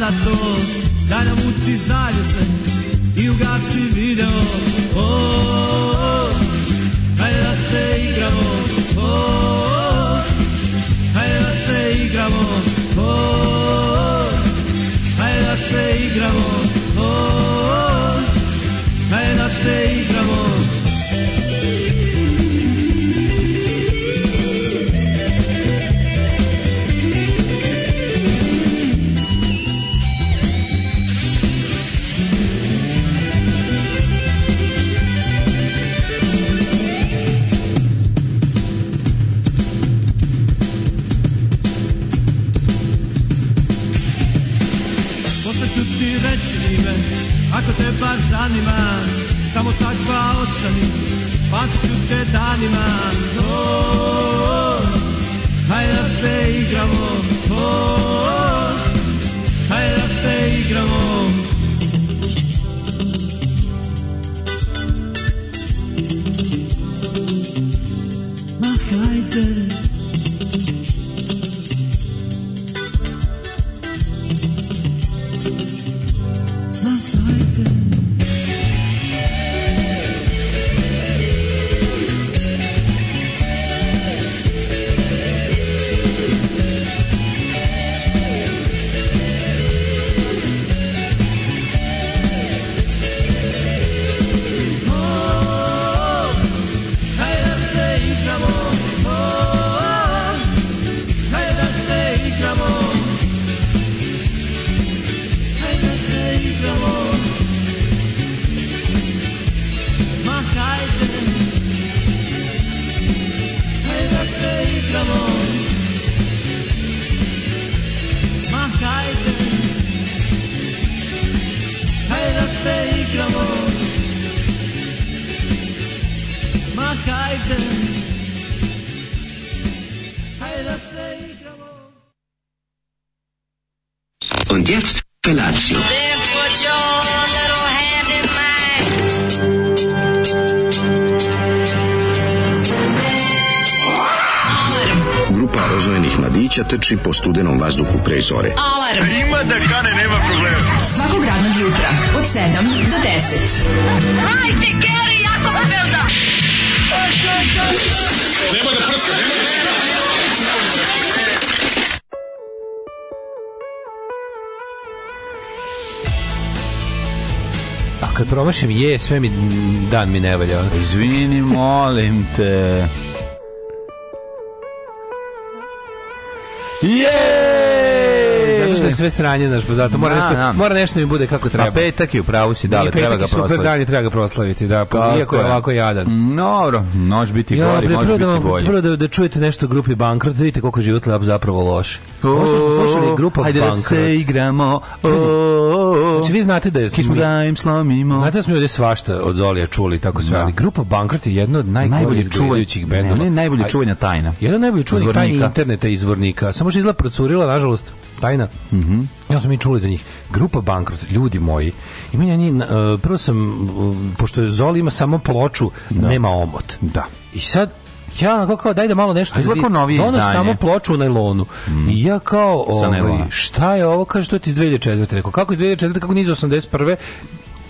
sada to Dalja vuci zaljuse i ugasi prši po studenom vazduhu pre zore. Alarm! A ima da kane, nema problema. Svakog radnog jutra, od 7 do 10. Hajde, Geri, jako se velda! Nema da prska, nema da prska! A kad promašim je, sve mi dan mi ne valja. Izvini, molim te. sve sranje, naš, pa zato mora, na, nešto, na. mora nešto mi bude kako pa treba. A petak je u pravu si, da, treba ga proslaviti. Super dan je treba ga proslaviti, da, pa, iako je ovako jadan. Mm, dobro, noć biti ja, gori, može biti da bolje. Prvo da, da čujete nešto o grupi Bankrot, da vidite koliko je život lep zapravo loš. Ovo smo slušali grupa Bankrot. Hajde da se igramo, o, o, o, Znači, vi znate da je... Kiš mu dajem slomimo. Znate da smo ovdje svašta od Zolija čuli tako sve, da. ali grupa Bankrot je jedna od najbolje čuvajućih bendova. Ne, ne, najbolje čuvanja tajna. Jedna od najbolje čuvanja tajna interneta i izvornika. Samo što izgleda procurila, nažalost, tajna. Mhm. Mm ja sam mi čuli za njih. Grupa Bankrot, ljudi moji. I meni oni, prvo sam, pošto je Zoli ima samo ploču, da. nema omot. Da. I sad ja kao, kao daj da malo nešto izgleda ono samo ploču na nylonu mm. i ja kao ovaj, šta je ovo kaže to je iz 2004 rekao kako iz 2004 kako niz 81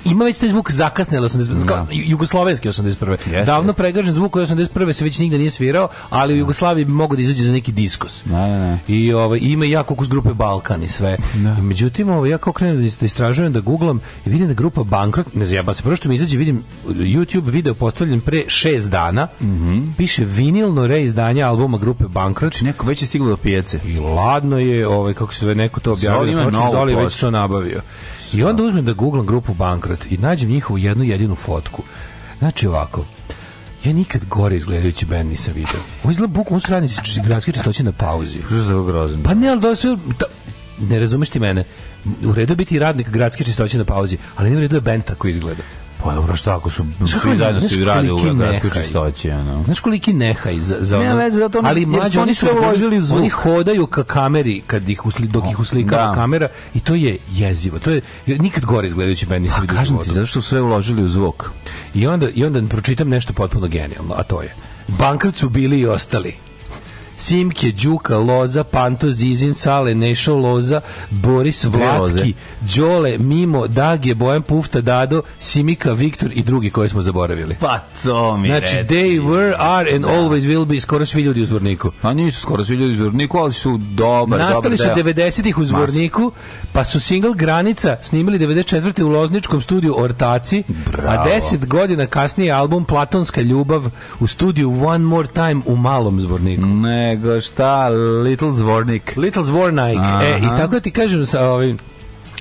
ima već taj zvuk zakasnelo 81. No. Jugoslovenski 81. Yes, Davno yes. pregažen zvuk od 81. se već nigde nije svirao, ali u da. Jugoslaviji bi mogo da izađe za neki diskus da, da, da. I ovaj, ima i ja kokus grupe Balkan i sve. Da. I međutim, ovaj, ja kao krenem da, da istražujem, da googlam i vidim da grupa Bankrot, ne zajeba se, prvo što mi izađe, vidim YouTube video postavljen pre 6 dana, mm -hmm. piše vinilno reizdanje albuma grupe Bankrot. Znači, neko već je stiglo do pijace. I ladno je, ovaj, kako se neko to objavio, Zoli ima znači, Zoli već to nabavio. I onda uzmem da googlam grupu Bankrot i nađem njihovu jednu jedinu fotku. Znači ovako, ja nikad gore izgledajući bend nisam video. Ovo izgleda bukom, on su radnici gradske čistoće na pauzi. Što Pa ne, ali da sve... Ta, ne razumeš ti mene. U redu je biti radnik gradske čistoće na pauzi, ali ne u redu je da bend tako izgleda. Pa dobro, šta ako su svi zajedno su igrali u gradsku čistoći, ano. Znaš koliki nehaj za za ono. Ne veze, zato oni, ali mlađi oni sve uložili u zvuk. Oni hodaju ka kameri kad ih usli dok ih uslika da. kamera i to je jezivo. To je nikad gore izgledajući bend nisam vidio. Pa kažem ti što su sve uložili u zvuk. I onda i onda pročitam nešto potpuno genijalno, a to je Bankrut su bili i ostali. Simke, Đuka, Loza, Panto, Zizin, Sale, Nešo, Loza, Boris, Vlatki, Đole, Mimo, Dage, Bojan, Pufta, Dado, Simika, Viktor i drugi koje smo zaboravili. Pa to mi Znači, reci. they were, are and da. always will be skoro svi ljudi u zvorniku. A pa nisu skoro svi ljudi u zvorniku, ali su dobar, Nastali dobar su 90-ih u zvorniku, pa su single Granica snimili 94. u Lozničkom studiju Ortaci, Bravo. a 10 godina kasnije album Platonska ljubav u studiju One More Time u Malom zvorniku. Ne, nego šta Little Zvornik. Little Zvornik. E, i tako ti kažem sa ovim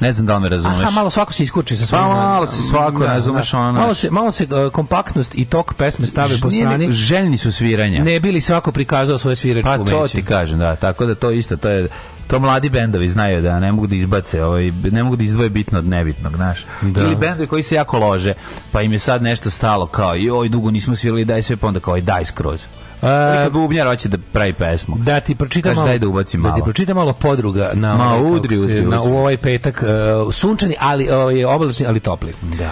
Ne znam da li me razumeš. Aha, malo svako se iskuči sa svojim. Pa, malo se svako, da, razumeš, da, ono. Malo se, malo se uh, kompaktnost i tok pesme stave po strani. željni su sviranja. Ne bili svako prikazao svoje sviračko Pa to ti kažem, da, tako da to isto, to je to mladi bendovi znaju da ne mogu da izbace, ovaj ne mogu da izdvoje bitno od nebitnog, znaš. Da. Ili bendovi koji se jako lože, pa im je sad nešto stalo kao joj dugo nismo svirali daj sve pa onda kao daj skroz. Uh, bubnjar hoće da pravi pesmu. Da ti pročitam malo, daj da ubacim malo. Da ti pročitam malo podruga na, Ma, ovaj, udri, se, udri, na u ovaj petak uh, sunčani, ali ovaj oblačni, ali topli. Da.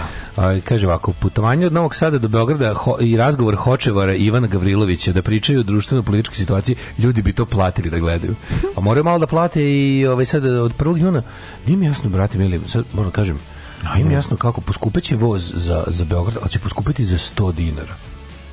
Uh, kaže ovako, putovanje od Novog Sada do Beograda ho, i razgovor Hočevara i Ivana Gavrilovića da pričaju o društveno političkoj situaciji, ljudi bi to platili da gledaju. A moraju malo da plate i ovaj sad od 1. juna. Nije mi jasno, brate, mili, sad možda kažem, Ajme jasno kako poskupeće voz za, za Beograd, ali će poskupiti za 100 dinara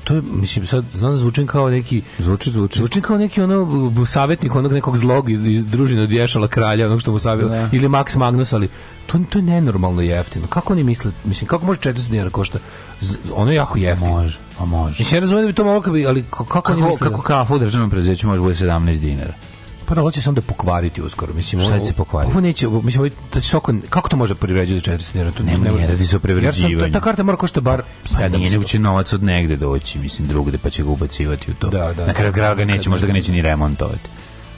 to je, mislim, sad, znam da zvučim kao neki... Zvuči, zvuči. Zvučim kao neki ono, savjetnik onog nekog zlog iz, iz družine od vješala kralja, onog što mu savio, da. ili Max Magnus, ali to, to je nenormalno jeftino. Kako oni misle, mislim, kako može 400 dinara košta? Z, ono je jako jeftino. može, a može. Mislim, ja razumijem da bi to moglo, ali kako, kako, kako oni misle? Da- kako kafa u državnom preduzeću može bude 17 dinara? Pa da, će se onda pokvariti uskoro. Mislim, Šta će se pokvariti? Ovo neće, mislim, ovo, da će soko, kako to može privređati za 400 dinara? To ne, ne, ne, radi se o privređivanju. Jer ta karta mora košta bar 700. Pa nije, nego će novac od negde doći, mislim, drugde, pa će ga ubacivati u to. Da, da. Na kraju grava da, ga neće, možda ga neće ni remontovati.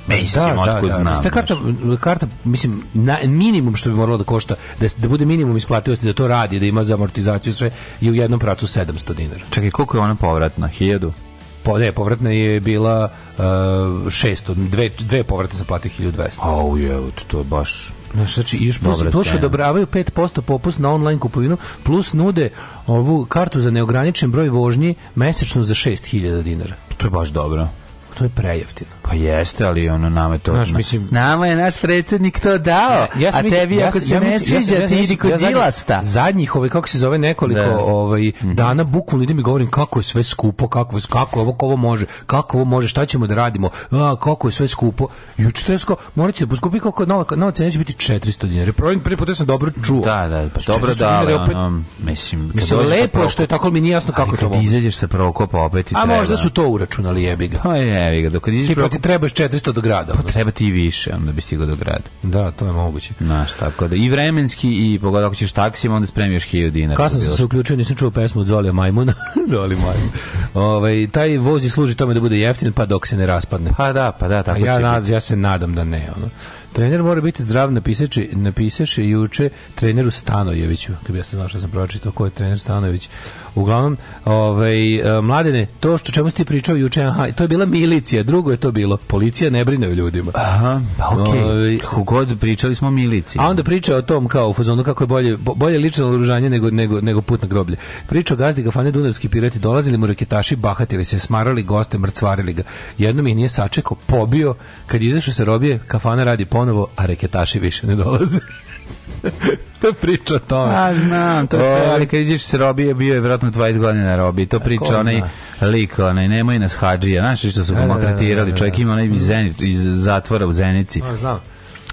Mislim, da, otkud da, da. da. znam. Ta karta, karta, mislim, na, minimum što bi moralo da košta, da, da bude minimum isplativosti, da to radi, da ima za amortizaciju sve, je u jednom pracu 700 dinara. Čekaj, koliko je ona povratna? 1000? po, ne, povratna je bila uh, eh, 600, dve, dve povratne sam platio 1200. Au, je, to je baš... Znaš, znači, još plus, Dobre, plus odobravaju 5% popust na online kupovinu, plus nude ovu kartu za neograničen broj vožnji mesečno za 6000 dinara. To je baš dobro. To je prejeftino. Pa jeste, ali ono nama je to. Naš, mislim, nama je naš predsednik to dao. Ja, ja a mislim, tebi ja, ako se ja, ne sviđa ti idi kod Đilasta. Zadnjih ovaj kako se zove nekoliko da. ovaj mm -hmm. dana bukvalno idem i govorim kako je sve skupo, kako je, kako ovo ovo može, kako ovo može, šta ćemo da radimo. A kako je sve skupo. Juče tesko, moraće da poskupi kako nova nova cena će biti 400 dinara. Problem prvi put sam dobro čuo. Da, da, pa dobro da, opet, ono, mislim, mislim da lepo što je tako mi nije jasno kako to. može. Izađeš sa Prokopa opet i treba. A možda su to uračunali jebiga. Pa jebiga, dok izađeš pa trebaš 400 do grada. Pa treba ti i više, onda bi stigao do grada. Da, to je moguće. Znaš, tako da i vremenski i pogotovo ako ćeš taksijama, onda spremiš 1000 dinara. Kasno sam se uključio, nisam čuo pesmu od Zolija Majmuna. Zoli Majmun. Ovaj taj voz služi tome da bude jeftin, pa dok se ne raspadne. Pa da, pa da, tako A ja, naz, ja se nadam da ne, ono. Trener mora biti zdrav, napisači, napisaše juče treneru Stanojeviću, kad bi ja se znao našao sam pročitao ko je trener Stanojević. Uglavnom, ovaj, e, mladene, to što čemu ste pričao juče, aha, to je bila milicija, drugo je to bilo. Policija ne brine o ljudima. Aha, pa okej. Okay. Ovaj, god pričali smo miliciji. A onda priča o tom kao u fazonu kako je bolje, bolje lično oružanje nego, nego, nego put na groblje. Priča o gazdi kafane Dunavski pirati, dolazili mu reketaši, bahatili se, smarali goste, mrcvarili ga. Jednom ih nije sačekao, pobio, kad izašao se robije, kafana radi ponovo, a reketaši više ne dolaze priča o tome. A znam, to se, ali kad iđeš s Robije, bio je vjerojatno 20 godina na Robiji. To priča onaj lik, onaj, nemoj nas hađija. Znaš što su ga da, da, da, maltretirali, čovjek ima onaj iz, Zenit, iz zatvora u Zenici. A, znam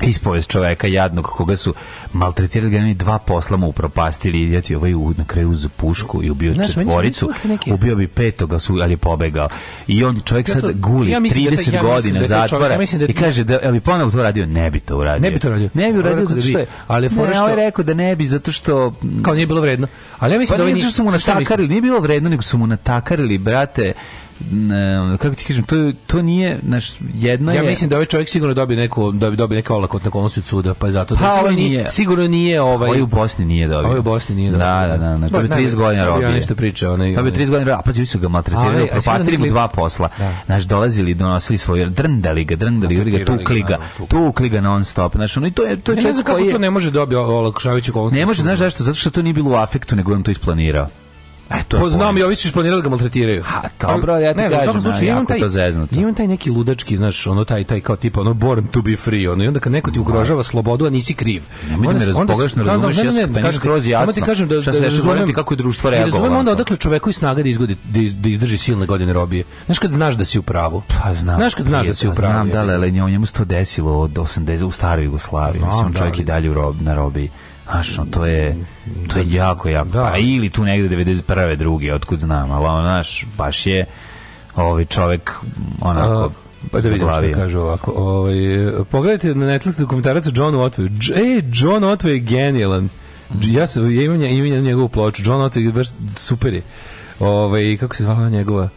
ispovest čoveka jadnog koga su maltretirali ga dva posla mu upropastili i ljeti ovaj u, na kraju uz pušku i ubio Znaš, četvoricu ubio bi petoga su ali pobegao i on čovjek ja sad guli ja da 30 da te, ja godina da zatvora ja da te... i kaže da ja bi ponovo to radio ne bi to uradio ne bi to uradio ne bi uradio da zato što je ali fora što je rekao da ne bi zato što kao nije bilo vredno ali ja mislim pa da oni su mu natakarili nije bilo vredno nego su mu natakarili brate ne, kako ti kažem, to, to nije naš jedno ja je... mislim da ovaj čovjek sigurno dobije neku da bi dobio neka olakotna kolonsu od suda, pa zato pa ovaj nije, sigurno nije ovaj ovaj u Bosni nije dobio. Ovaj u Bosni nije da, dobio. Da, da, da, na to bi 30 godina robio. Ja nešto pričao, onaj. To bi 30 godina, a pa svi su ga maltretirali, propastili mu dva posla. Da. Naš dolazili, donosili svoje drndali ga, drndali ga, da, tukli ga, tukli ga non stop. Znaš, ono i to je to je čovjek koji ne može dobio olakšavajuću kolonsu. Ne može, znaš zašto? Zato što to nije bilo u afektu, nego on to isplanirao. Eto, Ko znam, i ovi su isplanirali da ga maltretiraju. Ha, dobro, ja ti ne, kažem, slučaju, imam taj, to Imam taj neki ludački, znaš, ono taj, taj kao tipa, ono, born to be free, ono, i onda kad neko ti ugrožava da. slobodu, a nisi kriv. Da ne, mi da, ne razpogrešno razumeš, ja sam kažem, kroz jasno. Samo ti kažem da, da, da razumem, kako je društvo reagovalo. Razumem onda odakle čoveku i snaga da, izgodi, da, izdrži silne godine robije. Znaš kad znaš da si u pravu. Pa znam. Znaš kad znaš da si u pravu. Znam da, ali njemu se to desilo od 80 u staroj Jugoslaviji. Mislim, čovjek i dalje na robiji. Znaš, no, to je to je jako, jako. Da. Pa ili tu negde 91. drugi, otkud znam, ali ono, znaš, baš je ovaj čovek onako A, pa da vidim što kaže ovako. Ovaj, pogledajte na Netflix dokumentaraca John Otway. Ej, John Otway je genijalan. Ja, sam, ja imam, imam njegovu ploču. John Otway je baš super je. Ovaj, kako se zvala njegova?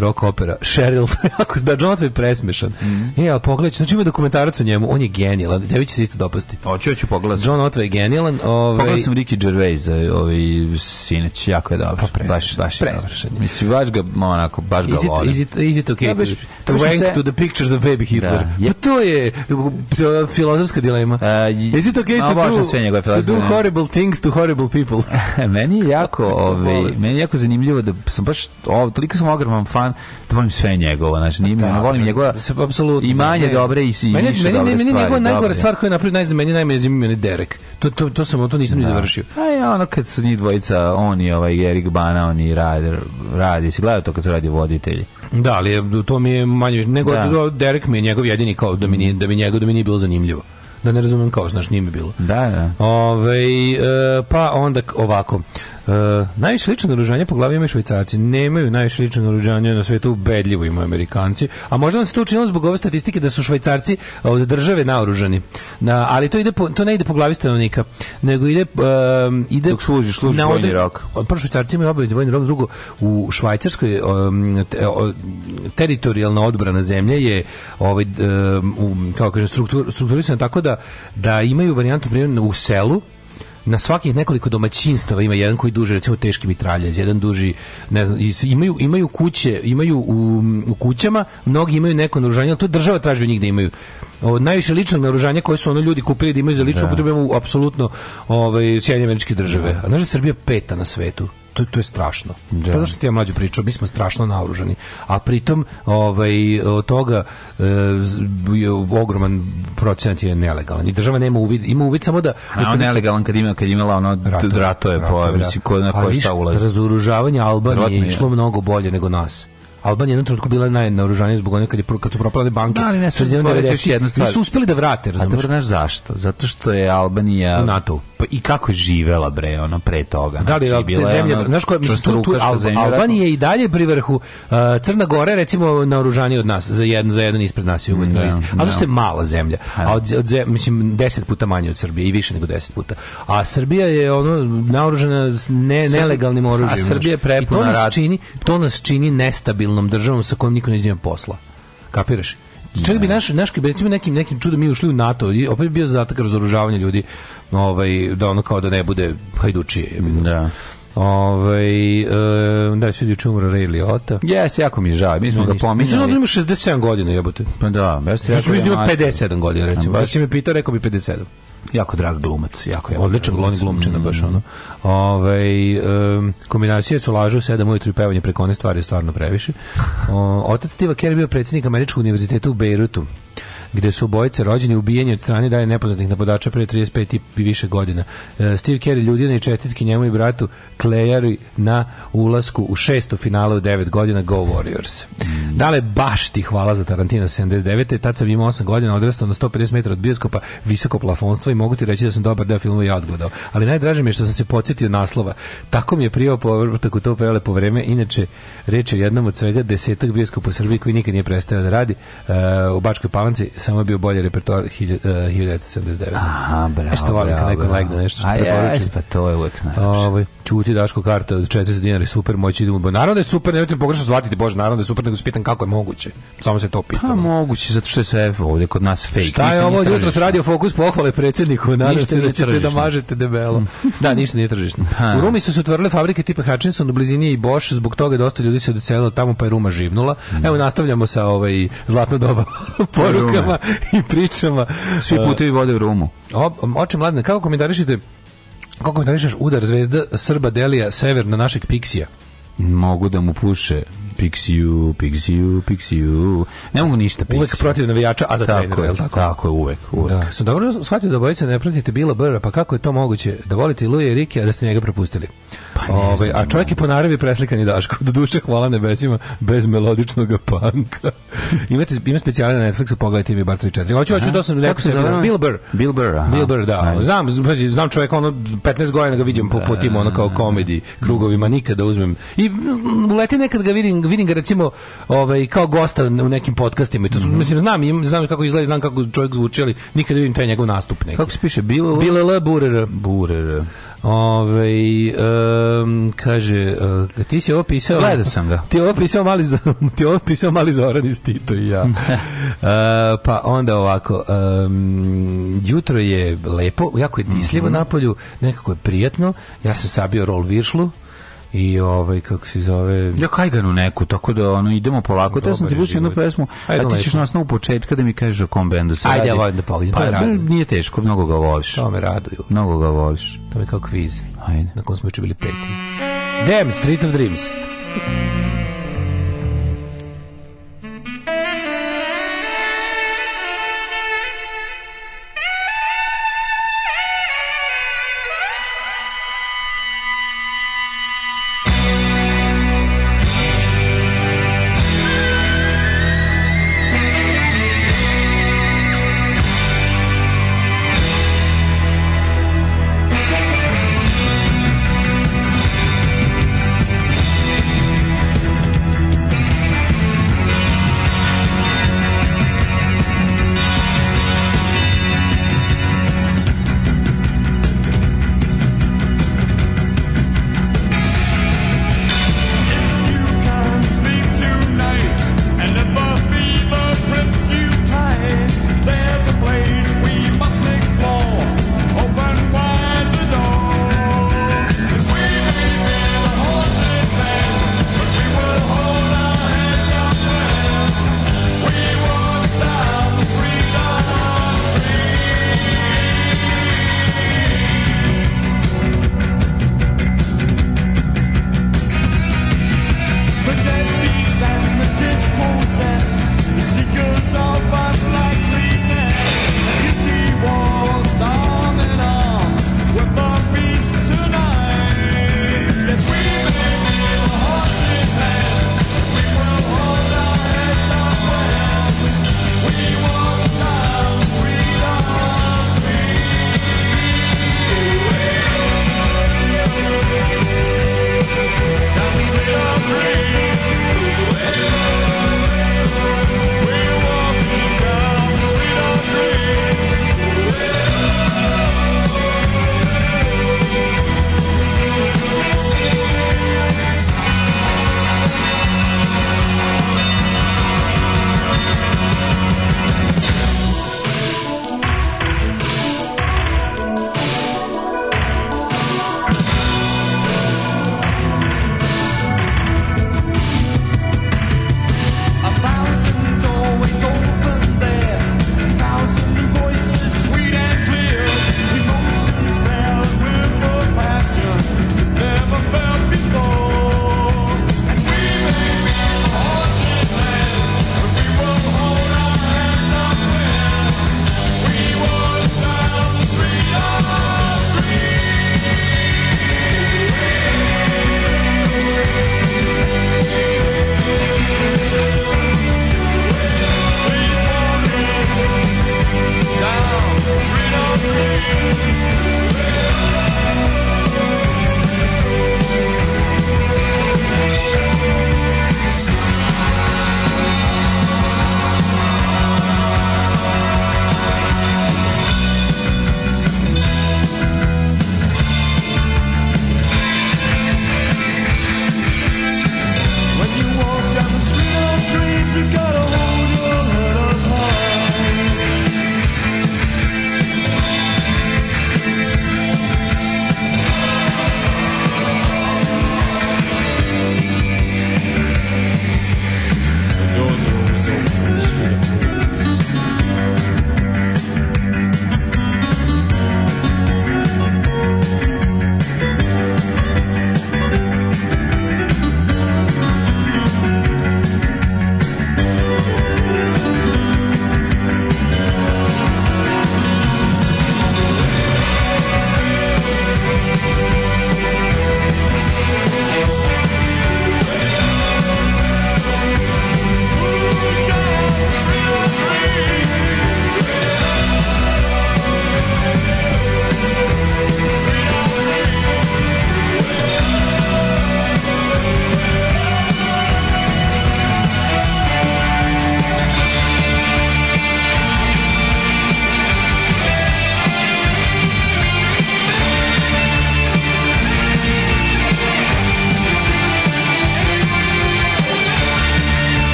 rock opera. Cheryl, ako da John je presmešan. Mm E, ali pogledaj, znači ima dokumentarac o njemu, on je genijalan. Tebi će se isto dopasti. Hoću, hoću pogledati. John Otvej je genijalan. Ovaj... Pogledao sam Ricky Gervais, ovaj, sineć, jako je dobro. Pa baš, baš je dobro. Mislim, baš ga, onako, baš ga is it, volim. Is it, is it okay ja, baš, to, to rank se... to the pictures of baby Hitler? Da, pa je... Pa to je filozofska dilema. Uh, is it okay to, do, sve to do horrible things to horrible people? meni je jako, ovaj, meni je jako zanimljivo da sam baš, ovaj, toliko sam ogroman fan plan, da volim sve njegovo, znači nije pa da, volim njegova da, apsolutno imanje ne. dobre i i meni, meni, meni, stvari. Meni njegova najgora stvar koja je napravio, najzna, meni najmanje zanimljivo je Derek. To, to, to sam, to nisam da. ni završio. A ja, ono kad su ni dvojica, on i ovaj Erik Bana, oni Ryder, radi, se gleda to kad su radi voditelji. Da, ali to mi je manje, nego da. Derek mi je njegov jedini kao da mi, nije, da mi njegov da mi nije bilo zanimljivo da ne razumem kao, znaš, nije mi bilo. Da, da. Ove, ovaj, e, pa onda ovako. Uh, najviše lično naružanje po glavi imaju švajcarci. Nemaju najviše lično naružanje na svetu, ubedljivo imaju amerikanci. A možda vam se to učinilo zbog ove statistike da su švajcarci uh, od države naoružani. Na, ali to, ide po, to ne ide po glavi stanovnika, nego ide... Um, ide Dok služiš, služiš na vojni rok. Pa prvo švajcarci imaju obavezni vojni rok, drugo u Švajcarskoj um, te, o, teritorijalna odbrana zemlje je ovaj, um, kako kažem, struktur, strukturisana tako da, da imaju varijantu primjer u selu na svakih nekoliko domaćinstava ima jedan koji duže recimo teški mitraljez, jedan duži ne znam, imaju imaju kuće, imaju u, u kućama, mnogi imaju neko naoružanje, ali to država traži od njih da imaju. O, najviše ličnog naoružanja koje su ono ljudi kupili da imaju za lično da. upotrebu apsolutno ovaj Sjedinjene Američke Države. Da. A znaš da Srbija peta na svetu to, to je strašno. Da. To je što ti ja mlađe pričao, mi smo strašno naoružani. A pritom ovaj, od toga e, ogroman procenat je nelegalan. I država nema uvid, ima uvid samo da... A on je nelegalan kad ima, kad imala ono ratove, ratove po, mislim, ko, na da. koje šta ulazi. Razoružavanje Albanije je išlo mnogo bolje nego nas. Albanija je jednom trenutku bila najnaoružanija zbog onih kad, je, kad su propale banke. Da, ali ne, su uspeli da vrate, razumiješ? A dobro, znaš zašto? Zato što je Albanija... U NATO. Pa, I kako je živela, bre, ono, pre toga. znači Da li, znači, te zemlje, znaš koja, mislim, tu, tu Al, Albanija je i dalje pri vrhu. Uh, Crna Gora je, recimo, naoružanija od nas, za jedan, za jedan ispred nas je uvijek no, da, no, Ali da. zašto je mala zemlja? A da. od, od, od, mislim, 10 puta manje od Srbije i više nego 10 puta. A Srbija je, ono, naoružana ne, nelegalnim oružjem. A Srbija je prepuna I to nas čini, to nas čini nestabilno federalnom državom sa kojom niko neće posla. Kapiraš? Čak bi naš, naš recimo nekim, nekim čudom mi ušli u NATO i opet bio zatak razoružavanja ljudi ovaj, da ono kao da ne bude hajdučije. Da. Ovaj e, da se juče umro Ray Liotta. Jes, jako mi je žao. Mi smo ga pominjali. Mislim da ima 67 godina, jebote. Pa da, jeste. Ja sam 57 godina, recimo. Da si me pitao, rekao bi 57 jako drag glumac, jako je. Odličan glavni glumčina mm. baš ono. Ovaj um, kombinacija colažu 7 ujutru i pevanje preko one stvari je stvarno previše. O, otac Stiva Kerr bio predsednik Američkog univerziteta u Bejrutu gde su obojice rođeni ubijeni od strane dalje nepoznatih napadača pre 35 i više godina. E, Steve Kerry ljudina i čestitki njemu i bratu Klejari na ulasku u šesto finale u 9 godina Go Warriors. Mm. Dale, baš ti hvala za Tarantino 79. Tad sam imao 8 godina, odrastao na 150 metara od bioskopa, visoko plafonstvo i mogu ti reći da sam dobar deo filmu ja odgledao. Ali najdraže mi je što sam se podsjetio naslova. Tako mi je prijao povrtak u to prelepo vreme. Inače, reč je jednom od svega desetak bioskopa u Srbiji koji nikad nije prestao da radi uh, u Bačkoj Palanci samo bio bolji repertoar 1979. Eh, Aha, bravo. Nešto volim kad neko legne nešto što preporuči. Jes, pa to je uvek najlepše. Ovaj čuti Daško karta od 400 dinara super moći idemo. Naravno da je super, nemojte pogrešno shvatiti, bože, naravno da je super, nego se pitam kako je moguće. Samo se to pa pitam. Pa moguće zato što je sve ovde kod nas fake. Šta je ovo jutro s radio fokus pohvale predsjedniku, nadam se da ćete da mažete debelo. da, ništa nije tržišno. U Rumi su se otvorile fabrike tipa Hutchinson u blizini i Bosch, zbog toga dosta ljudi se odselilo tamo pa je Ruma živnula. Mm. Evo nastavljamo sa ovaj zlatno doba porukama temama i pričama. Svi uh, putevi vode u Rumu. O, oče mladine, kako komentarišite kako komentarišeš udar zvezda Srba Delija sever na našeg Pixija? Mogu da mu puše Pixiu, Pixiu, Pixiu. Ne mogu ništa Pixiju. Uvek protiv navijača, a za tako trenera, je, tako? Tako je, uvek, uvek. Da, sam dobro shvatio da obojica ne pratite Bila Burra, pa kako je to moguće da volite Luje i Rike, a da ste njega propustili? Pa ne Ove, ovaj, znam, a čovjek je po naravi preslikan i Daško, do duše hvala nebesima, bez melodičnog panka. Imate, ima specijale na Netflixu, pogledajte mi bar 3-4. Hoću, hoću, to da sam rekao se, Bill Burr. Bill Burr, aha. Bill Burr, da. Ajde. Znam, znam čovjek, ono, 15 godina ga vidim po, po tim, ono, kao komedi, krugovima, nikada da uzmem. I leti nekad ga vidim vidim ga recimo ovaj kao gosta u nekim podkastima i to mm -hmm. mislim znam im, znam kako izgleda, znam kako čovjek zvuči, ali nikad ne vidim taj njegov nastup neki. Kako se piše? Bilo Bilo Burer. Burer. Ove, ovaj, um, kaže, uh, ti si opisao... Gleda sam ga. Ti opisao mali, za, ti opisao mali Zoran iz Tito i ja. uh, pa onda ovako, um, jutro je lepo, jako je disljivo mm -hmm. napolju, nekako je prijatno, ja sam sabio rol viršlu, i ovaj kako se zove ja kajganu neku tako da ono idemo polako to sam ti puštio jednu pesmu ajde, a ti ćeš nas na početku da mi kažeš o kom bendu se ajde ja volim da pogledam pa, pa nije teško mnogo ga voliš to me raduju mnogo ga voliš to mi kao kviz ajde na kom smo juče bili peti Damn Street of Dreams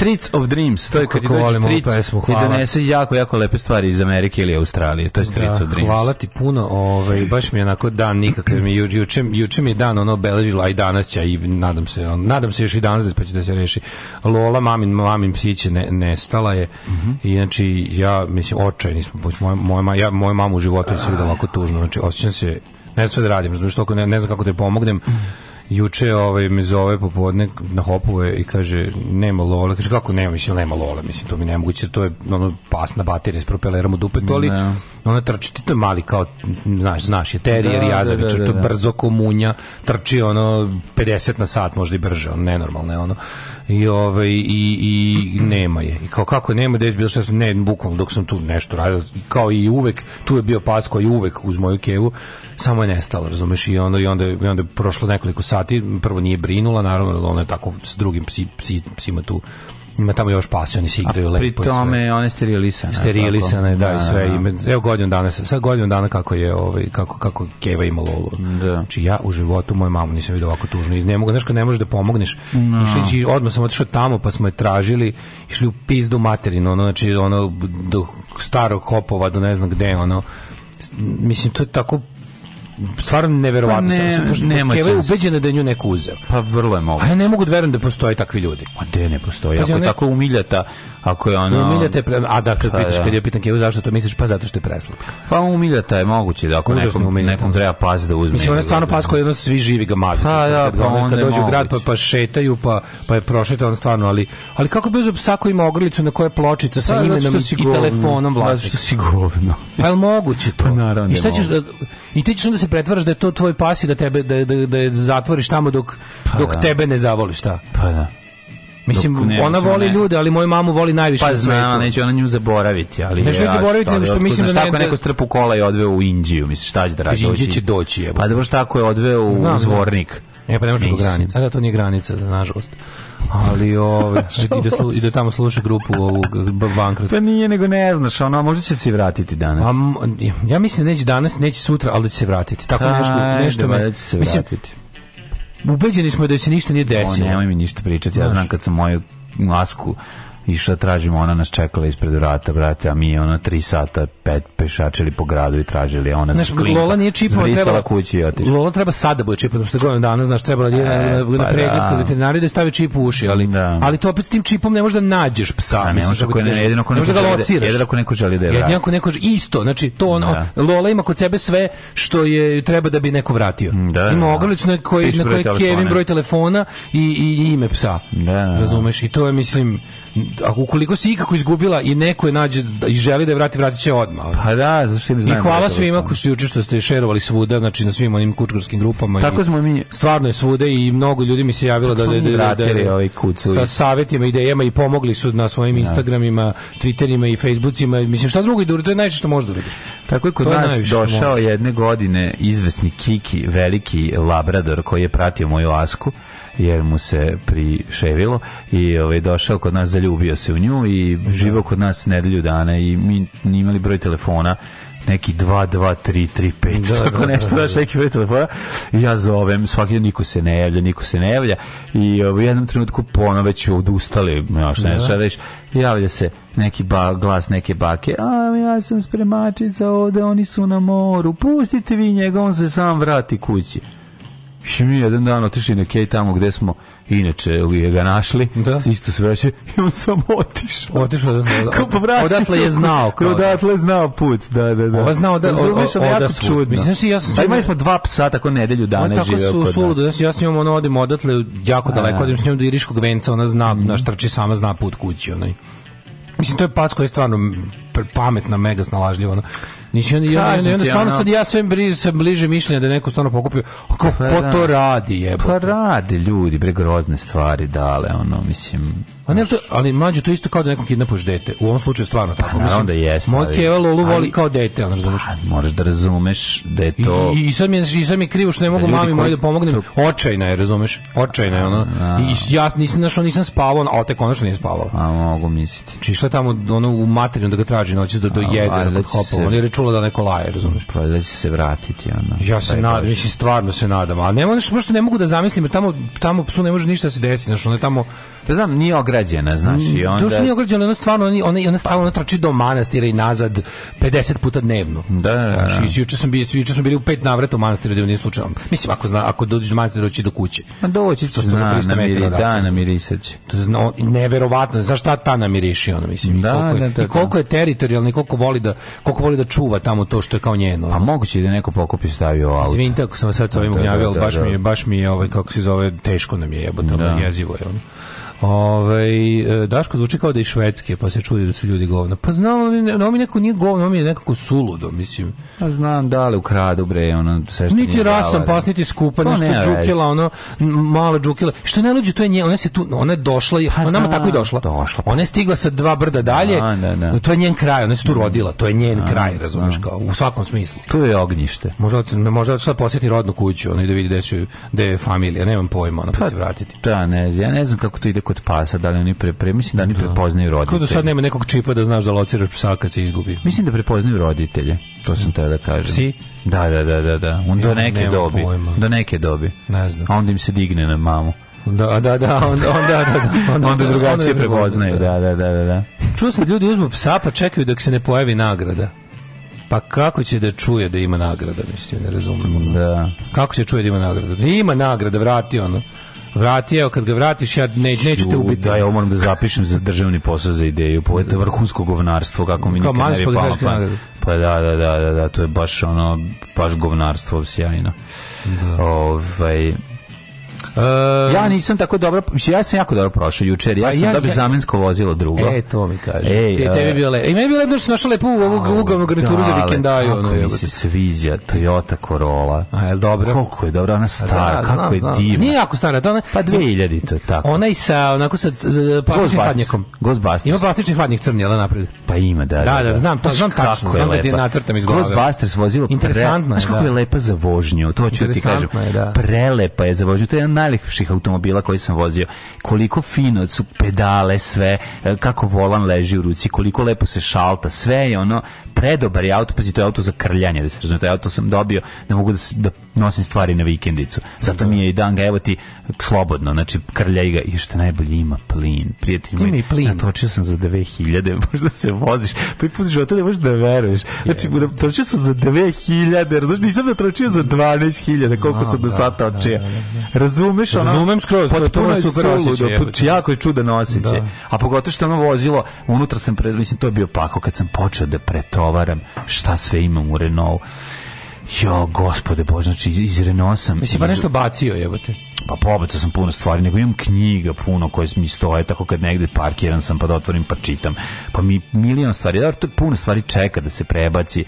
Streets of Dreams, to je kad dođe Streets pesmu, hvala. i donese jako, jako lepe stvari iz Amerike ili Australije, to je da, Streets da, of Dreams. Hvala ti puno, ovaj, baš mi je onako dan nikakav, mi ju, juče, juče mi je dan ono beležilo, i danas će, i nadam se, on, nadam se još i danas da pa će da se reši. Lola, mamin, mamin psiće ne, nestala je, mm -hmm. i znači, ja, mislim, očajni smo, moja, moja, ja, moja mamu u životu je svega da ovako tužno, znači, osjećam se ne znam što da radim, razumiješ, ne, ne znam kako da je pomognem. Mm juče ovaj me zove popodne na hopove i kaže nema lola kaže kako nema mislim nema lola mislim to mi nemoguće to je ono pas na baterije s propelerom u dupe to ali da. ona trči to je mali kao znaš znaš je terijer da, jazavičar da, to brzo komunja trči ono 50 na sat možda i brže on nenormalno je ono i ovaj i i nema je. I kao kako nema da je bilo šta ne bukvalno dok sam tu nešto radio kao i uvek tu je bio pas koji uvek uz moju kevu samo je nestalo, razumeš? I onda i onda i onda je prošlo nekoliko sati, prvo nije brinula, naravno, ona je tako s drugim psi, psi, psima tu ima tamo još pasi, oni se igraju lepo. Pri tome ona je sterilisana. Sterilisana je, da, da, da, sve. Da. Evo godinu dana, sa godinu dana kako je, ovaj, kako, kako Keva imala ovo. Da. Znači ja u životu moju mamu nisam vidio ovako tužno. I ne mogu, znaš kad ne možeš da pomogneš. No. Da. Išli, odmah sam otišao tamo, pa smo je tražili, išli u pizdu materinu, ono, znači, ono, do starog hopova, do ne znam gde, ono, mislim, to je tako stvarno neverovatno. Pa ne, sam, sam nema Keva je ubeđena da je nju neko uzeo. Pa vrlo je moguće. A ja ne mogu da verujem da postoje takvi ljudi. Pa gde ne postoje? Pa Ako ne... tako umiljata Ako je ona ono... je pre... a da, kad pa pitaš, da. kad je pitan zašto to misliš, pa zato što je preslatka. Pa umiljata je moguće da ako Užasno nekom, nekom treba pas da uzme. Mislim, ona je stvarno pas koji jedno svi živi ga maze. Pa da, kad, pa onda, kad dođu u grad pa, pa šetaju, pa, pa je prošeta on stvarno, ali, ali kako bi uzeo psa koji ima ogrlicu na kojoj je pločica sa pa, imenom i telefonom vlasnika? Zato što si govno. Pa je moguće to? Pa naravno. Da I, šta ćeš, da, I ti ćeš onda se pretvaraš da je to tvoj pas i da, tebe, da, da, da je zatvoriš tamo dok, pa dok da. tebe ne zavoli šta? Pa da. Mislim, ne, ona voli ne. ljude, ali moju mamu voli najviše pa, na neće ona nju zaboraviti, ali... Neću ja, zaboraviti, nego što mislim da... Znaš tako neko strpu kola i odveo u Indiju, misliš, šta će da radi? Indije će doći, jebo. Pa da baš tako je odveo u Zvornik. Ne, pa ne možeš granica. A e, da, to nije granica, nažalost. Ali ove, ide, slu, ide tamo sluša grupu ovog bankrota. Pa nije, nego ne znaš, ono, možda će se vratiti danas. A, pa ja mislim da neće danas, neće sutra, ali da će se vratiti. Tako nešto, nešto me, da će se vratiti. Mislim, Ubeđeni smo da se ništa nije desilo. O, nemoj mi ništa pričati, ja znam kad sam moju masku išla tražimo, ona nas čekala ispred vrata, brate, a mi je ona tri sata pet pešačili po gradu i tražili, a ona znaš, klinka, Lola nije čipova, treba, kući i otišla. Lola treba sad da bude čipa, pošto govorim dana, znaš, treba da e, na, na pa pregled da. kod veterinari da stavi čip u uši, ali, da. ali to opet s tim čipom ne možeš da nađeš psa. A, ne, možeš ako, da ne, jedino ako neko, želi, da, jedino ako neko želi da je vrati. Jedino neko isto, znači, to ono, da. Lola ima kod sebe sve što je treba da bi neko vratio. Da, ima ogrlicu na kojoj je Kevin broj telefona i, i, ime psa. Da, Razumeš? I to je, mislim, ako ukoliko si ikako izgubila i neko je nađe i želi da je vrati, vratit će odmah. Pa da, zašto im znam. I hvala da svima koji su juče što ste šerovali svuda, znači na svim onim kučkarskim grupama. Tako i smo mi. Stvarno je svuda i mnogo ljudi mi se javilo da da-, da da, da da, sa savetima, idejama i pomogli su na svojim da. Instagramima, Twitterima i Facebookima. Mislim šta drugo da to je najviše što može da uradiš. Tako je kod to nas je došao jedne godine izvesni Kiki, veliki labrador koji je pratio moju asku jer mu se priševilo i ovaj, došao kod nas, zaljubio se u nju i da. živeo kod nas nedelju dana i mi imali broj telefona neki 2 2 3 3 5 da, tako da, da nešto da, da, neki broj telefona i ja zovem svaki niko se ne javlja niko se ne javlja i ovaj, u jednom trenutku ponovo već odustali ja šta ne da. šta reći javlja se neki ba, glas neke bake a ja sam spremačica ovde oni su na moru pustite vi njega on se sam vrati kući I mi jedan dan otišli na Kej tamo gde smo inače ili ga našli. Da. Isto se vraćaju i on samo otišao. Otišao da odatle, pa odatle je znao. Kao da. odatle je znao put. Da, da, da. Ova znao da Zalviš, o, o, oda svud. Mislim, znači, ja sam... Da, imali smo dva psa tako nedelju dana tako su, su, nas. Znači, ja s njom ono odim odatle jako daleko, da. odim s njom do Iriškog venca, ona zna, mm. naš sama zna put kući. Onaj. Mislim, to je pas koji je stvarno pametna, mega snalažljiva. Ono. Niči, on, i onda, onda stvarno sad ja sve bliže, sam bliže mišljenja da neko stvarno pokupio. A ko, pa ko to da. radi, jebote? Pa radi ljudi, bre, grozne stvari dale, ono, mislim Pa ne, to, ali mlađe to isto kao da nekom kidnapuš dete. U ovom slučaju stvarno tako. Pa, Mislim, da jeste. Moj Keva Lolu voli kao dete, ali razumeš? Pa, moraš da razumeš da je to... I, i, sad, mi je, i sad mi je krivo što ne da mogu da mami koji... moj da pomognem. Očajna je, razumeš? Očajna je ona. I ja nisam, znaš, nisam spavao, a te konačno nije spavao. A mogu misliti. Čišla znači, tamo ono, u materinu da ga traži noći do, do jezera pod hopom. On je rečula da neko laje, razumeš? Pa da će se vratiti. Ona, ja se nadam, mislim, stvarno se nadam. A ne, što, ne mogu da zamislim, jer tamo, tamo psu ne može ništa da se desiti. Znaš, ono je tamo Pa znam, nije ograđena, znaš, i onda... Došto nije ograđena, ona stvarno, ona, ona stalno ona trči do manastira i nazad 50 puta dnevno. Da, da, da. juče sam bili, juče smo bili u pet navrata u manastiru, da nije slučajno. Mislim, ako, zna, ako dođeš do manastira, doći do kuće. Ma doći će, zna, namiri, da, namirisat će. To zna, da, neverovatno, znaš šta ta namiriši, ono, mislim, da, i koliko je, da, da, i koliko da. je teritorijalno i koliko voli, da, koliko voli da čuva tamo to što je kao njeno. Ono. A moguće da neko pokupi stavio auto. Izvinite, ako sam sad sa ovim ugnjavio, da, baš mi je, baš mi je, ovaj, kako se zove, teško nam je jebote, jezivo je ono. Ovaj e, Daško zvuči kao da je iz Švedske, pa se čudi da su ljudi govno. Pa znam, no mi neko nije govno, on je nekako suludo, mislim. Pa znam, da li ukradu bre, ono sve što Niti rasan, da. pas niti skupa, ništa džukila, ono malo džukila. Što ne luđe, to je nje, ona se tu, ona je došla pa ona pa nama tako i došla. došla. Pa. Ona je stigla sa dva brda dalje. A, da, da, da. To je njen kraj, ona se tu da. rodila, to je njen A, kraj, razumeš kao u svakom smislu. To je ognjište. Možda možda sad posjeti rodnu kuću, ono i da vidi gde su gde je familija, nemam pojma, ona pa, pa, se vratiti. Da, ne, ja ne znam kako to ide kod pasa, da li oni pre, pre mislim da oni da. prepoznaju da roditelje. Kako sad nema nekog čipa da znaš da lociraš psa kad se izgubi? Mislim da prepoznaju roditelje, to sam mm. te da kažem. Psi? Da, da, da, da, da. On ja, do neke dobi. Pojma. Do neke dobi. Ne znam. A onda im se digne na mamu. Da, da, da, onda, onda, da, da onda, onda da, drugačije prepoznaju, da, da, da, da. da. Čuo sam ljudi uzmu psa pa čekaju dok se ne pojavi nagrada. Pa kako će da čuje da ima nagrada, mislim, ne razumijem. Da. Kako će čuje da ima nagrada? Ima nagrada, vrati ono vratio, kad ga vratiš, ja ne, neću te ubiti. Da, ja moram da zapišem za državni posao za ideju, povete vrhunsko govnarstvo, kako mi Kao nikad ne bi da palo. Pa, pa da, da, da, da, da, to je baš ono, baš govnarstvo sjajno. Da. Ovaj, Uh, ja nisam tako dobro, mislim ja sam jako dobro prošao jučer. Ja pa sam ja, dobio ja, zamensko vozilo drugo. E, to mi kaže. Ej, Te, e. tebi bilo lepo. I meni je bilo lepo što sam našao lepu ovog ugalnu garnituru za vikendaju. Kako mi se sviđa Toyota Corolla. A je dobro. Koliko je dobro, ona da, stara, kako je divna. Nije jako stara, ona pa 2000 to je tako. Ona i sa onako sa plastičnim hladnjakom. Ghostbusters. Ima plastični hladnjak crni, al napred. Pa ima, da. Da, da, da, da. znam, to znam tačno. Znam da ti nacrtam iz glave. Ghostbusters vozilo. Interesantno je. da. Kako je lepa za vožnju. To ću ti kažem. Prelepa je za vožnju. To je jedan najlepših automobila koji sam vozio. Koliko fino su pedale, sve, e, kako volan leži u ruci, koliko lepo se šalta, sve je ono predobar je auto, pazi, to je auto za krljanje, da se razumije, to je auto sam dobio da mogu da, da nosim stvari na vikendicu. Zato mi je i dan ga, evo ti, slobodno, znači krljaj ga i što najbolje ima plin. Prijatelj ima i plin. Natočio sam za 2000, možda se voziš, prvi put to ne možeš da veruješ. Znači, natočio sam za 2000, razumiješ, nisam natočio za 12.000, koliko sam do da, sata da, očeo. Da, razumiješ, razumeš ono razumem skroz potpuno je super osjećaj jako je čudan da. osjećaj a pogotovo što ono vozilo unutra sam pre, mislim to je bio pako kad sam počeo da pretovaram šta sve imam u Renault Jo, gospode Bože, znači iz Renault sam... Mislim, pa nešto bacio, jebote. Pa pobacao sam puno stvari, nego imam knjiga puno koje mi stoje, tako kad negde parkiran sam, pa da otvorim, pa čitam. Pa mi milion stvari, da, puno stvari čeka da se prebaci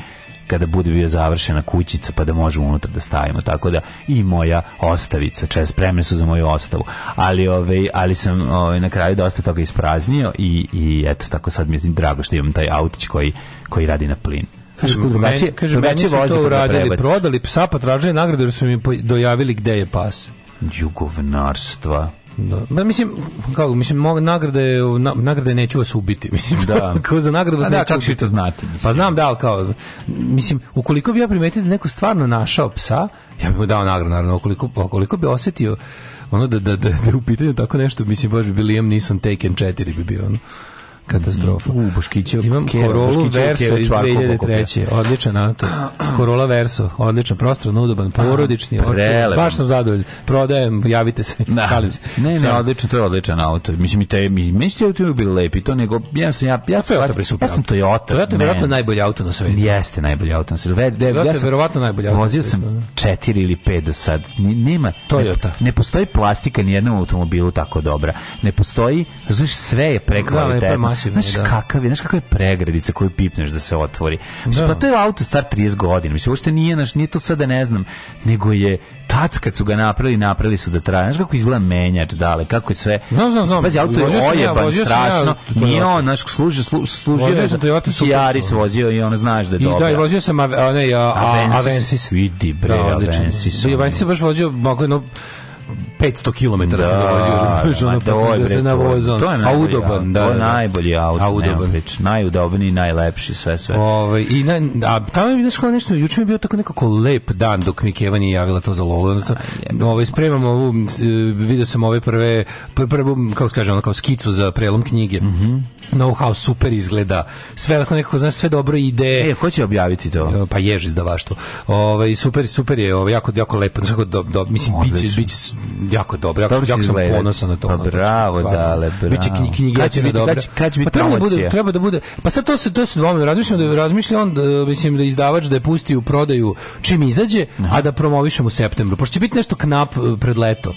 kada bude bio završena kućica pa da možemo unutra da stavimo tako da i moja ostavica čez spremne su za moju ostavu ali ovaj ali sam ovaj na kraju dosta toga ispraznio i i eto tako sad mi je drago što imam taj autić koji koji radi na plin Kaže, kod kaže, drugačije meni su to da uradili, prodali psa, pa tražili nagradu jer su mi dojavili gde je pas. Jugovnarstva. Da. Ma mislim kako mislim mog nagrade na, nagrade neću vas ubiti Da. kao za nagradu vas da, neću. Da, kako to znati pa mislim. Pa znam da al kao mislim ukoliko bi ja primetio da neko stvarno našao psa, ja bih mu dao nagradu naravno ukoliko ukoliko bi osetio ono da da da, da u pitanju tako nešto mislim baš bi Liam Neeson Taken 4 bi bio ono katastrofa. U, Boškićev, Imam Corolla Verso iz 2003. Odličan auto. Corolla Verso, odličan, prostran, udoban, pa, porodični, odličan. Baš sam zadovoljan. Prodajem, javite se. Da. Se. Ne, ne, odlično, to je odličan auto. Mislim i te, mi ste da auto bili lepi, to nego ja sam ja ja sam Toyota Ja sam Toyota. Toyota je verovatno najbolji auto na svetu. Jeste najbolji auto na svetu. Toyota ja sam, je verovatno najbolji auto. Vozio sam 4 da. ili 5 do sad. Nema Toyota. Ne, ne postoji plastika ni jednom automobilu tako dobra. Ne postoji, znaš, sve je prekvalitetno da, se meni, znaš, da. Kakav je, znaš kakva je pregradica koju pipneš da se otvori. Mislim, da. pa to je auto star 30 godina. Mislim, uopšte nije, naš, nije to sada da ne znam, nego je tad kad su ga napravili, napravili su da traje. Znaš kako izgleda menjač dale, kako je sve. Znam, znam, znam. Pazi, auto je ojeban, ja, strašno. Ja, nije on, znaš, služi, služi, služio sam Toyota Ciaris vozio i ono znaš da je dobro. I da, i vozio sam onaj Avensis. Avensis. Vidi bre, da, Avensis. Avensis baš vozio, mogu, no, 500 km da, sam dovozio, razumiješ, ono, pa sam da se navozao. To je najbolji, audoban, da, da, da, najbolji auto, audoban. Prič, najudobniji, najlepši, sve, sve. Ove, ovaj, i na, a tamo je, znaš, kao nešto, juče mi je bio tako nekako lep dan dok mi Keva nije javila to za lovu. Odnosno, ovaj, spremam ovu, e, vidio sam ove prve, prvu, kako kažem, ono, kao skicu za prelom knjige. Mm -hmm know-how super izgleda. Sve tako nekako znaš, sve dobro ide. E, ko će objaviti to? E, pa jež izdavaštvo. Ovaj super super je, ovaj jako jako lepo, znači do, do, mislim biće biće jako dobro. Jako, jako sam ponosan na to. Pa, znači, bravo, dale, bravo. Biće knjigaće na dobro. Kad će pa biti pa, bude, treba da bude. Pa sad to se to se dvomno razmišljam da je razmišlja on da, mislim da izdavač da je pusti u prodaju čim izađe, Aha. a da promovišemo u septembru. Pošto će biti nešto knap eh, pred leto.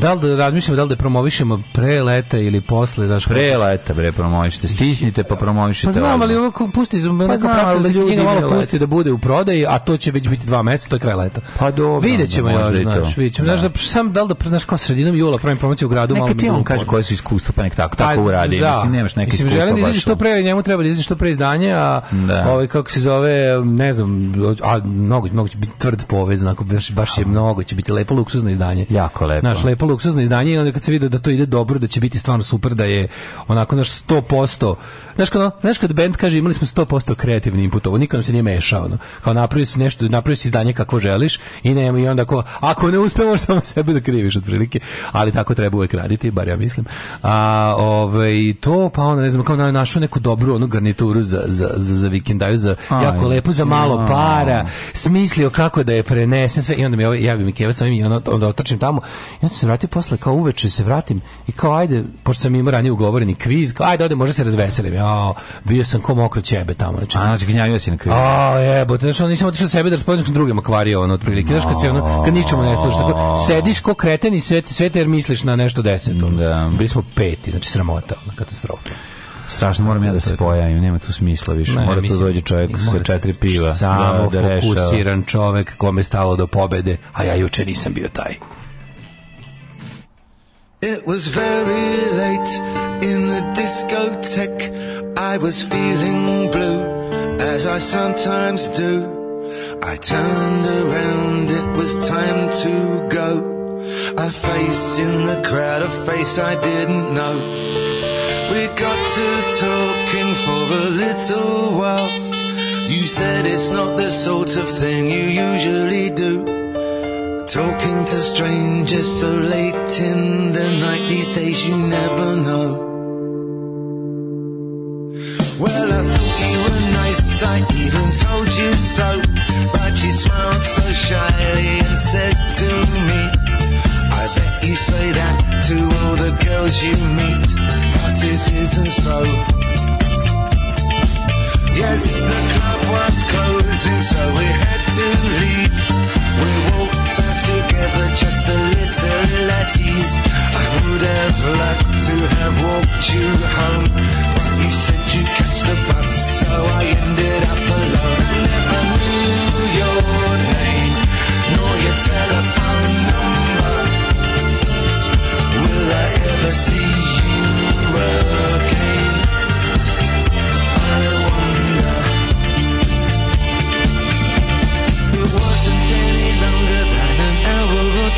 Da li da razmišljamo da li da promovišemo pre leta ili posle, daš pre leta bre promovišite, stisnite pa promovišite. Pa znam, ali ovako pusti za pa neka praksa da ljudi knjiga malo pusti da bude u prodaji, a to će već biti dva meseca, to je kraj leta. Pa dobro. Videćemo da, još, znaš, videćemo. Da. Znaš, sam da li da znaš kao sredinom jula pravim promociju u gradu, malo. Neka ti on kaže koje su iskustva, pa nek tako tako pa, uradi, da. mislim nemaš neke iskustva. Mislim želim da što pre, njemu treba da što pre izdanje, a da. ovaj kako se zove, ne znam, a mnogo mnogo će biti tvrd povez, baš baš je mnogo će biti lepo luksuzno izdanje. Jako lepo. Naš lepo lepo luksuzno izdanje i onda kad se vidi da to ide dobro, da će biti stvarno super, da je onako, znaš, 100%. Znaš kad, znaš kad band kaže imali smo 100% kreativni input, ovo niko nam se nije mešao. No. Kao napravi si nešto, napravi si izdanje kako želiš i, nema, i onda ako, ako ne uspemo, samo sebe da kriviš otprilike. Ali tako treba uvek raditi, bar ja mislim. A, ovaj, to, pa onda, ne znam, kao našao neku dobru onu garnituru za, za, za, za vikendaju, za Aj, jako lepo, za malo para, smislio kako da je prenesem sve i onda mi, ovaj, ja bi mi Keva sa i onda, onda otrčim tamo. Ja sam vratio posle, kao uveče se vratim i kao ajde, pošto sam imao ranije ugovoreni kviz, kao ajde, ode, možda se razveselim. Ja, bio sam ko mokro ćebe tamo. Znači, A, znači, gnjavio se na kviz. A, jebote, znači, ono, nisam otišao sebe da raspoznak s drugim akvario, ono, otprilike. Znaš, kad, se, ono, kad ničemu ne služi tako, sediš ko kreten i svete, svete jer misliš na nešto deseto. Da. Bili smo peti, znači, sramota, katastrofa. Strašno moram ja da se pojavim, nema tu smisla više. Ne, mora tu da dođe čovjek sa četiri piva. Samo da, da fokusiran čovjek kome stalo do pobede, a ja juče nisam bio taj. It was very late in the discotheque. I was feeling blue, as I sometimes do. I turned around, it was time to go. A face in the crowd, a face I didn't know. We got to talking for a little while. You said it's not the sort of thing you usually do. Talking to strangers so late in the night these days you never know. Well, I thought you were nice, I even told you so. But you smiled so shyly and said to me, I bet you say that to all the girls you meet, but it isn't so. Yes, the club was closing, so we had to leave. We walked out together, just a little at I would have liked to have walked you home, but you said you'd catch the bus, so I ended up alone. I never knew your name, nor your telephone number. Will I ever see?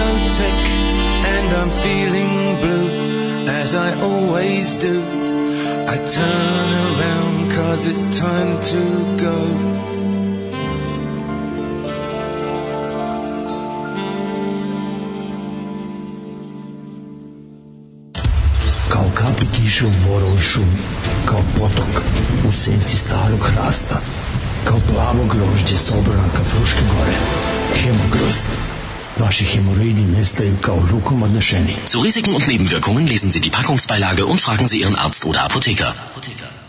go tick, and I'm feeling blue, as I always do. I turn around, cause it's time to go. Kao kapi kiše u borovoj šumi, kao potok u senci starog hrasta, kao plavo grožđe s Fruške gore, hemogrozd Vaše Hämorrhoiden nestaju kao rukom odnešeni. Zu Risiken und Nebenwirkungen lesen Sie die Packungsbeilage und fragen Sie Ihren Arzt oder Apotheker. Apotheker.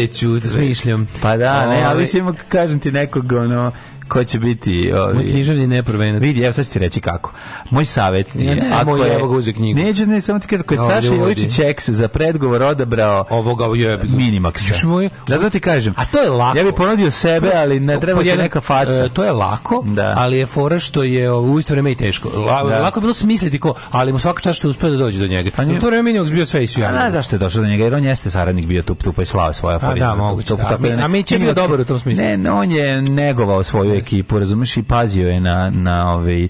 leteću, smišljam. Pa da, ne, ali, ali... Ovaj- sam kažem ti nekog, ono, ko će biti... Ovi... Moj književni neprvenac. Vidi, evo sad ću ti reći kako. Moj savjet ti je... Ne, ako moj je, evo ga uze knjigu. Neću, ne, samo ti kako, ako je Saša Jovičić X za predgovor odabrao ovoga jebi. Minimax. Još da Zato da ti kažem. A to je lako. Ja bih ponudio sebe, ali ne treba ti neka faca. E, to je lako, da. ali je fora što je u isto vreme i teško. La, da. Lako je bilo smisliti ko, ali mu svaka čast što je uspeo da dođe do njega. Pa, u to vreme Minimax bio sve i svi. A da, zašto je došao do njega? Jer on jeste saradnik bio tu, tu pa je slao svoja aforizma. A da, moguće. Da. A, mi, a mi će bio dobar u tom smislu. Ne, on je negovao svoju ekipu, razumeš, i pazio je na, na ovaj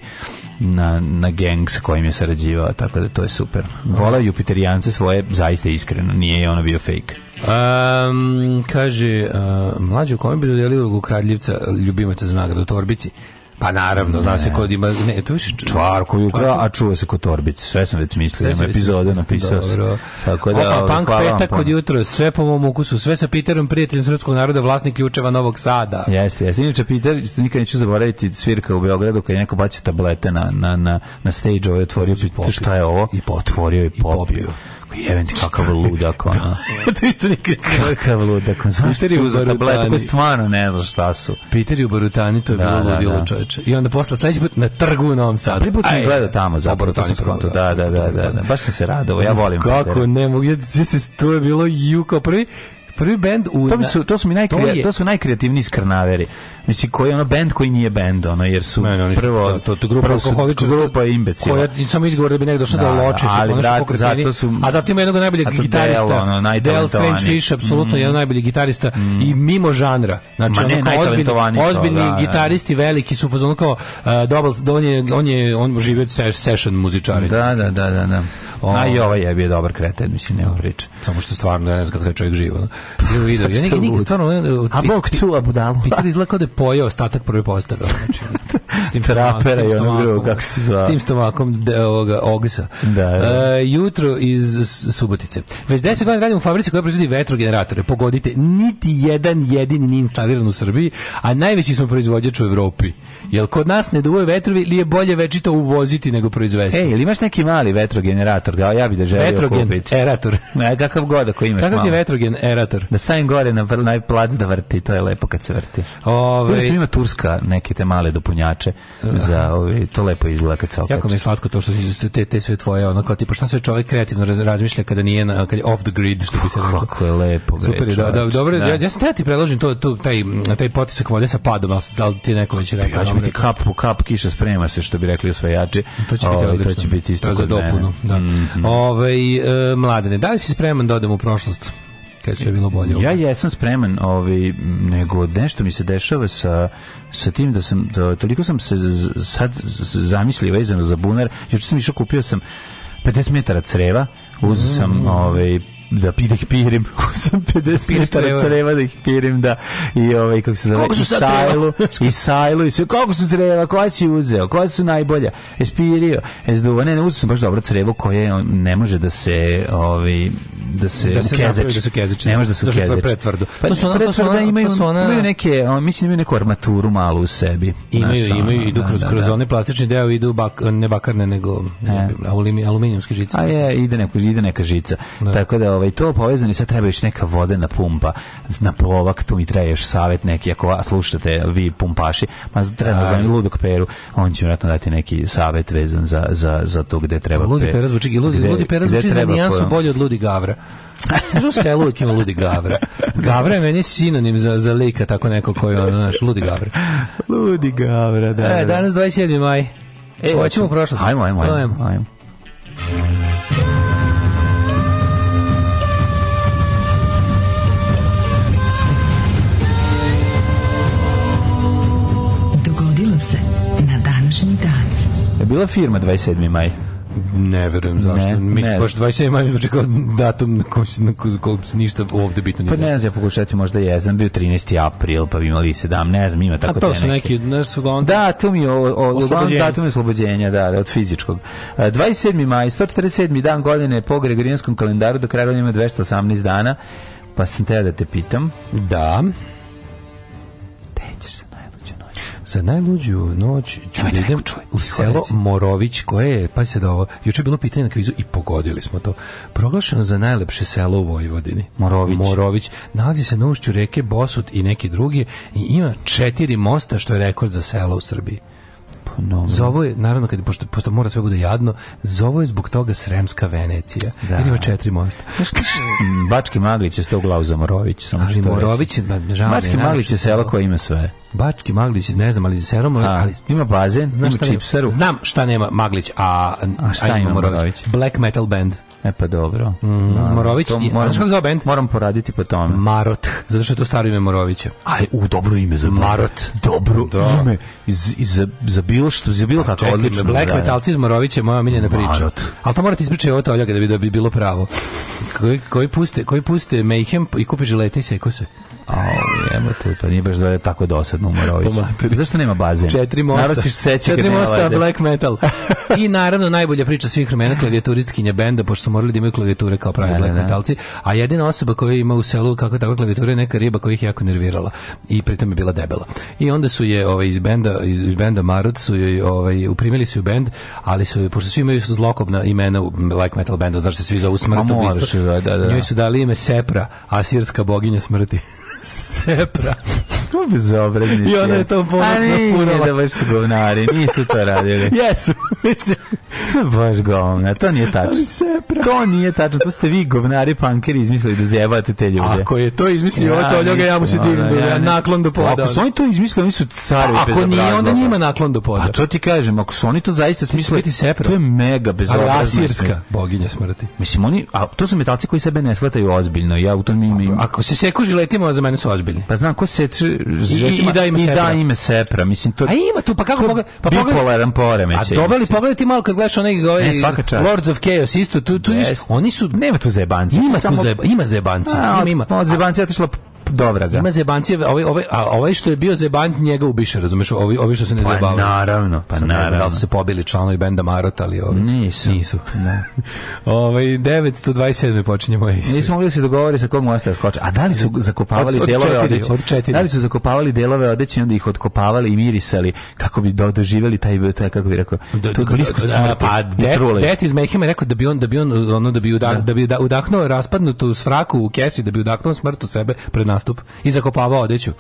na, na gang sa kojim je sarađivao, tako da to je super. Vola Jupiterijanca svoje zaista iskreno, nije ono bio fake. Um, kaže, uh, mlađo kome bi dodelio ulogu kradljivca ljubimaca za nagradu Torbici? Pa naravno, zna se kod ima... Ne, to više čvarku ukrao, a čuva se kod torbice. Sve sam već mislio, ima epizode, napisao sam. Tako da, Opa, punk petak od jutro, sve po mom ukusu, sve sa Peterom, prijateljem srpskog naroda, vlasnik ključeva Novog Sada. Jeste, jeste. Inače, Peter, nikad neću zaboraviti svirka u Beogradu kad je neko bacio tablete na, na, na, na stage, ovaj otvorio, pita šta je ovo? I potvorio i popio. Jevem ti kakav ludak, ono. Da, to isto nikad Kakav ludak, on znaš Piteri u tablet koje stvarno ne znaš šta su. Peter u Barutani, to je da, bilo da, ludilo da, da. čoveče. I onda posle sledeći put na trgu u Novom Sadu. Prvi put sam gledao tamo, za Barutani skonto. Da, da, da, da, da. Baš sam se radovao, ja volim. Kako, ne mogu, ja, to je bilo ju prvi Prvi bend u to su to su mi najkre, to, to su najkreativniji skrnaveri. Mislim koji je ono bend koji nije bend, ono jer su ne, ne, prvo da, to, to grupa alkoholiča grupa imbecila. Koja samo izgovor da bi nekdo došao da, da loče, ali brat, zato su A zatim jednog najboljeg gitarista, Del, ono, Del Strange Fish apsolutno mm. jedan najbolji gitarista mm. i mimo žanra. Znači Ma ne, ono, ozbiljni, ozbiljni da, da, da, gitaristi veliki su fazon kao uh, e, Doubles, on je on je on živi od session muzičari. Da, da, da, da, da. O, A i ovaj je bio dobar kreten, mislim, nema priče. Samo što stvarno, ja ne znam kako taj čovjek živo. No? Bilo vidio, ja nikad, nikad stvarno... E, a bok čuva budalo. Peter izlako da je pojao ostatak prve postave. Znači, s tim trapera i ono drugo, kako se zove. S tim stomakom de, ovoga, ogsa. Da, da. E, jutro iz Subotice. Već 10 godina radimo u fabrici koja proizvodi vetrogeneratore. Pogodite, niti jedan jedini nije instaliran u Srbiji, a najveći smo proizvođač u Evropi. Jel kod nas ne duvaju vetrovi ili je bolje večito uvoziti nego proizvesti? Ej, ili imaš neki mali vetrogenerator erator, ga, ja bih da želio vetrogen kupiti. erator. E, kakav god ako imaš Kakav je vetrogen erator? Da stavim gore na, na plac da vrti, to je lepo kad se vrti. Ove... Ovaj- Uvijek ima Turska neke te male dopunjače za da. ove, ovaj, to lepo izgleda kad se okače. Jako mi je slatko to što te, te sve tvoje, ono kao tipa šta sve čovjek kreativno razmišlja kada nije na, kada je off the grid, što bi se rekao. Kako je lepo. Super, da, da, dobro, da. ja, ja sam da ti predložim to, to, taj, taj potisak vode sa padom, ali da li ti neko već rekao? Pa ja ću biti kap po kap, kiša sprema se, što bi rekli osvajači. To će biti ovaj, odlično. To će biti isto za dopunu. Da. Mm. -hmm. Ovaj e, mladene, da li si spreman da odem u prošlost? Kad sve bilo bolje. Ja jesam spreman, ovaj nego nešto mi se dešava sa sa tim da sam da, toliko sam se sad zamislio vezano za bunar. Juče sam išao kupio sam 50 metara creva, uzeo sam mm ovaj da da ih pirim, kako sam 50 metara creva da ih pirim, da, i ovaj, kako se zove, i sajlu, i sajlu, i sve, kako su creva, koja si uzeo, koja su najbolja, es pirio, es duva, ne, ne, uzeo sam baš dobro crevo koje ne može da se, ovaj, da se da se da se ukezač. Ne može da se ukezač. Da pretvrdo. Pa, su ona, to su da ona, imaju, to su ona... imaju neke, on, mislim da imaju neku armaturu malu u sebi. Imaju, znaš, imaju, idu da, kroz, da, kroz one plastični deo, idu bak, ne bakarne, nego e. aluminijumske žice. A je, ide, neko, ide neka žica. Tako da, ovaj, to povezano i sad treba još neka vodena pumpa na plovak, tu mi treba još savjet neki, ako slušate vi pumpaši, ma treba zovem da. Ludog Peru, on će vjerojatno dati neki savet vezan za, za, za to gde treba... Ludi Pera zvuči, Ludi, gde, Ludi Pera zvuči za nijansu bolje od Ludi Gavra. Znaš, u selu uvijek ima ludi gavra. Gavra je meni sinonim za, za lika, tako neko koji ono, znaš, ludi gavra. Ludi gavra, da. E, da. danas 27. maj. E, hoćemo u prošlost. Ajmo, ajmo, ajmo. ajmo. ajmo. bila firma 27. maj? Ne verujem zašto. Mi, baš 27 maj zvuči kao datum na koji se, na koji se ništa ovde bitno nije. Pa ne znam, ja pokušati da možda je, znam bio 13. april, pa bi imali 17, ne znam, ima tako A to su neki, ne su uglavnom... Datum je, o, o, datum je oslobođenja, da, da, od fizičkog. 27. maj, 147. dan godine po Gregorijanskom kalendaru, do kraja ima 218 dana, pa sam te da te pitam. Da. Za najluđu noć ću da idem u selo Morović, koje je, pa se da ovo, juče je bilo pitanje na kvizu i pogodili smo to. Proglašeno za najlepše selo u Vojvodini. Morović. Morović. Nalazi se na ušću reke Bosut i neki drugi i ima četiri mosta, što je rekord za selo u Srbiji ponovno. Zovo je, naravno, kad, pošto, pošto mora sve bude jadno, Zovo je zbog toga Sremska Venecija. Da. Jer ima četiri mosta. Bački Maglić je sto glavu za Morović. Samo ali Morović je, žao Bački Maglić je selo koje ima sve. Bački Maglić, ne znam, ali serom, ali ima bazen, znaš ima čipsaru. Znam šta nema Maglić, a, a šta a ima Morović? Black Metal Band. E pa dobro. Mm, Morović, to je, moram, zove band? Moram poraditi po tome. Marot, zato što je to staro ime Morovića. Aj, u dobro ime za Marot. Dobro da. ime iz, iz, za, za bilo što, za bilo kako odlično. Black da, metalci iz Morovića moja miljena priča. Ali to morate ispričati ovo toljaga da bi, da bi bilo pravo. Koji, koji, puste, koji puste Mayhem i kupi želete i sekose jebote, pa nije baš da je tako dosadno u Moroviću. Zašto nema bazen? Četiri mosta. Narod ćeš seći Četiri mosta, black metal. I naravno, najbolja priča svih vremena, klavijaturistkinja benda, pošto su morali da imaju klavijature kao pravi da, da, black da. metalci, a jedina osoba koja ima u selu kako tako klavijature je neka riba koja ih jako nervirala i pritom je bila debela. I onda su je ovaj, iz benda, iz benda Marut su joj ovaj, uprimili su u bend, ali su, pošto svi imaju zlokobna imena u black metal bendu, znaš se svi zovu smrt, da, da, da. njoj su dali ime Sepra, asirska boginja smrti. Sepra. je bezobredni I ona je to ponosno kurala. A nije da baš su govnari, nisu to radili. Jesu. Sa baš govna, to nije tačno. To nije tačno, to ste vi govnari pankeri izmislili da zjebate te ljude. Ako je to izmislio, ja, to ljuga, ja mu se divim, da, ja, naklon do poda. Ako su oni to izmislili, oni su carevi bez Ako nije, onda njima naklon do poda. A to ti kažem, ako su oni to zaista smislili, to je mega bezobrazno. Ali boginja smrti. Mislim, oni, a to su metalci koji sebe ne shvataju ozbiljno, ja u tom imam... Ako se seku žiletima, za mene su ozbiljni. Pa znam, ko se i, da i da ime i sepra. da ime sepra mislim to a ima tu pa kako mogu pa bipolaran poremećaj a dobali pogledati malo kad gledaš onih ovaj Lords of Chaos isto tu tu yes. oni su nema tu zebanci ima tu zeba, ima zebanci ima ima od zebanci otišla dobra ga. Da. Ima zebancije, ovaj, ovaj, a ovaj što je bio zebant njega ubiše, razumeš, ovi, ovi što se ne zebavaju. Pa naravno, pa Sad naravno. Ne znam da su se pobili članovi benda Marot, ali ovi nisu. nisu. Ne. ovaj, 927. počinje moja istorija. Nisu mogli da se dogovori sa kog mosta da skoča. A da li su zakopavali od, od delove odeće? Od četiri. Da li su zakopavali delove odeće i onda ih odkopavali i mirisali kako bi do, doživjeli taj, taj kako bi rekao, tu blisko smrti. Pa, Det iz Mehima je rekao da bi on, da bi on, ono, da bi, udah, da. da bi udahnuo raspadnutu sfraku u kesi, da bi udahnuo smrt u sebe pred nas nastup i zakopavao odeću.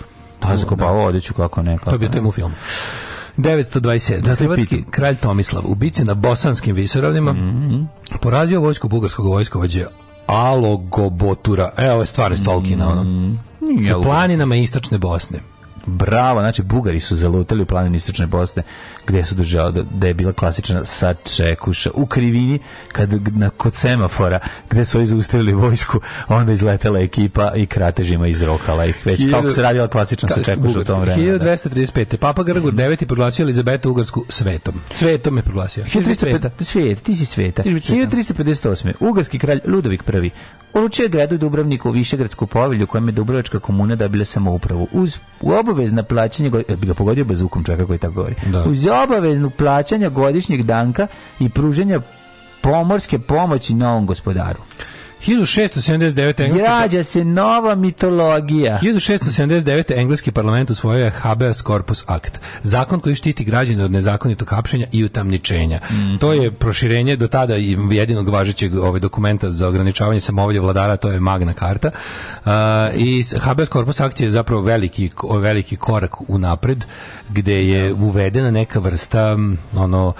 Da, zakopavao da. odeću, kako ne. Kako to bi to je mu film. 927. Zato hrvatski kralj Tomislav ubice na bosanskim visoravnima mm -hmm. porazio vojsku bugarskog vojskovođe Alogobotura. Evo ovo je stvarno stolkina. Mm -hmm. U planinama istočne Bosne bravo, znači Bugari su zalutali u planini Istočne Bosne gde su držali da, da je bila klasična sačekuša u krivini kad, na, kod semafora gde su izaustavili vojsku onda izletela ekipa i kratežima izrokala ih već Hiljadu, kako se radila klasična ka, sačekuša u tom vremenu 1235. Da. Papa Grgur IX proglasio Elizabetu Ugarsku svetom svetom je proglasio 1305. Svet, ti si sveta 1358. Ugarski kralj Ludovik I odlučio gradu Dubrovniku Višegradsku povelju kojem je Dubrovačka komuna dobila samoupravu uz u obavezna plaćanje, bilo pogodio bez zvukom čovjeka koji tako govori, da. uz obaveznu plaćanja godišnjeg danka i pruženja pomorske pomoći novom gospodaru. 1679. Engleski... Građa se nova mitologija. 1679. Engleski parlament usvojio habeas corpus akt. Zakon koji štiti građane od nezakonitog hapšenja i utamničenja. Mm. To je proširenje do tada jedinog važećeg ovaj dokumenta za ograničavanje samovolje vladara, to je Magna Carta. Uh, I habeas corpus akt je zapravo veliki, veliki korak u napred, gde je da. uvedena neka vrsta ono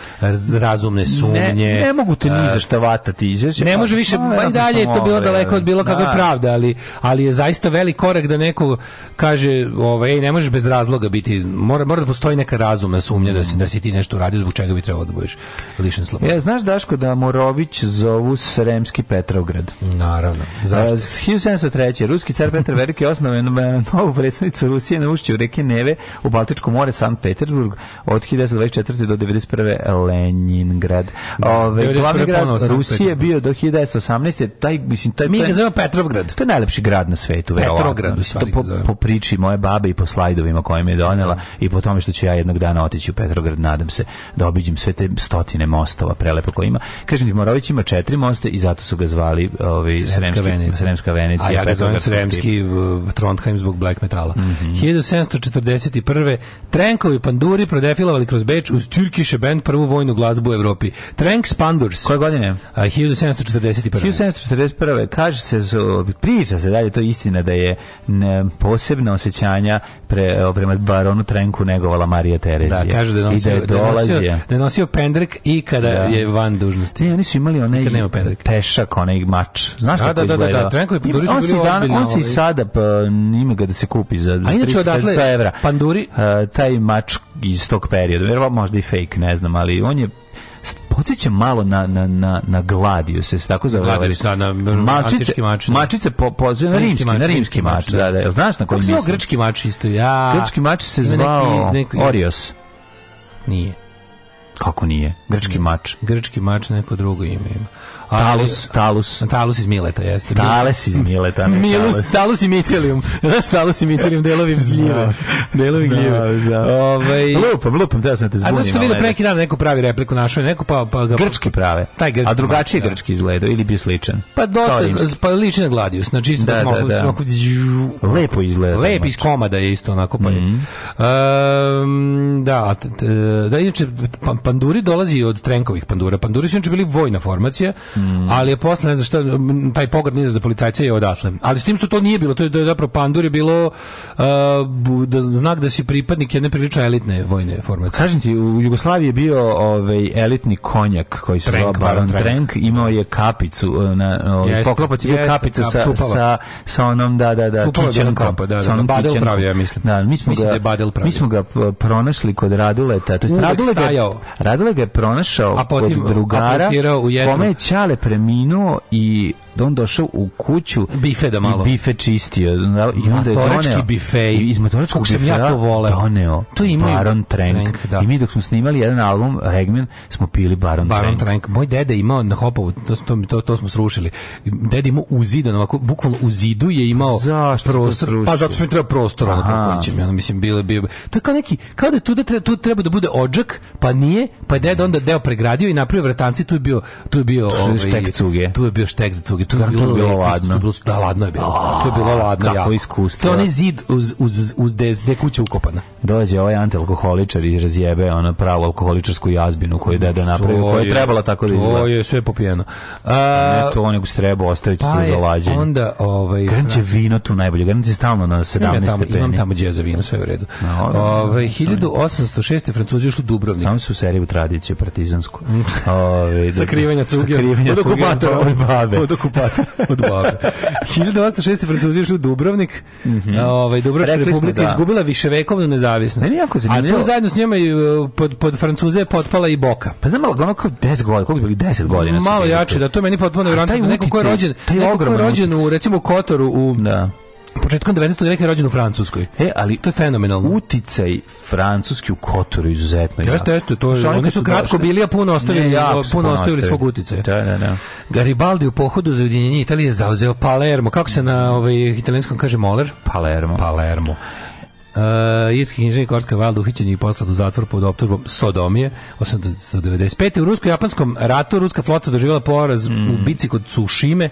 razumne sumnje. Ne, ne mogu te ni zaštavatati. Ne može više, pa i dalje to bilo daleko od bilo kakve da. pravde, ali, ali je zaista veliki korak da neko kaže, ovaj, ne možeš bez razloga biti, mora, mora da postoji neka razumna sumnja da si, da si ti nešto uradio, zbog čega bi trebalo da budeš lišen slobode. Ja, e, znaš, Daško, da Morović zovu Sremski Petrograd. Naravno. Zašto? 1703. E, ruski car Petar Veliki osnovao na novu prestonicu Rusije na ušću reke Neve u Baltičko more Sankt Peterburg od 1924. do 91. Leningrad. Ove, da, glavni grad Rusije bio do 1918. Taj mislim taj Mi ga zovemo Petrovgrad. To je najlepši grad na svetu, verovatno. Petrograd, mislim, to po, po, priči moje babe i po slajdovima koje mi je donela i po tome što ću ja jednog dana otići u Petrograd, nadam se da obiđem sve te stotine mostova prelepo koje ima. Kažem ti, Morović ima četiri mosta i zato su ga zvali ovaj Sremska, Venecija. Sremska Venecija. A ja ga zovem Sremski Trondheim zbog black metala. Mm -hmm. 1741. Trenkovi panduri prodefilovali kroz Beč uz Turkish Band prvu vojnu glazbu u Evropi. Trenks Pandurs. Koje godine? A, 1741. 1741. 1991. Kaže se, priča se da dalje, to istina da je posebna osećanja pre, prema baronu Trenku negovala Marija Terezija. Da, kaže da, da, da je nosio, da je dolazio, da je nosio pendrek i kada da. je van dužnosti. Ne, oni su imali onaj tešak, onaj mač. Znaš da, kako da, da, izgleda? Da, da, da, Trenko je Panduri on se dan, on se ovaj. sada pa, ima ga da se kupi za, 300 evra. Panduri? Uh, taj mač iz tog perioda, verovatno možda i fake, ne znam, ali on je podsjeća malo na, na, na, na gladiju se tako zove. Gladius, ovaj da, na mačice, mač. Mačice po, po, na rimski, mač, na rimski mač, mač da, da, da. Znaš na koji mislim? Kako grčki mač isto? Ja. Grčki mač se zvao neki, neki, Orios. Nije. Kako nije? Grčki mač. Grčki mač neko drugo ime ima. Talus. Talus. Talus iz Mileta, jeste. Tales iz Mileta. Ne, Milus, talus. talus i micelium. Znaš, talus i micelium, delovi gljive. Delovi gljive. Ovaj... Lupam, lupam, teo sam te zbunim. A znaš sam vidio preki dan neku pravi repliku našoj, neku pa... pa ga... Grčki prave. Taj grčki. A drugačiji da. grčki izgleda ili bi sličan? Pa dosta, pa liči na Gladius. Znači, isto da, da, da. da. Lepo izgleda. Lep iz komada je isto onako pa mm um, da, da, inače, pa- panduri dolazi od Trenkovih pandura. Panduri su inače bili vojna formacija, Mm. Ali je posle, ne znam šta, taj pogrd nije za policajce je odatle. Ali s tim što to nije bilo, to je, da je zapravo pandur je bilo uh, da, znak da si pripadnik jedne prilično elitne vojne formacije. Kažem ti, u Jugoslaviji je bio ovaj, elitni konjak koji se zove Baron Trenk, imao je kapicu, uh, na, ovaj, jeste, poklopac je bio kapica kap, sa, sa, sa, onom, da, da, da, kićenkom. Kapa, da, da, sa onom da, Badel pravi, ja mislim. Da, mi smo, mislim ga, da je Badel mi smo ga pronašli kod Raduleta, to jest Radule ga, Radule ga je pronašao a potim, kod drugara, u jednu, Premino y... da on došao u kuću bife da malo i bife čistio i onda je doneo bife iz motoračkog sam ja to vole doneo to ima Baron Trank, Trank da. i mi dok smo snimali jedan album Regmen smo pili Baron, Baron Trank. Trank moj deda imao na Hopovu to, to, to, smo srušili deda imao zidu ovako bukvalno u zidu je imao Zašto prostor pa zato što mi treba prostor na kako ono, mislim bilo bio to je kao neki kao da tu da treba, tu treba da bude odžak pa nije pa je deda onda deo pregradio i napravio vratanci tu je bio tu je bio tu, ovaj, tu je bio štek za cuge druge. Da, to je bilo, bilo ladno. Bilo, da, ladno je bilo. Oh, to je bilo ladno kako jako. iskustvo. To je onaj zid uz, uz, uz des, de kuća ukopana. Dođe ovaj antialkoholičar i razjebe ona pravo alkoholičarsku jazbinu koju deda napravio, koja je trebala tako da izgleda. To je sve popijeno. A, ne to, nego se treba ostaviti pa tu za lađenje. onda, ovaj... je vino tu najbolje, je stalno na 17 tamo, stepeni. Imam tamo džeza vino, sve u redu. No, Ove, 1806. Francuzi ušli u Dubrovnik. Samo su seriju tradiciju partizansku. Ovaj, da, da. sakrivanja cuge. Sakrivanja cuge. Od okupatora. Od babe. Od psihopata od babe. 1806. Francuzi išli u Dubrovnik. Mm -hmm. ovaj, Dubrovačka republika da. izgubila viševekovnu nezavisnost. Meni jako zanimljivo. A to zajedno s njima i e, pod, pod Francuze je potpala i Boka. Pa znam, ali ono kao 10 godina, koliko bili 10 godina? Malo jače, da to meni potpuno nevjerojatno. Da neko ko je rođen, neko ko je rođen u, recimo, Kotoru, u da početkom 19. veka je rođen u Francuskoj. E, ali to je fenomenalno. Uticaj francuski u Kotoru izuzetno jak. Jeste, jeste, to je. Oni, oni su kratko došli. bili, a puno ostavili, ne, ja, puno, puno ostavili svog uticaja. Da, da, da. Garibaldi u pohodu za ujedinjenje Italije zauzeo Palermo. Kako se na ovaj italijanskom kaže Moler? Palermo. Palermo. Uh, irski inženjer Korska Valda uhićen je i poslat u zatvor pod optužbom sodomije 895. U rusko-japanskom ratu ruska flota doživjela poraz mm. u bici kod Tsushime.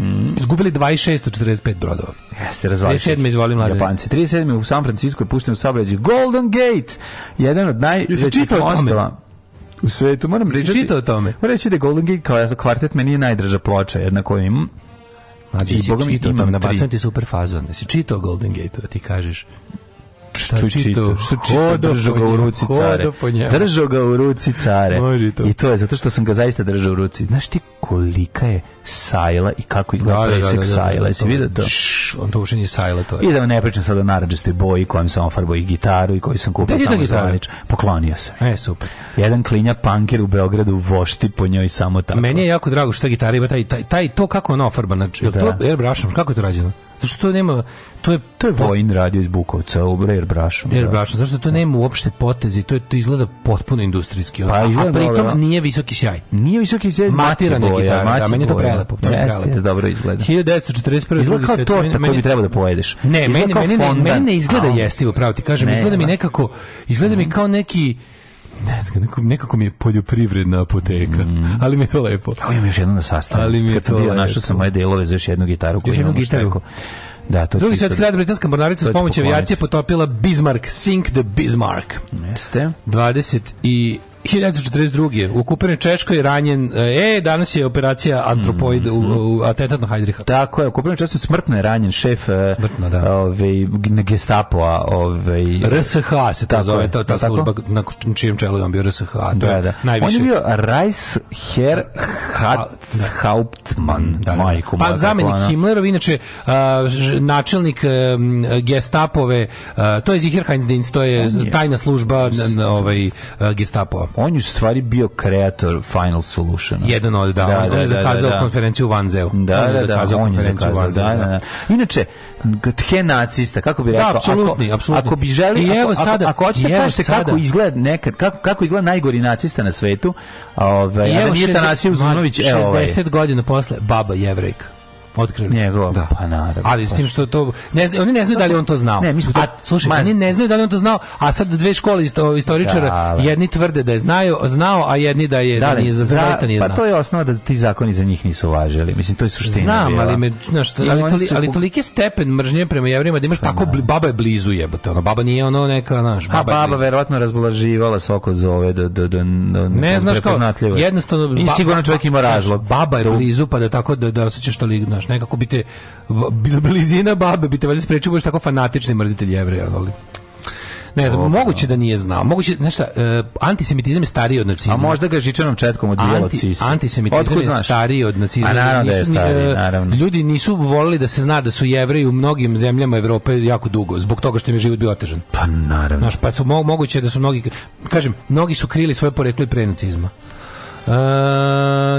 Mm. Izgubili 26 od 45 brodova. Jeste, razvali 37. izvoli mlade. Japanci. 37. u San Francisco je pušten u saobrađaju Golden Gate, jedan od najvećih mostova u svetu. Moram reći, čitao tome. Moram reći da Golden Gate kao kvartet meni je najdraža ploča, jedna koju imam. Znači, I si čitao, imam nabacujem ti super fazon. Si čitao Golden Gate, a da ti kažeš Čučitu. Što držao ga u ruci care. Držao ga u ruci care. Može to. I to je zato što sam ga zaista držao u ruci. Znaš ti kolika je sajla i kako izgleda presek sajla. Jesi vidio to? On to uopšte sajla, to je. I da ne pričam sad o naranđastoj boji kojom sam ofarbao i gitaru i koju sam kupio tamo zvanič. Poklonio sam. E, super. Jedan klinja punkir u Beogradu vošti po njoj samo tako. Meni je jako drago što gitara ima taj, taj, taj to kako ona ofarbana. Jel to da. airbrushom? Kako je to rađeno? Zašto to nema to je to je Vojin radio iz Bukovca u Brer Brašu. Brer da. Brašu, zašto to nema uopšte potezi, to je to izgleda potpuno industrijski. Pa, a, a pritom da. nije visoki sjaj. Nije visoki sjaj, matirana gitara, da, mači a meni je to prelepo, to je jeste, prelepo. Jeste, dobro izgleda. 1941. Izgleda kao tako koju bi trebalo da pojedeš. Ne, meni, meni, ne, meni ne izgleda jestivo, pravo ti kažem, izgleda mi nekako, izgleda mi kao neki Ne znam, nekako, nekako mi je poljoprivredna apoteka, mm. ali mi je to lepo. Ali imam još jednu na sastavu. Ali mi je Kad sam to bio, našao sam moje delove za još jednu gitaru. Još jednu gitaru. Da, to Drugi svetski rat britanska mornarica s pomoći avijacije potopila Bismarck, sink the Bismarck. Jeste. 20 i 1942. Ukupen je Češko i ranjen. E, danas je operacija Antropoid mm -hmm. u, u atentat na Heidricha. Tako je, ukupen je Češko smrtno je ranjen šef e, smrtno, da. ove, ovaj, gestapo a ove, ovaj, RSH se ta zove, ta, ta služba na čijem čelu je on bio RSH. To da, da. Najviše. On je bio Reichsherr Hauptmann. Da, da, da. Majko, pa zamenik Himmlerov, inače uh, načelnik uh, gestapove, uh, to je Zihir Dienst, to je tajna služba ovaj, gestapo on je u stvari bio kreator Final Solution. Jedan od, da, da on, da, je da, da, zakazao da, konferenciju u Vanzeu. Da, on je da, zakazao on je zakazao, Vanzeu, da, Inače, he nacista, kako bi rekao, apsolutni, ako, apsolutni. ako bi želi, I evo sada, ako, hoćete kažete kako izgleda nekad, kako, kako izgleda najgori nacista na svetu, ovaj, I evo, a nije Tanasije Uzunović, evo ovaj. 60 godina posle, baba jevrejka otkrili. Njegov, da. pa naravno. Ali s tim što to, ne, oni ne znaju da li on to znao. Ne, mi smo to, a, slušaj, mas... oni ne znaju da li on to znao, a sad dve škole isto, istoričara, da, jedni tvrde da je znao znao, a jedni da je da, da nije, da, zaista nije pa znao. Pa to je osnova da ti zakoni za njih nisu važili. Mislim, to je suština. Znam, ali, me, znaš, ali, toli, su... ali toliki stepen mržnje prema jevrejima da imaš pa, tako, da. baba je blizu jebote, ono, baba nije ono neka, znaš, baba a, baba verovatno razblaživala sok od zove do, do, do, do ne znaš kako jednostavno, I sigurno čovjek ima razlog. Baba je da blizu, pa da tako, da, da osjećaš toliko, znaš, nekako bi te blizina babe bi te valjda sprečio, da budeš tako fanatični mrzitelj jevreja, ali... Ne znam, moguće da nije znao. Moguće, znaš šta, uh, antisemitizam je stariji od nacizma. A možda ga je žičanom četkom odbijalo Anti, od Antisemitizam je stariji od nacizma. A naravno da nisu, da je e, stariji, naravno. Ljudi nisu volili da se zna da su jevreji u mnogim zemljama Evrope jako dugo, zbog toga što im je život bio otežan. Pa naravno. Znaš, pa su mo moguće da su mnogi, kažem, mnogi su krili svoje poreklo i pre nacizma. Uh,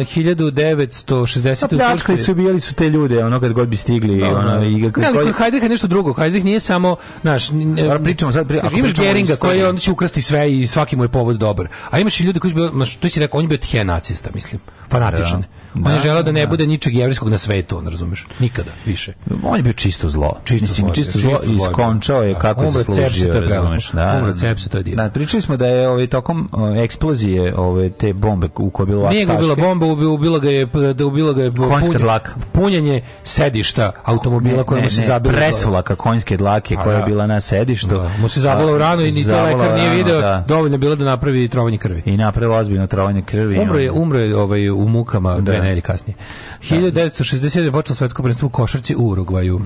1960. Pa pljačkali su ubijali su te ljude, ono kad god bi stigli. Da, ono, da. i kad, ne, koji... Hajdrih je nešto drugo. Hajdrih nije samo, znaš... Pa, pričamo sad, pri... imaš Geringa koji onda će ukrasti sve i svaki mu je povod dobar. A imaš i ljude koji su bili, to si rekao, on je bio tje nacista, mislim. Fanatičan. Da. On je želeo da ne da. bude ničeg jevrejskog na svetu, on razumeš? Nikada, više. On je bio čisto zlo. Čisto Mislim, zlo, čisto zlo, i skončao je da. kako se služio, razumeš? Da, umre cepse, to je dio. Da, da, pričali smo da je ovaj, tokom uh, eksplozije ove, te bombe u kojoj je bila Nije ga ubila bomba, ubila ga je, da ubila ga je punje, dlaka. punjenje sedišta automobila koja mu se zabila. Presvlaka konjske dlake pa koja je bila na sedištu. Da, mu se zabila u ranu i ni to lekar nije video. Dovoljno bilo da napravi trovanje krvi. I napravila ozbiljno trovanje krvi. Umro je, umro je ovaj, u mukama da godine ili kasnije. 1960. Da. je počelo svetsko prvenstvo u košarci u Urugvaju.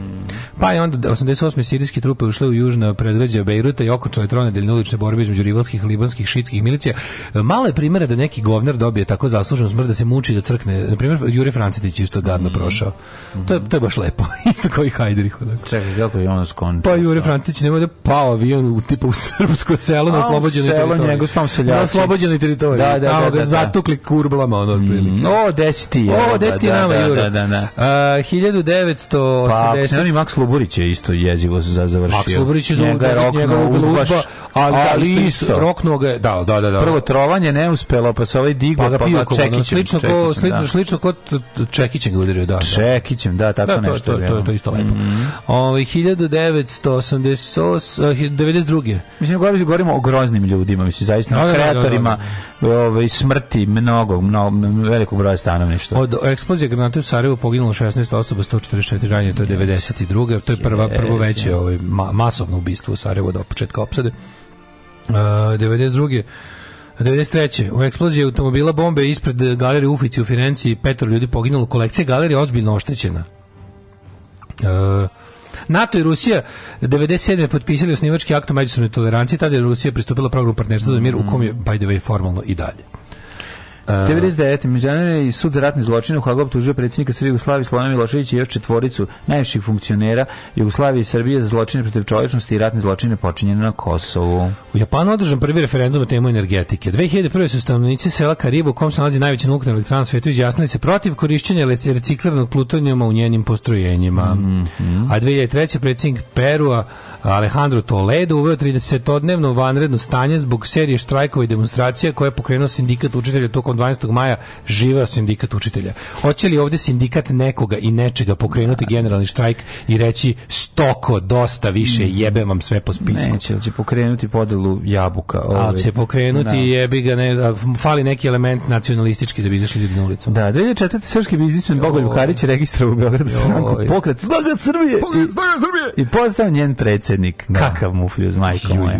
Pa je onda 88. sirijske trupe ušle u južno predgrađe Bejruta i okočale tronedeljne ulične borbe između rivalskih libanskih šitskih milicija. Malo je primjera da neki govnar dobije tako zasluženu smrt da se muči da crkne. Na primjer, Jure Francetić je isto gadno mhm. prošao. Mhm. To je, to je baš lepo. isto kao i Hajderih. Čekaj, kako je on skončio? Pa Jure Francetić nema da pao avion u, tipa, u srpsko selo na oslobođenoj teritoriji. Na oslobođenoj teritoriji. Da, da, da, da, da. zatukli kurblama, ono, mm, o, 10 ti. Ovo, des ti da, nama, da, Juro. Da, da, da. Uh, 1980... Pa, ako se Max Luburić je isto jezivo završio. Maks Luburić je zubio, njega je roknuo, udbaš, ali, ali da, isto. Roknuo ga da, da, da, da. Prvo trovanje neuspelo, pa se ovaj digo, pa, ga pio, pa, pa Čekićem. Slično, ko, slično, da. slično ko Čekićem ga udario, da, da. Čekićem, da, tako da, to, nešto. To, to, to, to isto lepo. Mm -hmm. Ove, 1992. Mislim, govorimo o groznim ljudima, mislim, zaista, da, da, kreatorima da, da, da, da. Ove, ovaj, smrti mnogo, mnogo, velikog broja stanovništva. Od eksplozije granate u Sarajevu poginulo 16 osoba, 144 ranije, to je 92. To je prva, prvo veće ovaj, ma, masovno ubistvo u Sarajevu do početka opsade. 92. 93. U eksploziji automobila bombe ispred galerije Ufici u Firenci petor ljudi poginulo. Kolekcija galerije ozbiljno oštećena. E, NATO i Rusija 97. potpisali osnivački akt o međusobnoj toleranciji, tada je Rusija pristupila programu partnerstva za mir, u kom je, by the way, formalno i dalje. 99. Međunarodni sud za ratne zločine u Hagu optužio predsjednika Srbije Jugoslavije Slobodana Miloševića i još četvoricu najviših funkcionera Jugoslavije i Srbije za zločine protiv čovječnosti i ratne zločine počinjene na Kosovu. U Japanu održan prvi referendum na temu energetike. 2001. su stanovnici sela Karibu, u kom se nalazi najveća nuklearna elektrana svijetu, izjasnili se protiv korišćenja recikliranog plutonijuma u njenim postrojenjima. Mm -hmm. A 2003. predsjednik Perua Alejandro Toledo uveo 30-dnevno vanredno stanje zbog serije štrajkova i demonstracija koje je pokrenuo sindikat učitelja tokom 12. maja živa sindikat učitelja. Hoće li ovde sindikat nekoga i nečega pokrenuti generalni štrajk i reći stoko, dosta više, mm. jebe vam sve po spisku? Neće, će pokrenuti podelu jabuka. Ovaj. Ali će pokrenuti i da. jebi ga, ne, fali neki element nacionalistički da bi izašli ljudi na ulicu. Da, 2004. srpski biznismen Boga Ljukarić registrao u Beogradu stranku pokret Sloga Srbije, Pokret Srbije i, i postao njen predsednik. Da. Kakav mufljuz, majko moja.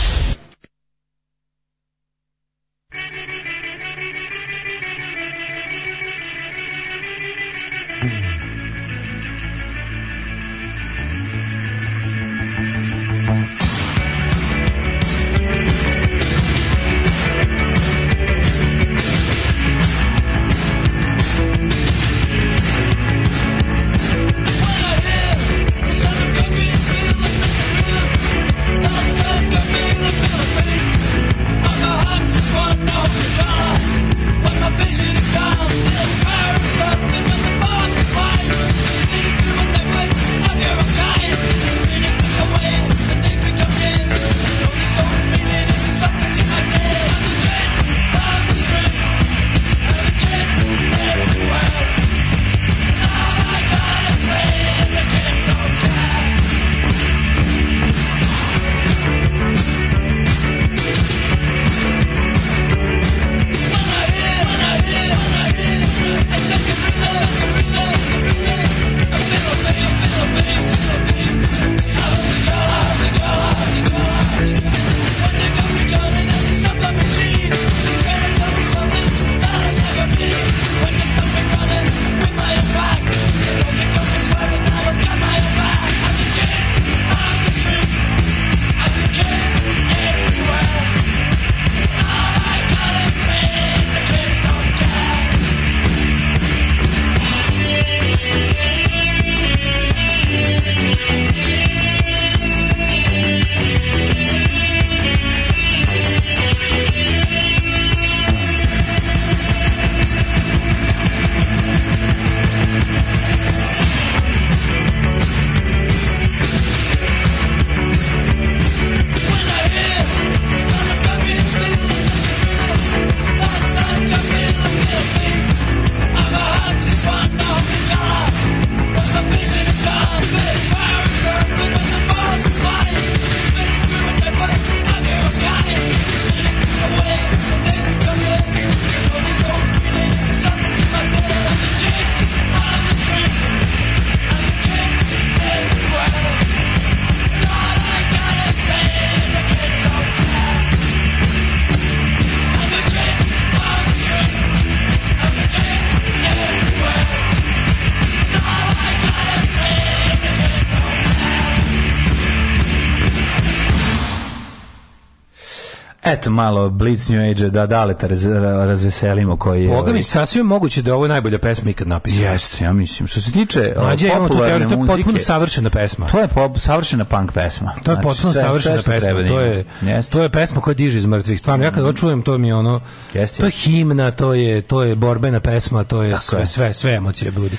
malo Blitz New Age, da Daleta raz, razveselimo koji je... Boga mi, ovaj- sasvim moguće da ovo je najbolja pesma ikad napisana. Jeste, ja mislim. Što se tiče Mlađe, popularne to je potpuno savršena pesma. To je pop, savršena punk pesma. To je znači, potpuno sve, savršena sve pesma. Da to je, yes. to je pesma koja diže iz mrtvih. Stvarno, ja kad ovo čujem, to mi je ono... Yes, to je himna, to je, to je borbena pesma, to je Tako sve, sve, sve emocije budi.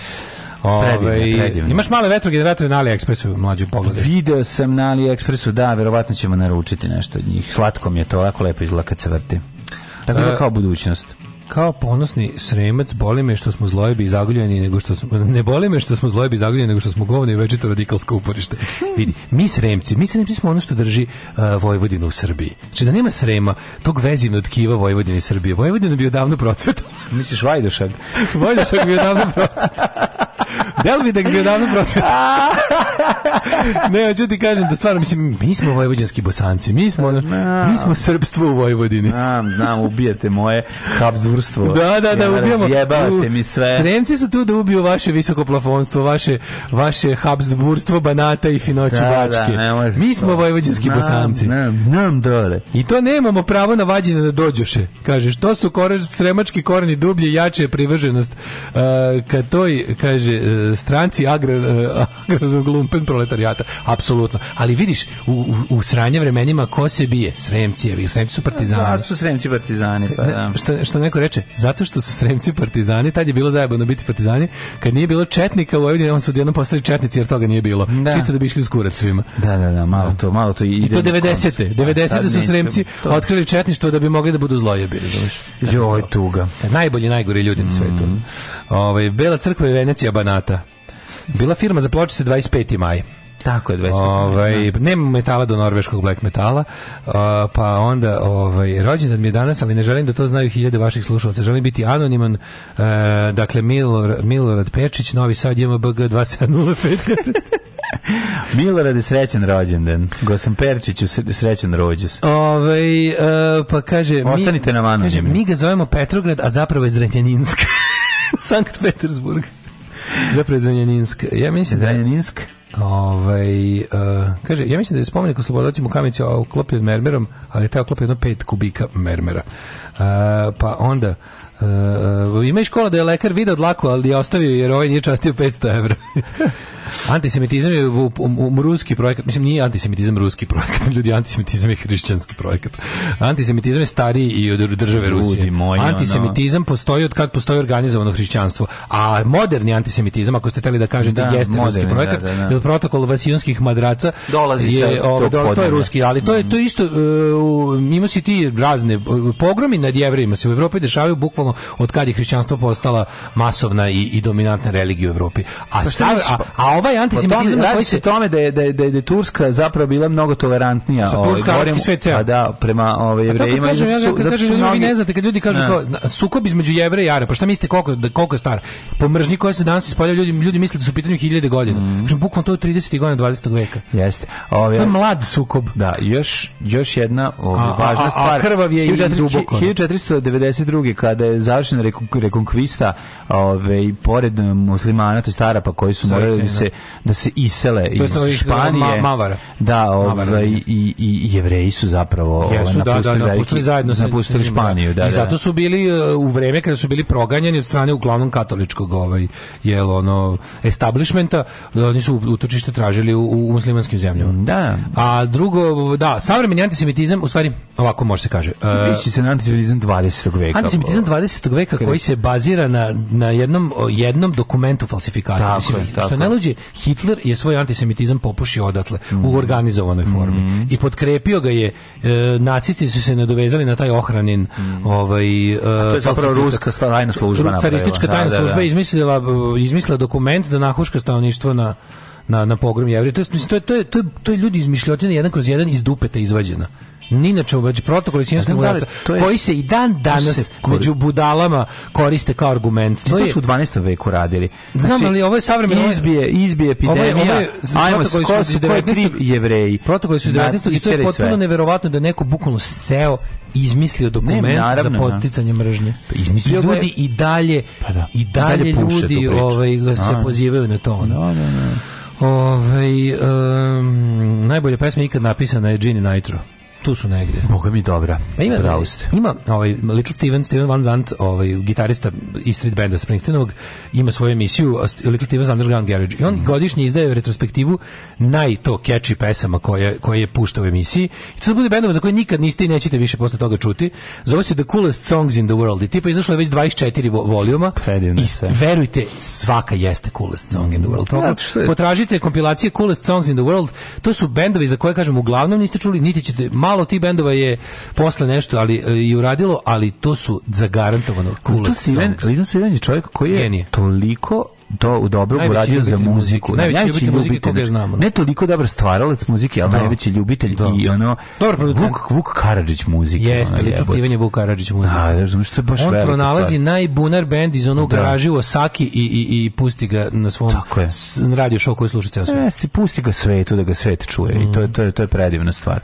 Ove, predivno, Imaš male vetrogeneratore da na AliExpressu, mlađi pogled. Video sam na AliExpressu, da, verovatno ćemo naručiti nešto od njih. Slatko mi je to, jako lepo izgleda kad se vrti. Tako da e, kao budućnost kao ponosni sremac boli me što smo zlojebi i zaguljeni nego što smo ne boli me što smo zlojebi i zaguljeni nego što smo govni i večito radikalsko uporište. Vidi, mi sremci, mi sremci smo ono što drži uh, Vojvodinu u Srbiji. Znači da nema srema, tog vezivno tkiva Vojvodine i Srbije. Vojvodina bi odavno procvetala. Misliš Vajdošak? Vajdošak bi odavno procvetala. Del mi da ga odavno prosveta. ne, hoću ti kažem da stvarno, mislim, mi smo vojvođanski bosanci, mi smo, no. mi smo srpstvo u Vojvodini. Znam, znam, ubijate moje habzurstvo. Da, da, da, ja, ubijamo. Razjebavate mi sve. Sremci su tu da ubiju vaše visoko plafonstvo, vaše, vaše habzburstvo, banata i finoću da, da bačke. Da, mi smo to. vojvođanski znam, bosanci. Znam, znam, dole. I to nemamo pravo na vađenje da dođoše. Kaže, što su koreč, sremački koreni dublje jače je privrženost uh, ka toj, kaže, E, stranci agrar, e, agrar glumpen proletarijata. Apsolutno. Ali vidiš, u, u sranje vremenima ko se bije? Sremci, Sremcijevi. Sremci su pa, partizani. Zato su Sremci partizani. Pa, da. Što, što neko reče? Zato što su Sremci partizani. Tad je bilo zajebano biti partizani. Kad nije bilo četnika u Vojvodini, on su odjednom postali četnici jer toga nije bilo. Da. Čisto da bi išli uz kurac svima. Da, da, da, malo da. to, malo to I to 90. 90. Da, su Sremci to... otkrili četništvo da bi mogli da budu zlojebi, razumeš? Joj, tuga. Najbolji, najgori ljudi na svetu. Mm. Ovaj Bela crkva i Venecija banana granata. Bila firma za pločice 25. maj. Tako je, 25. Ovaj, da. nema metala do norveškog black metala, uh, pa onda ovaj, rođendan mi je danas, ali ne želim da to znaju hiljade vaših slušalaca. Želim biti anoniman, uh, dakle, Milor, Milorad Pečić, Novi Sad, imamo BG 2705. Milorad je srećan rođendan. Gosan Perčić je srećan rođus. Ove, ovaj, uh, pa kaže... Ostanite mi, nam anonimni. Kaže, mi ga zovemo Petrograd, a zapravo je Zrenjaninska. Sankt Petersburg. Zapravo Zrenjaninsk. Ja mislim da je... Ovaj, uh, kaže, ja mislim da je spomenik u Slobodoćem u Kamiću oklopljen mermerom, ali je taj oklopio jedno pet kubika mermera. Uh, pa onda, uh, ima i škola da je lekar video dlaku, ali je ostavio jer ovaj nije častio 500 evra. Antisemitizam je u, u, u, um, ruski projekat, mislim nije antisemitizam ruski projekat, ljudi antisemitizam je hrišćanski projekat. Antisemitizam je stariji i od države ljudi Rusije. Moji, antisemitizam ono... postoji od kad postoji organizovano hrišćanstvo, a moderni antisemitizam, ako ste hteli da kažete, da, jeste moderni, ruski projekat, da, da, da. protokol vasionskih madraca dolazi je, se o, ovaj, do, to je ruski, ali to je to isto e, uh, ima se ti razne e, pogromi nad jevrejima se u Evropi dešavaju bukvalno od kad je hrišćanstvo postala masovna i, i dominantna religija u Evropi. A, pa sad, a, a ovaj pa antisemitizam na koji se tome da, da je da je da je Turska zapravo bila mnogo tolerantnija sa ovaj, Turska ovaj, svet ceo. da prema ovaj jevrejima kažem, ja, su, kažem, ljudi, mnogi... ne znate kad ljudi kažu da. kao sukob između jevreja i Arapa pa šta mislite koliko da koliko je star po mržnji koja se danas ispoljava ljudi ljudi misle da su u pitanju hiljade godina mm. kažem bukvalno to je 30. godina 20. veka jeste ovaj to je mlad sukob da još još jedna ovaj, važna stvar a, krvav je 1492 kada je završena rekonkvista ove, ovaj, i pored muslimana to stara pa koji su morali da se da se isele iz to Španije. Ma, mavara. Da, ovaj, da, da, da. i, i, jevreji su zapravo ovaj, Jesu, ovaj, napustili, da, da, napustili zajedno napustili Španiju. Da, I zato su bili eh, u vreme kada su bili proganjani od strane uglavnom katoličkog ovaj, jel, ono, establishmenta, oni su utočište tražili u, u muslimanskim zemljama. Da. A drugo, da, savremeni antisemitizam, u stvari, ovako može se kaže. Više eh, se na antisemitizam 20. veka. Antisemitizam 20. veka koji se bazira na, na jednom, jednom dokumentu falsifikata. Tako, Mislim, tako. Što ne luđe, Znači, Hitler je svoj antisemitizam popušio odatle, mm. u organizovanoj formi. Mm. I potkrepio ga je, e, nacisti su se nadovezali na taj ohranin mm. ovaj, e, to je zapravo ruska tajna služba. Caristička da, tajna da, da. služba da, da. izmislila, izmislila dokument da nahuška stanovništvo na na na pogrom jevreja. To je to je to je to je ljudi izmišljotine jedan kroz jedan iz dupeta izvađena. Inače, među protokoli sinjskog mudraca, da koji se i dan danas među budalama koriste kao argument. To, to su u 12. veku radili. Znači, Znam, ali ovo je savremeno... Izbije, izbije epidemija. Ovo je, ajmo, ko su koje jevreji. Protokoli su iz 19. i to je potpuno neverovatno da neko bukvalno seo izmislio dokument ne, naravno, za da. poticanje mržnje. Pa izmislio ljudi je... i dalje pa da. i dalje, i dalje ljudi ovaj se da, da. pozivaju na to. Da, da, da. Ovaj um, najbolja pesma ikad napisana je Gini Nitro tu su negde. Boga mi dobra. Pa ima, Brauste. ima ovaj, lično Steven, Steven Van Zandt, ovaj, gitarista iz street benda Springsteenovog, ima svoju emisiju Little Steven's Underground Garage. I on mm. godišnje izdaje retrospektivu naj to catchy pesama koje, koje je puštao u emisiji. I to su bude bendova za koje nikad niste i nećete više posle toga čuti. Zove se The Coolest Songs in the World. I tipa izašlo je već 24 vo volijuma. Predivno I verujte, svaka jeste Coolest Song in the World. Mhm. Prokla, potražite kompilacije Coolest Songs in the World. To su bendovi za koje, kažem, uglavnom niste čuli, niti ćete malo malo ti bendova je posle nešto ali e, i uradilo, ali to su zagarantovano cool songs. Steven, Steven je čovjek koji je Genije. toliko do, dobro uradio za muziku. Da, najveći, najveći ljubitelj muzike koga znamo. Da. Ne toliko dobar stvaralac muzike, ali da. najveći ljubitelj da. i ono dobar producent. Vuk, Vuk Karadžić muzike. Jeste, ono, Lito Steven je Vuk Karadžić da, muzike. A, razumiješ, to je baš On pronalazi stvar. najbunar bend iz onog da. garaži u Osaki i, i, i pusti ga na svom radio show koji sluša ceo svet. Jeste, pusti ga svetu da ga svet čuje mm. i to, to, je, to je predivna stvar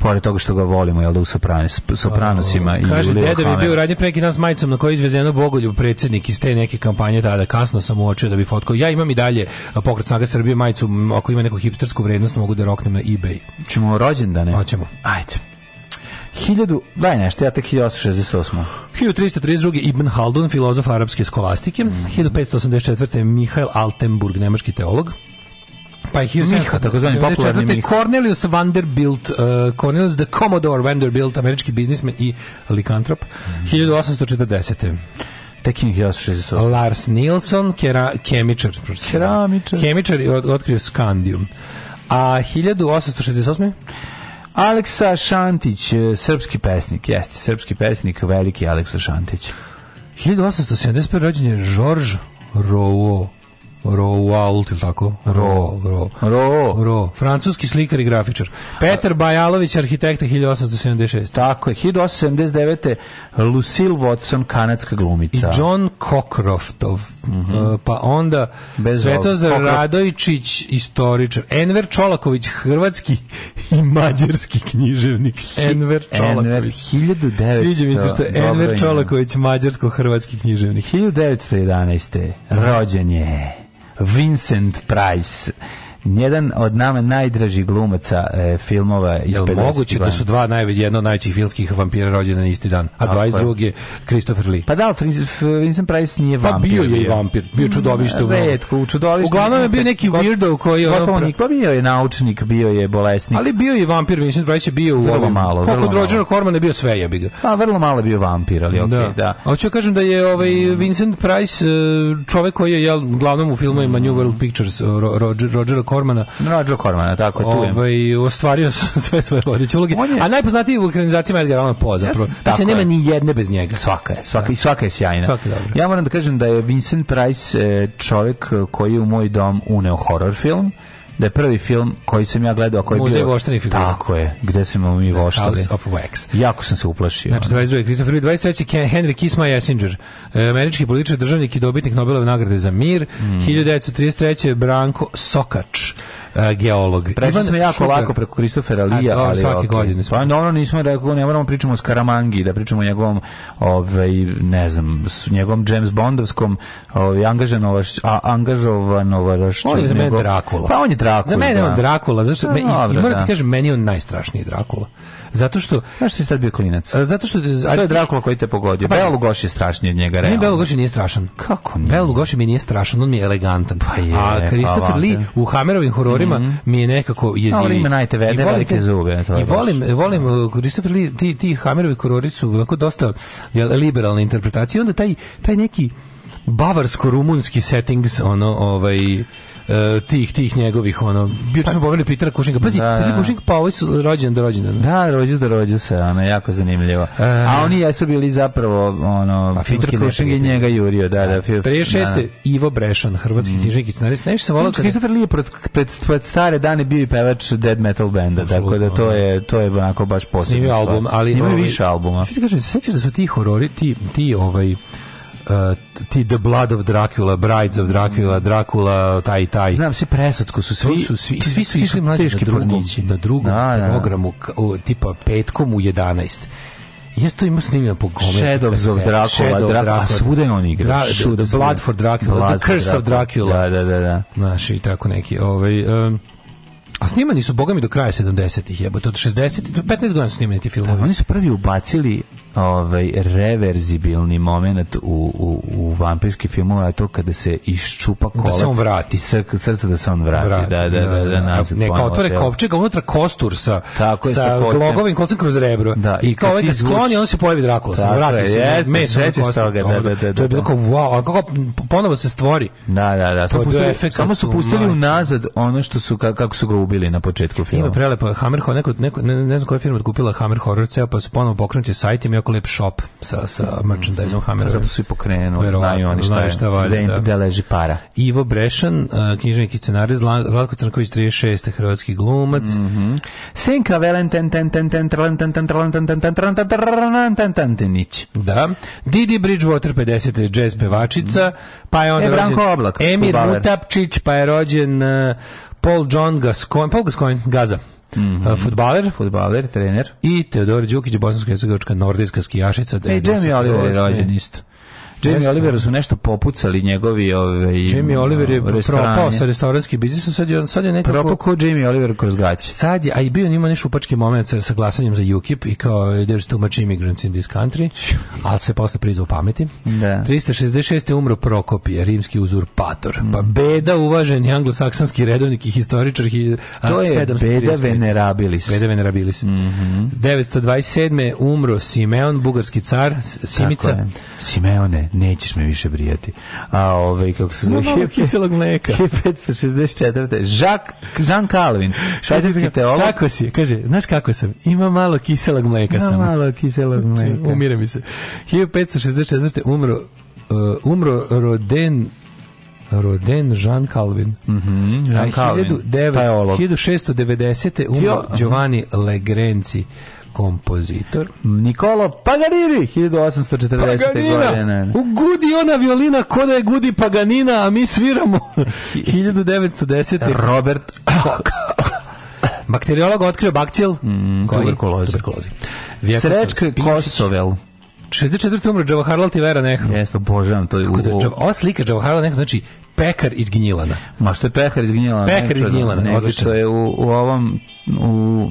pored toga što ga volimo, jel da u sopranos, sopranosima i pa, Kaže, deda bi bio radnje preki nas majicom na kojoj je izvezeno Bogolju predsjednik iz te neke kampanje tada, kasno sam uočio da bi fotkao. Ja imam i dalje pokret snaga Srbije majicu, ako ima neku hipstersku vrednost mogu da roknem na eBay. Čemo rođendane? Hoćemo. Ajde. 1000, daj nešto, ja tek 1868. 1332. Ibn Haldun, filozof arapske skolastike. Mm -hmm. 1584. Mihail Altenburg, nemački teolog. Pa je Miha, takozvani znači, popularni Miha. Cornelius Vanderbilt, uh, Cornelius the Commodore Vanderbilt, američki biznismen i likantrop, mm. 1840. Tekin Lars Nilsson, kera, kemičar. Keramičar. Kemičar je otkrio skandijum. A 1868. Aleksa Šantić, e, srpski pesnik, jeste srpski pesnik, veliki Aleksa Šantić. 1871. rođen je Žorž Rovo Roault, ili tako? Ro. Ro. Ro. Ro. Francuski slikar i grafičar. Peter Bajalović, arhitekta 1876. Tako je. 1879. Lucille Watson, kanadska glumica. I John Cockroftov. Mm -hmm. Pa onda Bez Svetozar Cockroft. Radojičić, istoričar. Enver Čolaković, hrvatski i mađarski književnik. Enver Čolaković. Enver 1900. Sviđa mi se što je Enver Čolaković, mađarsko-hrvatski književnik. 1911. Rođen je. Vincent Price jedan od nama najdraži glumaca e, filmova iz Jel 50 moguće da su dva naj, jedno od najvećih filmskih vampira rođena isti dan, a 22. je Christopher Lee. Pa da, Vincent Price nije pa vampir. Pa bio je i vampir, bio mm, čudovište. Mm, redko, čudovište. Uglavnom je bio neki weirdo koji... Gotovo ono... niko bio je naučnik, bio je bolesnik. Ali bio je i vampir, Vincent Price je bio u vrlo ovim... Malo, vrlo malo. Roger Corman je bio sve jebiga. Pa vrlo malo bio vampir, ali okej, okay, da. da. Hoću kažem da je ovaj mm. Vincent Price e, čovek koji je, jel, glavnom u filmu mm. New World Pictures e, Roger, Roger Kormana. Roger Kormana, tako Ovaj ostvario sve svoje vodeće uloge. A najpoznatiji u ekranizacijama Edgar Allan Poe zapravo. Yes, tako nema ni jedne bez njega. Svaka je, svaka i da. svaka je sjajna. Svaka je ja moram da kažem da je Vincent Price e, čovjek koji je u moj dom uneo horror film da je prvi film koji sam ja gledao, koji je Muzej bio... voštenih figura. Tako je, gde smo mi voštali. House of Wax. Jako sam se uplašio. Znači, 22. Christopher Lee, 23. Henry Kisma Jessinger, e, američki političar, državnik i dobitnik Nobelove nagrade za mir, mm. 1933. Branko Sokač, E, geolog. Prešli smo jako Šuka. lako preko Kristofera Lija, ali svake okay. godine. Pa ono nismo rekao, ne moramo da pričamo o Skaramangi, da pričamo o njegovom, ovaj, ne znam, s njegovom James Bondovskom, ovaj, angažovanova, a angažovanovaš. što je njegov... Drakula. Pa on je Drakula. Za mene je da. on Drakula, zašto me, i, moram ti da. kažem, meni je on najstrašniji Drakula. Zato što... Znaš se tad bio klinac? E, zato što... A to je Drakula koji te pogodio. Pa, Bela Lugoši je strašniji od njega, realno. Ne, Bela Lugoši nije strašan. Kako ne? Bela Lugoši mi nije strašan, on mi je elegantan. Pa je, A pa Christopher pa, Lee u Hammerovim hororima mm -hmm. mi je nekako jezivi. No, ima ne velike zube. To I volim, volim uh, Christopher Lee, ti, ti Hammerovi horori su onako dosta jel, liberalne interpretacije. Onda taj, taj neki bavarsko-rumunski settings, ono, ovaj E, tih tih njegovih ono juče smo pa- pomenuli Petra Kušinga pazi da, Petra da. Kušinga pa ovaj su rođen do rođena da rođu do rođu se ono jako zanimljivo e, a oni jesu bili zapravo ono pa, Petar Kušing je njega jurio da da 36 da. da. Ivo Brešan hrvatski mm. knjižnik i scenarist najviše sam volao Kristofer je pred, pred, pred stare dane bio i pevač dead metal benda tako da to da. je to je onako baš posebno snimio album ali snimio ovaj- više albuma što ti kažem se sećaš da su ti horori ti ti ovaj Uh, ti The Blood of Dracula, Brides of Dracula, Dracula, taj taj. Znam se presacko su svi su svi svi su išli mlađi na drugom, na drugom da, da, da. programu tipa petkom u 11. Jes to imao snimljeno po gome. Shadows of Dracula, Shadow Dracula, a svuda je on igra. the Blood for Dracula, Blood The Curse of Dracula. Da, da, da. da. Znaš, i tako neki. Ovaj, um, a snimani su, boga mi, do kraja 70-ih jebote. Od 60 15 godina su snimani ti filmovi. Da, oni su prvi ubacili ovaj reverzibilni moment u, u, u vampirskih filmova je to kada se iščupa kolac. Da se on vrati. sa srca da se on vrati, vrati da, da, da, da, da nazad. Ne, kao otvore kovčega, unutra kostur sa, Tako sa, glogovim kolcem kroz rebro. Da, I kao ovaj skloni, on se pojavi Drakula. sa vrati je, se, jesne, mes, sećaš toga, da, da, da, To je bilo kao, wow, ali kako ponovo se stvori. Da, da, da. Samo, pustili, samo su pustili unazad ono što su, kako su ga ubili na početku filma. Ima prelepa, Hammer, neko, neko, ne, ne znam koja firma kupila Hammer Horror ceo, pa su ponovo pokrenuti sajt jako lep shop sa, sa merchandiseom om Hammerove. Zato su i pokrenuli, znaju oni šta, znaju šta valja, da. gde leži para. Ivo Brešan, književnik i scenarij, Zlatko Crnković 36. hrvatski glumac. Mm -hmm. Senka Velen ten ten ten ten ten ten ten ten ten ten ten ten ten ten ten, ten, ten, ten, Da. Didi Bridgewater 50. jazz pevačica, pa je on e, Branko Oblak, Emir Mutapčić, pa je rođen Paul John Gascoigne, Paul Gascoigne, Gaza mm -hmm. futbaler, futbaler, trener. I Teodor Đukić, bosansko-hercegovička nordijska skijašica. E, Jamie Oliver je rođen isto. Jamie Oliveru su nešto popucali njegovi ove ovaj, i Jamie Oliver je propao sa restoranski biznisom, sad je on sad je nekako propao kao Jamie Oliver kroz gaće. Sad je, a i bio njima ništa u pački sa, sa glasanjem za UKIP i kao there's too much immigrants in this country, al se posle prizvao pameti. Da. 366. je umro Prokopije, rimski uzurpator. Mm. Pa beda uvaženi anglosaksonski redovnik i historičar hi, to je beda venerabilis. Beda venerabilis. Mm -hmm. 927. umro Simeon, bugarski car, Simica. Simeone. Nećeš me više brijati. A ovaj kako se zove? No, kiselog mleka. 564. Jacques Jean Calvin, švajcarski teolog. Kako si? Kaže, znaš kako sam? Ima malo kiselog mleka Ima sam. malo kiselog mleka. Umire mi se. 1564. umro uh, umro Roden roden Jean Calvin. Mhm. Mm Jean Calvin. 1900, 1690. umro Giovanni Legrenci, kompozitor Nikolo Paganini 1840. Paganina. godine. U Gudi ona violina ko da je Gudi Paganina, a mi sviramo 1910. Robert Koch. Bakteriolog otkrio bakcijel mm, tuberkulozi. Srećka Kosovel. 64. umro Džavaharlal vera Nehru. Jeste, obožavam to. Je Kako da, džav, ova slika Džavaharlal Nehru, znači pekar iz Gnjilana. Ma što je pekar iz Gnjilana? Pekar iz Gnjilana, odlično. Što je u, u ovom, u,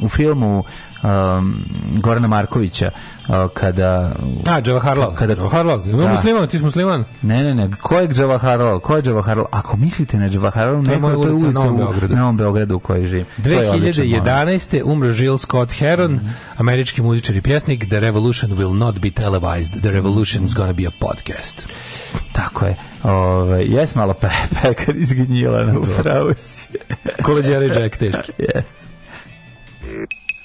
u filmu um, Gorana Markovića uh, kada a Džava Harlov kada Džava Harlov ima da. musliman ti si musliman ne ne ne ko je Džava Harlov ko je Džava Harlov ako mislite na Džava Harlov ne to je ulica u Novom Beogradu Novom Beogradu u kojoj živim 2011 umro Jill Scott Heron mm američki muzičar i pjesnik The Revolution will not be televised The Revolution's gonna be a podcast tako je Ove, jes malo pe, kad izginjila na upravu si. Koleđera i Jack teški. Yes.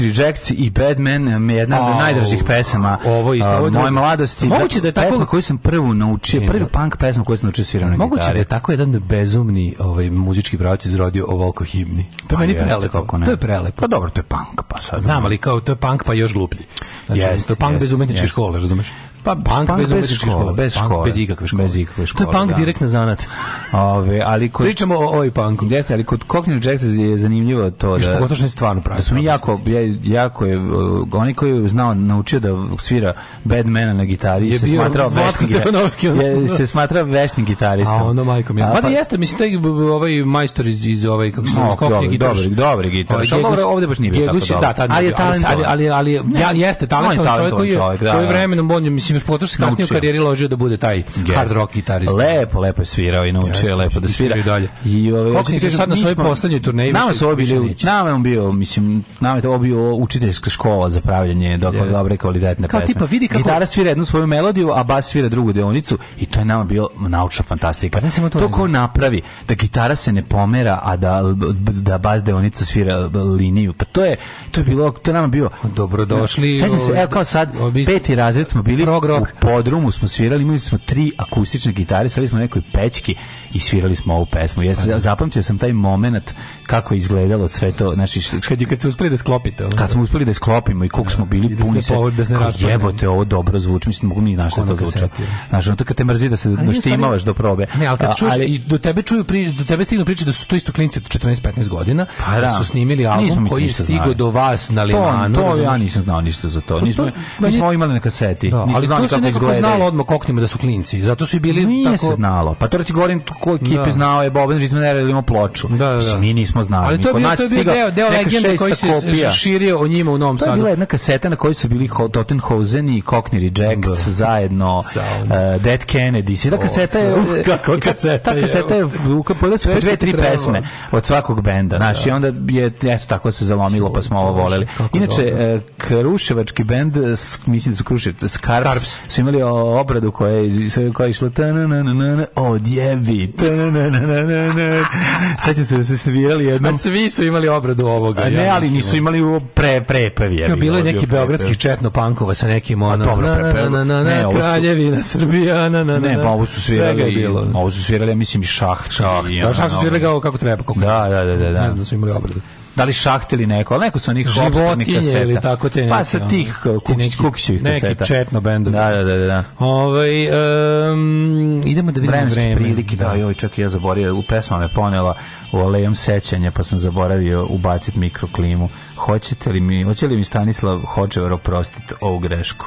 Manic Rejects i Badman je jedna od najdražih pesama ovo isto, ovo moje mladosti. Moguće da, da je tako... Pesma koju sam prvu naučio, prvi punk pesma koju sam naučio svirao na gitari. Moguće da je tako jedan bezumni ovaj, muzički pravac izrodio ovoliko himni. To pa meni prelepo. To je prelepo. Pa dobro, to je punk, pa sad. Znam, ali kao to je punk, pa još gluplji. Znači, to je punk jest, bez umetničke škole, razumeš? Pa punk bank bez, bez škole, škole, bez škole, bez ikakve škole. Bez ikakve škole. To je punk da. direkt zanat. Ove, ali kod Pričamo o oj punku. Jeste, ali kod Cockney Jack je zanimljivo to da. Što gotovo je stvarno pravi. Da smo jako jako je uh, oni koji je znao naučio da svira bad Badmana na gitari je se smatrao veštim gitaristom. Je se smatrao veštim gitaristom. A ono majkom je. Pa da jeste, mislim taj ovaj majstor iz iz ovaj kako se zove Cockney gitar. Dobar, dobar gitar. Dobro, ovaj, ovde baš nije bio tako da, dobro. Ali je ali ali jeste talentovan čovjek koji je da, da. vremenom on mislim još potoš se kasnije u karijeri ložio da bude taj yes. hard rock gitarista. Lepo, lepo je svirao i naučio yes, lepo da svira. I dalje. I ove, Kako ti sad na svojoj poslednjoj turneji? Nama su obili, nama je on bio, mislim, nama je to bio učiteljska škola za pravljanje dokle yes. dobre kvalitetne Kao pesme. Tipa, vidi kako... Gitara svira jednu svoju melodiju, a bas svira drugu deonicu i to je nama bio naučna fantastika. Pa to, to ko napravi, da gitara se ne pomera, a da, da bas deonica svira liniju. Pa to je, to je bilo, to je nama bio... Dobrodošli. Sećam se, evo ovaj, kao sad, ovaj, peti razred smo bili, prog rock. U podrumu smo svirali, imali smo tri akustične gitare, stali smo na nekoj pećki i svirali smo ovu pesmu. Ja sam, pa da. zapamtio sam taj moment kako je izgledalo sve to. Znači, kad, je, kad se uspeli da sklopite. Ono. Kad smo uspeli da sklopimo i koliko da. smo bili da puni se, da se ne da jebote, ovo dobro zvuči, mislim, mogu mi našto to zvuči. Znaš, ono to kad te mrzi da se doštimavaš do probe. Ne, ali kad čuš, i do tebe čuju, pri, do tebe stignu priče da su to isto klinci od 14-15 godina, pa, da. su snimili album koji je stigao do vas na limanu. To, to ja nisam znao ništa za to. Pa nismo, mi pa smo imali na kaseti. Da, ali znali kako izgledaju. To se nekako znalo odmah koknima da su klinci. Zato su i bili Nije tako... se znalo. Pa to ti govorim ko ekipe da. znao je Boban Rizmaner ili imao ploču. Da, da, da. Mi nismo znali. Ali to je bio, to je bio deo, deo legende koji se kopija. širio o njima u Novom Sadu. To je bila jedna kaseta na kojoj su bili Tottenhausen i Cockney Rejects da. zajedno. Uh, Dead Kennedy. Ta kaseta je... Kako kaseta je? Ta kaseta je... Pogledali su po dve, tri pesme od svakog benda. Znaš, i da. onda je, eto, tako se zalomilo, pa smo ovo voleli. Inače, eh, Kruševački bend, mislim da su Kruševac, Skarp, Harps. Su imali obradu koja je, koja je išla odjebi. Sećam se da su svirali jednom. A svi su imali obradu ovoga. A ne, ja, ali nisu imali pre, pre, pre Je, bilo je neki beogradskih četno-pankova sa nekim ono... Dobro, prepev. Na, na, na, kraljevina Srbija, na, na, na. Ne, pa ovo su svirali, ovo su svirali, ja mislim, šah. Šah, da, šah su svirali kao kako treba. Kako da, da, da, da, da. Ne znam da su imali obradu da li šaht ili neko, ali neko su onih životinje kaseta. ili tako te pa neke. Pa sa tih kukić, kukićih kaseta. Neki četno bendovi. Da, da, da. da. Ovaj, um, idemo da vidimo vremenske prilike. Da, joj, čak i ja zaboravio, u pesma me ponela u alejom sećanja, pa sam zaboravio ubaciti mikroklimu. Hoćete li mi, hoće li mi Stanislav Hočevar oprostiti ovu grešku?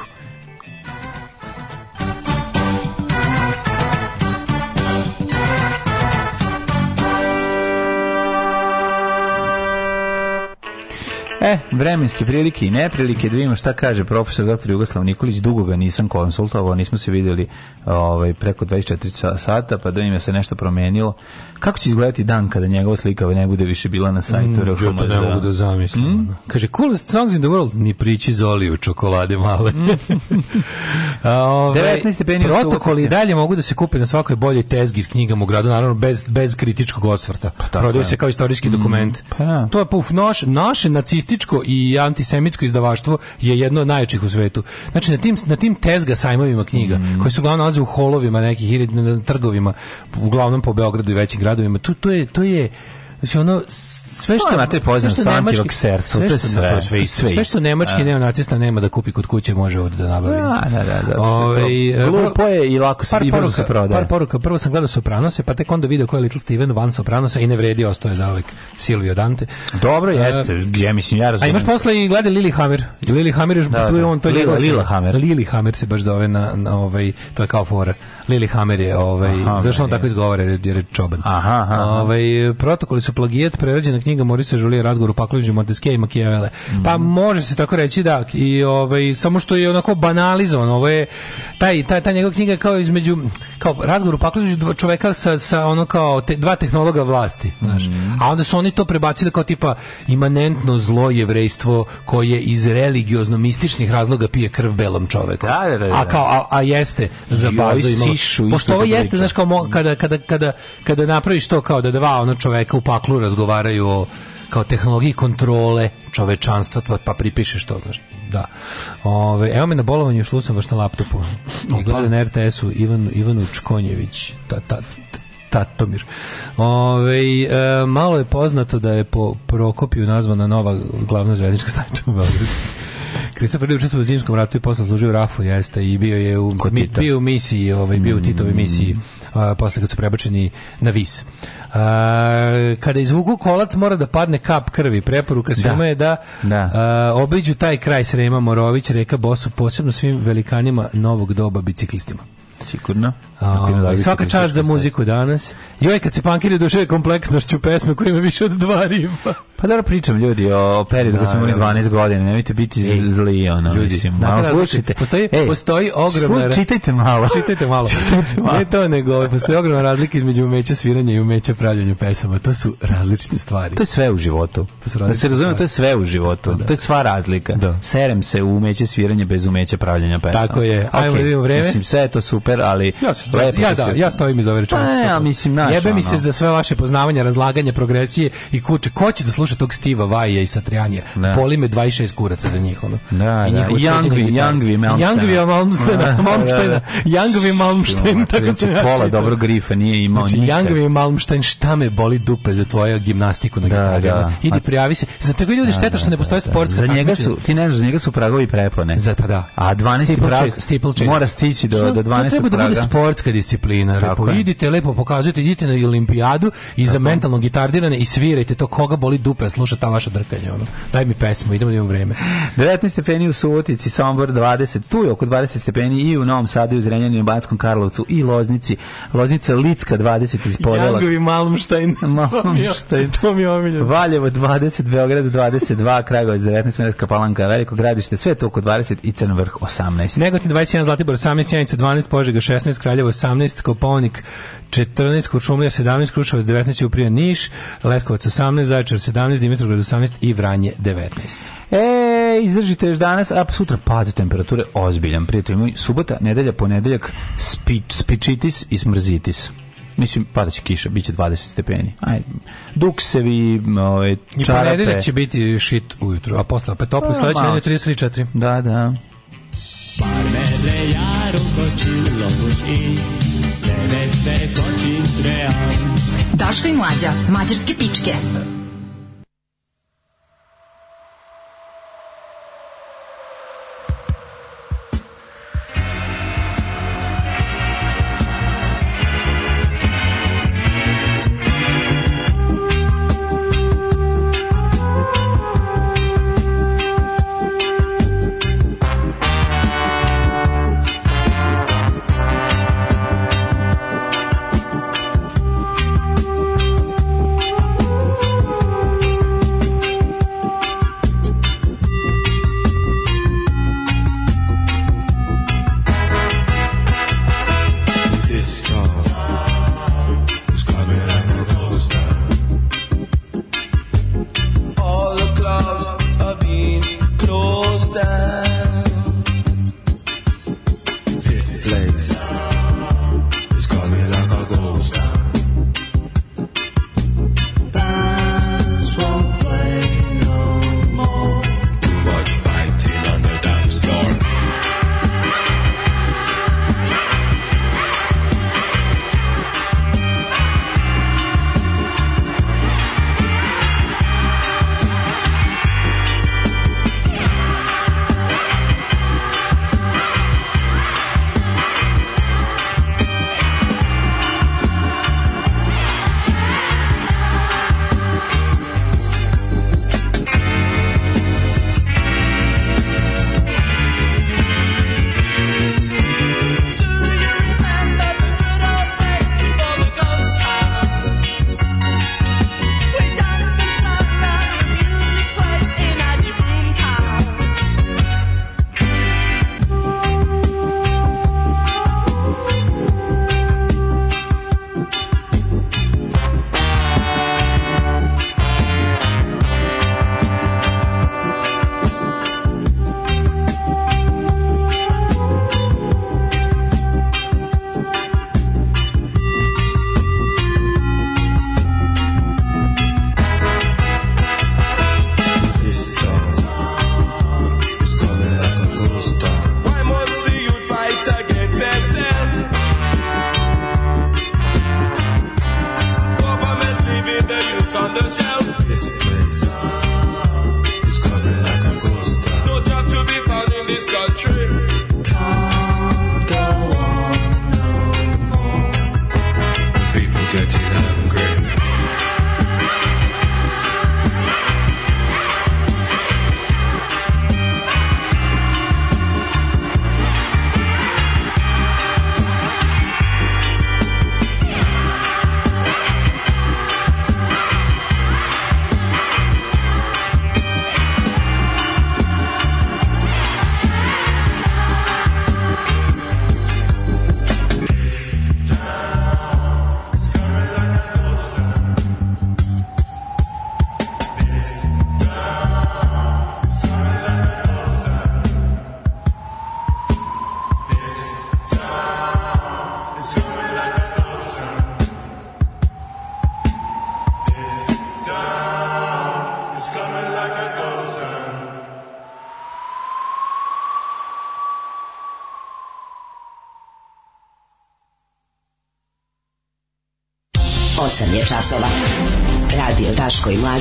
E, vremenske prilike i neprilike, da vidimo šta kaže profesor dr. Jugoslav Nikolić, dugo ga nisam konsultovao, nismo se vidjeli ovaj, preko 24 sata, pa da im je se nešto promenilo. Kako će izgledati dan kada njegova slika ne bude više bila na sajtu? Mm, ja to ne mogu da zamislim. Mm? Kaže, coolest songs in the world, ni priči zoli u čokolade male. Mm. Ove, ovaj, 19 stepeni protokoli i dalje mogu da se kupe na svakoj boljoj tezgi s knjigama u gradu, naravno bez, bez kritičkog osvrta. Pa, Prodaju se kao istorijski mm, dokument. Pa, ja. Da. To je puf, naš, naše nacisti rasističko i antisemitsko izdavaštvo je jedno od najjačih u svetu. Znači na tim na tim tezga sajmovima knjiga mm. koji su uglavnom nalaze u holovima nekih ili na trgovima, uglavnom po Beogradu i većim gradovima. Tu to je to je znači ono sve što imate pa, poznat sa antivakserstvom, da, to je sve, sve, sve, sve što nemački neonacista nema da kupi kod kuće može ovde da nabavi. Da, da, da, zato Ove, ovaj, glupo je i lako se i brzo se prodaje. Par poruka, prvo sam gledao Sopranose, pa tek onda video ko je Little Steven van Sopranosa i ne vredi ostao je zauvek Silvio Dante. Dobro jeste, ja mislim ja razumem. A imaš posle i gleda Lili Hammer. Lili Hammer je da, tu je da. on to Lila, Lila Hammer. Lili Hammer se baš zove na, na ovaj to je kao fora. Lili Hammer je ovaj zašto on tako izgovara jer je čoban. Aha, aha. Ovaj protokoli su plagijat prerađenog knjiga Morisa Žulije razgovor u Pakloviću Montesquieu i Machiavelle. Mm. Pa mhm. može se tako reći da i ovaj samo što je onako banalizovan, ovo je taj taj ta njegova knjiga kao između kao razgovor u Pakloviću dva čoveka sa sa ono kao te, dva tehnologa vlasti, znaš. Mm. A onda su oni to prebacili kao tipa imanentno zlo jevrejstvo koje iz religiozno mističnih razloga pije krv belom čoveku. Da, da, da, da. A kao a, a jeste za bazu imalo. Pošto ovo jeste, znaš kao mo, kada kada kada kada napraviš to kao da dva ona čoveka u paklu razgovaraju kao tehnologiji kontrole čovečanstva, pa, pa pripišeš to, znaš, da. Ove, evo me na bolovanju, išlo sam baš na laptopu i gledam na RTS-u Ivan, Ivanu Čkonjević, ta, ta, Tatomir. Ove, e, malo je poznato da je po Prokopiju nazvana nova glavna zvezdička stanica u Beogradu. Kristofer je učestvovao u zimskom ratu i posle služio u Rafu, jeste, i bio je u, mi, bio u misiji, ovaj, bio u Titovoj mm. misiji uh, posle kad su prebačeni na vis. Uh, kada izvuku kolac mora da padne kap krvi. Preporuka da. svima je da, da. Uh, obiđu taj kraj Srema Morović, reka Bosu, posebno svim velikanima novog doba biciklistima. Sigurno. Dakle, svaka čast za muziku danas. Joj, kad se pankiri duše kompleksnošću pesme koja ima više od dva rifa. Pa da pričam ljudi o periodu kad smo imali 12 godina, nemojte biti Ej, zli ono, ljudi, mislim, malo da, slušajte. Postoji, Ej, postoji ogromna... Slu, čitajte malo. Čitajte malo. čitajte malo. Ne to nego, ovaj, postoji ogromna razlika između umeća sviranja i umeća pravljanja pesama. To su različite stvari. To je sve u životu. da se razumije, to je sve u životu. Pa da. To je sva razlika. Da. Serem se u umeće sviranja bez umeća pravljanja pesama. Tako je. Ajmo okay. Da vidimo vreme. Mislim, sve je to super, ali... Ja Lepo ja, da, ja stavim iz ove rečenice. Pa, ja, mislim, naš, Jebe ono. mi se za sve vaše poznavanje, razlaganje, progresije i kuće. Ko će da sluša tog Stiva Vaja i Satrijanija? Da. me 26 kuraca za njih. Ono. Da, I da. Jangvi, Jangvi, Malmstena. Jangvi, Malmstena. Malmstena. Jangvi, Malmsten, tako se ja Pola dobro grife nije imao znači, nikad. Jangvi, Malmsten, šta me boli dupe za tvoju gimnastiku na da, da. Idi, prijavi se. Za takve ljudi da, šteta što da, ne postoje da, sportska Za njega su, ti ne znaš, za njega su pragovi prepone. Za, pa da. A 12. prag mora stići do, do 12. praga. treba da bude sport sportska disciplina. Lepo idite, lepo pokazujete, idite na olimpijadu i za mentalno gitardirane i svirajte to koga boli dupe, sluša ta vaša drkanja. Ono. Daj mi pesmu, idemo da imamo vreme. 19 stepeni u Subotici, Sombor 20, tu je oko 20 stepeni i u Novom Sadu, i u Zrenjaninu, i u Banskom Karlovcu, i Loznici. Loznica Licka 20 iz Podela. Jangovi Malmštajn. Malmštajn. to mi je omiljeno. Valjevo 20, Beograd 22, Kragovac 19, Merska Palanka, Veliko gradište, sve to oko 20 i Crnvrh 18. Negotin 21, Zlatibor 18, Sjenica 12, Požega 16, Kraljevo Kraljevo 18, Koponik 14, Kuršumlija 17, Kruševac 19, Uprija Niš, Leskovac 18, Zaječar 17, Dimitrovgrad 18 i Vranje 19. E, izdržite još danas, a sutra pad temperature ozbiljan. Prijatelji moji, subota, nedelja, ponedeljak, spič, spičitis i smrzitis mislim padaće kiša, biće 20 stepeni. Aj. Duksevi, ovaj čarape. I ponedeljak će biti shit ujutru, a posle opet toplo, pa, sledeće nedelje 33 4. Da, da. Parmele iar un cocin lopușii, devete cocin trean. Daško i mlađa, mađarske pičke. 可以嘛？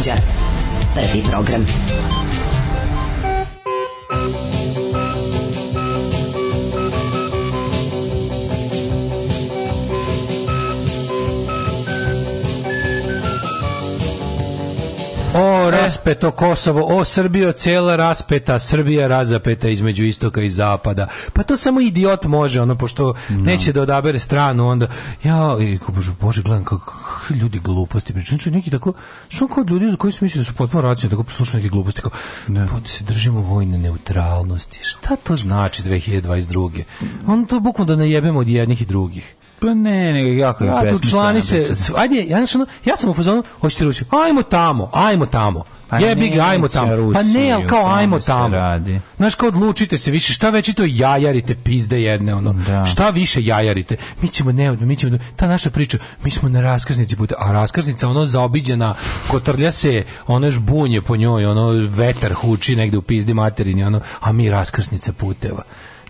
to Kosovo, o Srbijo cela raspeta, Srbija razapeta između istoka i zapada. Pa to samo idiot može, ono, pošto no. Da. neće da odabere stranu, onda, ja, i, bože, bože, gledam kako ljudi gluposti pričaju, znači neki tako, što kao ljudi za koji su mislili da su potpuno racionalni, tako poslušaju neke gluposti, kao, ne. Da. pa da se držimo vojne neutralnosti, šta to znači 2022. Ono to bukvalno da ne jebemo od jednih i drugih. Pa ne, nego jako je pesmično. Ja, člani se, ajde, ja, ono, ja sam u fazonu, hoćete Rusiju, ajmo tamo, ajmo tamo. Pa jebi ga, ajmo tamo. Rusiju, pa ne, ali kao ajmo tamo. Radi. Znaš, kao odlučite se više, šta već i to jajarite, pizde jedne, ono. Da. Šta više jajarite? Mi ćemo ne, mi ćemo, ta naša priča, mi smo na raskrsnici puta, a raskrsnica, ono, zaobiđena, kotrlja se, ono, bunje po njoj, ono, vetar huči negde u pizdi materini, ono, a mi raskrsnica puteva.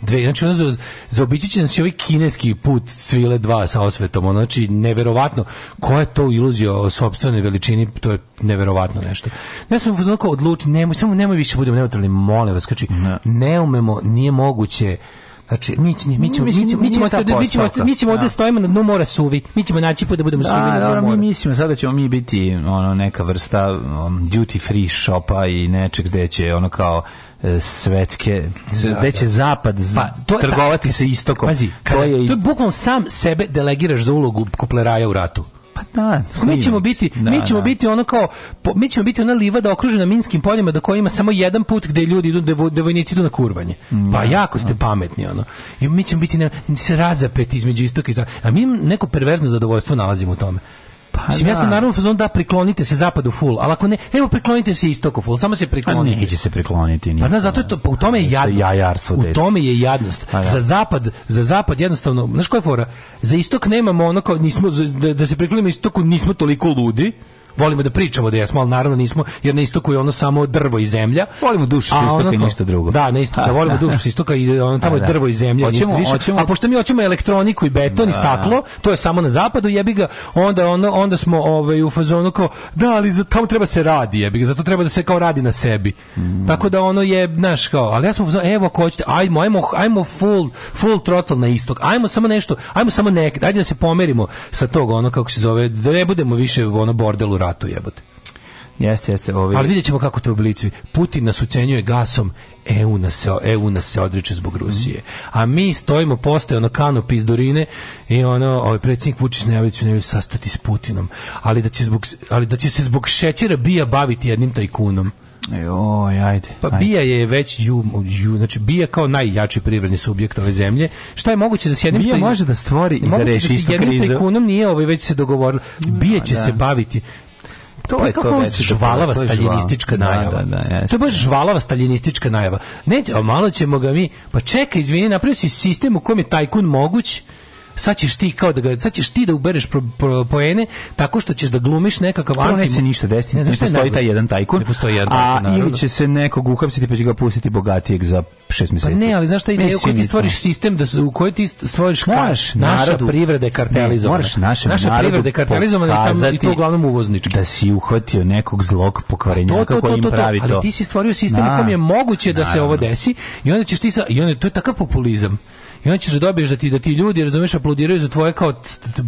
Dve, znači ono za, zaobići će nas i ovaj kineski put svile 2 sa osvetom, ono, znači neverovatno, koja je to iluzija o sobstvenoj veličini, to je neverovatno nešto. ne sam onako odlučio, nemoj, samo nemoj više budemo neutralni, molim vas, znači, ne. ne umemo, nije moguće Znači, mi, mi, mi ćemo, mi, mi, ćemo, mi ćemo, ostati, mi ćemo, mi ćemo ovde da. stojimo na dnu mora suvi. Mi ćemo naći put da budemo da, suvi na da, dnu mora. Mi mislimo sada da ćemo mi biti ono neka vrsta um, duty free shopa i nečeg gde će ono kao e, svetske da, da će zapad pa, to, trgovati ta, sa istokom pazi, to je to je bukvalno sam sebe delegiraš za ulogu kupleraja u ratu Pa da, mi ćemo biti, da, mi ćemo da. biti ono kao po, mi ćemo biti ona livada okružena minskim poljima do da koje ima samo jedan put gde ljudi idu da vojnici idu na kurvanje. Pa da. jako ste pametni ono. I mi ćemo biti na, se razapeti između istoka i zapada. A mi neko perverzno zadovoljstvo nalazimo u tome. Pa Mislim, ja sam da. naravno u da priklonite se zapadu full, ali ako ne, evo priklonite se istoku full, samo se priklonite. Pa neće se prikloniti. Nije pa da, zato je to, pa u tome je jadnost. u tome je jadnost. Pa, ja. Da. Za zapad, za zapad jednostavno, znaš koja je fora? Za istok nemamo ono kao, nismo, da, da se priklonimo istoku, nismo toliko ludi, volimo da pričamo da jesmo, ali naravno nismo, jer na istoku je ono samo drvo i zemlja. Volimo dušu sa istoka i ništa drugo. Da, na istoku, da, volimo dušu sa istoka i ono tamo a, je da, da. drvo i zemlja, hoćemo, ništa više. A pošto mi hoćemo elektroniku i beton da. i staklo, to je samo na zapadu, jebi ga, onda ono, onda smo ovaj u fazonu kao da, ali za, tamo treba se radi, jebi ga, zato treba da se kao radi na sebi. Mm. Tako da ono je, znaš, kao, ali ja sam evo ko hoćete, ajmo, ajmo, ajmo full, full throttle na istok. Ajmo samo nešto, ajmo samo nek, ajde da se pomerimo sa tog ono kako se zove, da ne budemo više ono bordelu ratu jebote. Jeste, jeste. Ovaj... Ali vidjet ćemo kako to oblici. Putin nas ucenjuje gasom, EU nas se, EU nas se odriče zbog Rusije. Mm. A mi stojimo postoje ono kanop iz Dorine i ono, ovaj predsjednik Vučić najavio će sastati s Putinom. Ali da, će zbog, ali da će se zbog šećera bija baviti jednim tajkunom. Joj, e, ajde. Pa ajde. Bija je već ju, ju, znači Bija kao najjači privredni subjekt ove zemlje. Šta je moguće da se jednim Bija taj, može da stvori i da reši da istu krizu. Moguće da se jednim tajkunom nije ovaj već se dogovorilo. Bija će da. se baviti to pa je kako to već da žvalava staljinistička da, najava. Da, da, to je baš žvalava staljinistička najava. Ne, malo ćemo ga mi, pa čekaj, izvini, napravio si sistem u kom je tajkun moguć, sad ćeš ti kao da ga, sad ćeš ti da ubereš pro, pro, poene tako što ćeš da glumiš nekakav anti. Neće ništa desiti, ne, ne postoji najbolj. taj jedan tajkun. Ne postoji jedan, a naravno. ili će se nekog uhapsiti pa će ga pustiti bogatijeg za šest meseci. Pa ne, ali znaš šta ideja u kojoj ti stvoriš sistem da su, u kojoj ti stvoriš kaš, naša privreda je kartelizovana. Moraš našem naša privreda je kartelizovana i, tamo, i to uglavnom uvoznički. Da si uhvatio nekog zlog pokvarenja to, to, to, to, to, pravi to. Ali ti si stvorio sistem u kojem je da, moguće da se ovo desi i onda ćeš ti sa, i onda to je takav populizam i onda ćeš da dobiješ da ti, da ti ljudi, razumeš, aplodiraju za tvoje kao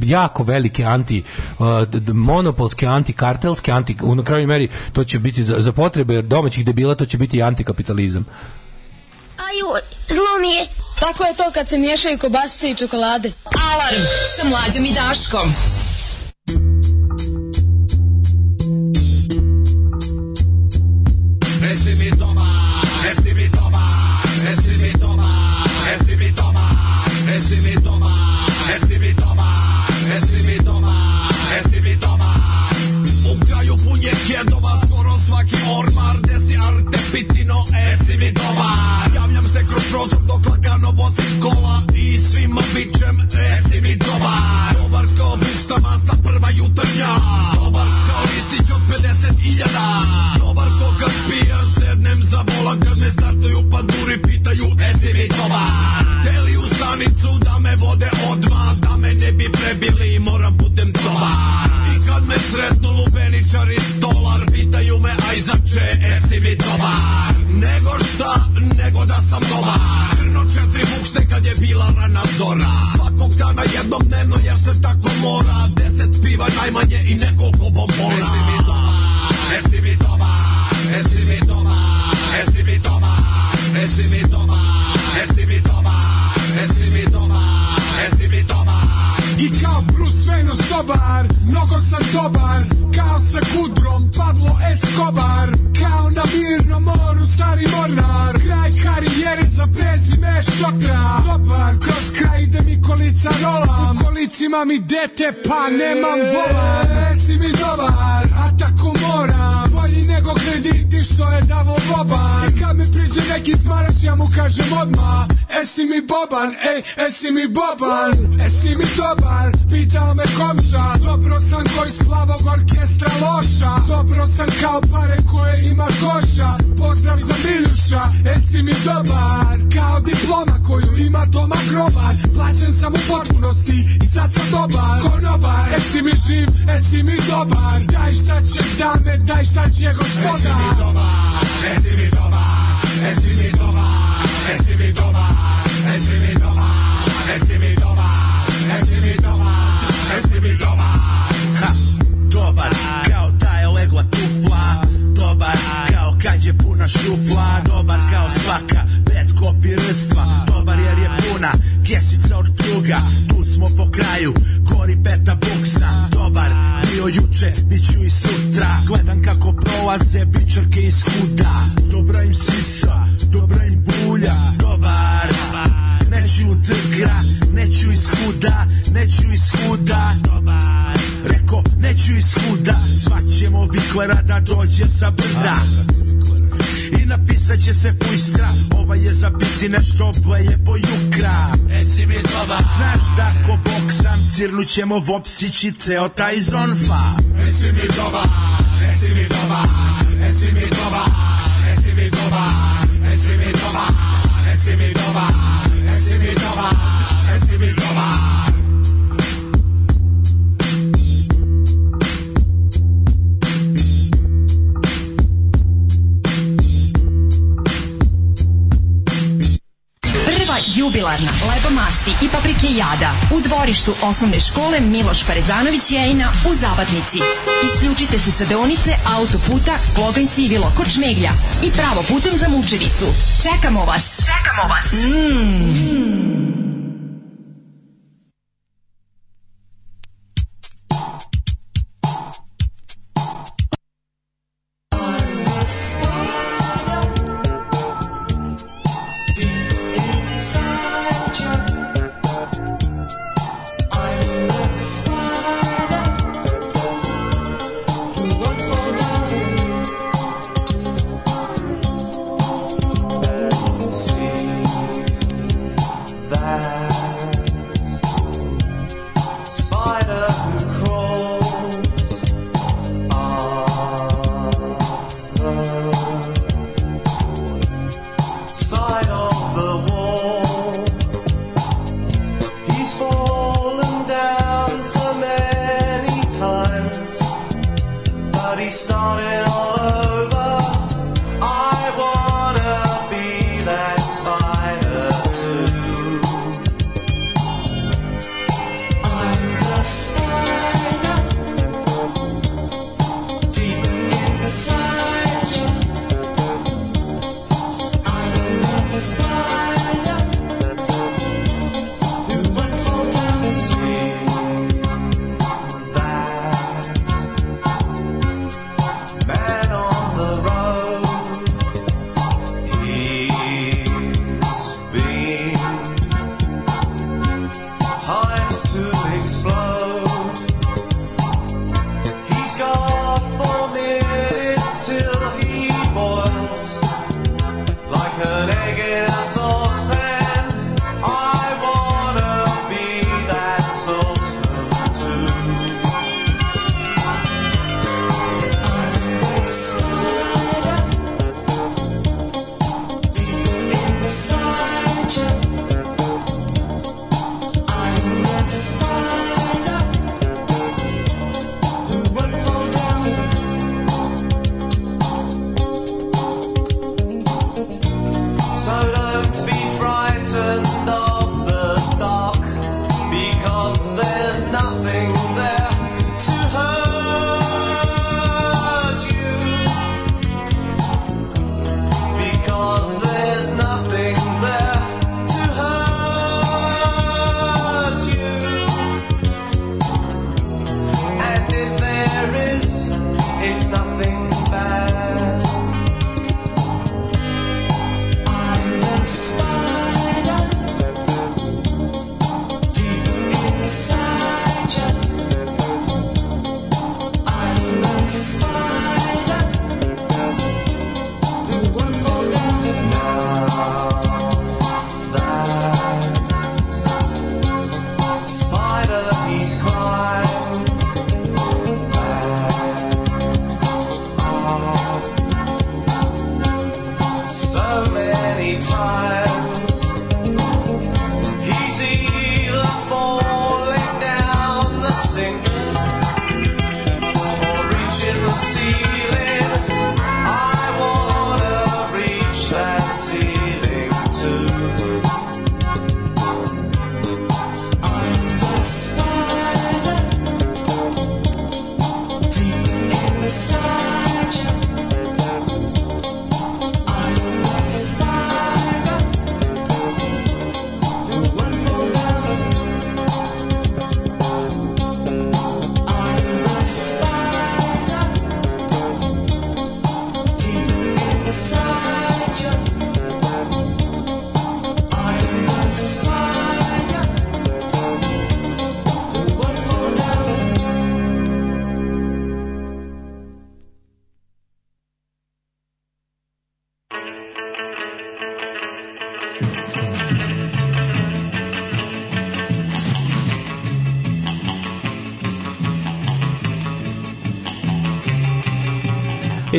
jako velike anti uh, monopolske, antikartelske, anti, u na kraju meri to će biti za, za potrebe domaćih debila, to će biti antikapitalizam. Aju, zlo mi je. Tako je to kad se miješaju kobasice i čokolade. Alarm sa mlađom i Daškom. Reci mi E, si mi dobar Javljam se kroz prozor dok lagano vozim kola I svima vičem, e, mi dobar Dobar kao Buksta Mazda prva jutarnja Dobar kao listić od 50.000 Dobar ko kad pijan sednem za volan Kad me startuju panduri pitaju, e, mi dobar Teli u stanicu da me vode odmah Da me ne bi prebili, mora budem dobar me sretnu lubeničari s dolar Pitaju me, aj zače, esi mi dobar Nego šta, nego da sam dobar No četiri bukse kad je bila rana zora Svakog dana jednom dnevno jer se tako mora Deset piva najmanje i nekoliko bombona Esi mi dobar, esi mi dobar, esi mi dobar, esi mi dobar, esi mi dobar I kao Bruce Wayne osobar Mnogo sam dobar Kao sa kudrom Pablo Escobar Kao na mirnom moru Stari mornar Kraj karijere za prezime šokra Dobar kroz kraj ide mi kolica rolam U kolicima mi dete pa nemam volan Nesi mi dobar A tako moram Bolji nego krediti što je davo boban I kad mi priđe neki smarač ja mu kažem odmah Esi mi boban, ej, esi mi boban Esi mi dobar dobar Pita me komša Dobro sam ko iz plavog orkestra loša Dobro sam kao pare koje ima koša Pozdrav za Miljuša, esi mi dobar Kao diploma koju ima Toma Grobar Plaćen sam u potpunosti i sad sam dobar Konobar, esi mi živ, esi mi dobar Daj šta će dame, daj šta će gospoda Esi mi dobar, esi mi dobar Esi mi dobar, esi mi dobar Esi mi dobar, esi mi dobar Reci mi dobar, reci mi dobar. dobar, kao taj legla tupla. Dobar, kao kad puna šufla. Dobar, kao svaka pet kopi Dobar jer puna kesica pluga. Tu smo po kraju, gori peta buksna. Dobar, bio juče, bit i sutra. Gledam kako prolaze bičarke iz kuda Dobra im sisa, dobra im bulja. Dobar, Kažu drga, neću iz huda, neću iz huda Reko, neću iz huda, svaćemo vikvara da dođe sa brda i napisat će se pujstra Ova je za biti nešto, ova je pojukra Esi mi doba Znaš da ko bok sam cirnućemo vopsići ceo taj zonfa Esi mi doba, esi mi doba, esi mi doba, esi mi doba, esi mi doba, esi mi doba, Exhibit over, exhibit over. jubilarna, leba masti i paprike jada. U dvorištu osnovne škole Miloš Parezanović Jejna u Zabatnici. Isključite se sa deonice autoputa Kloganj Sivilo kod Šmeglja i pravo putem za Mučevicu. Čekamo vas! Čekamo vas! Mm.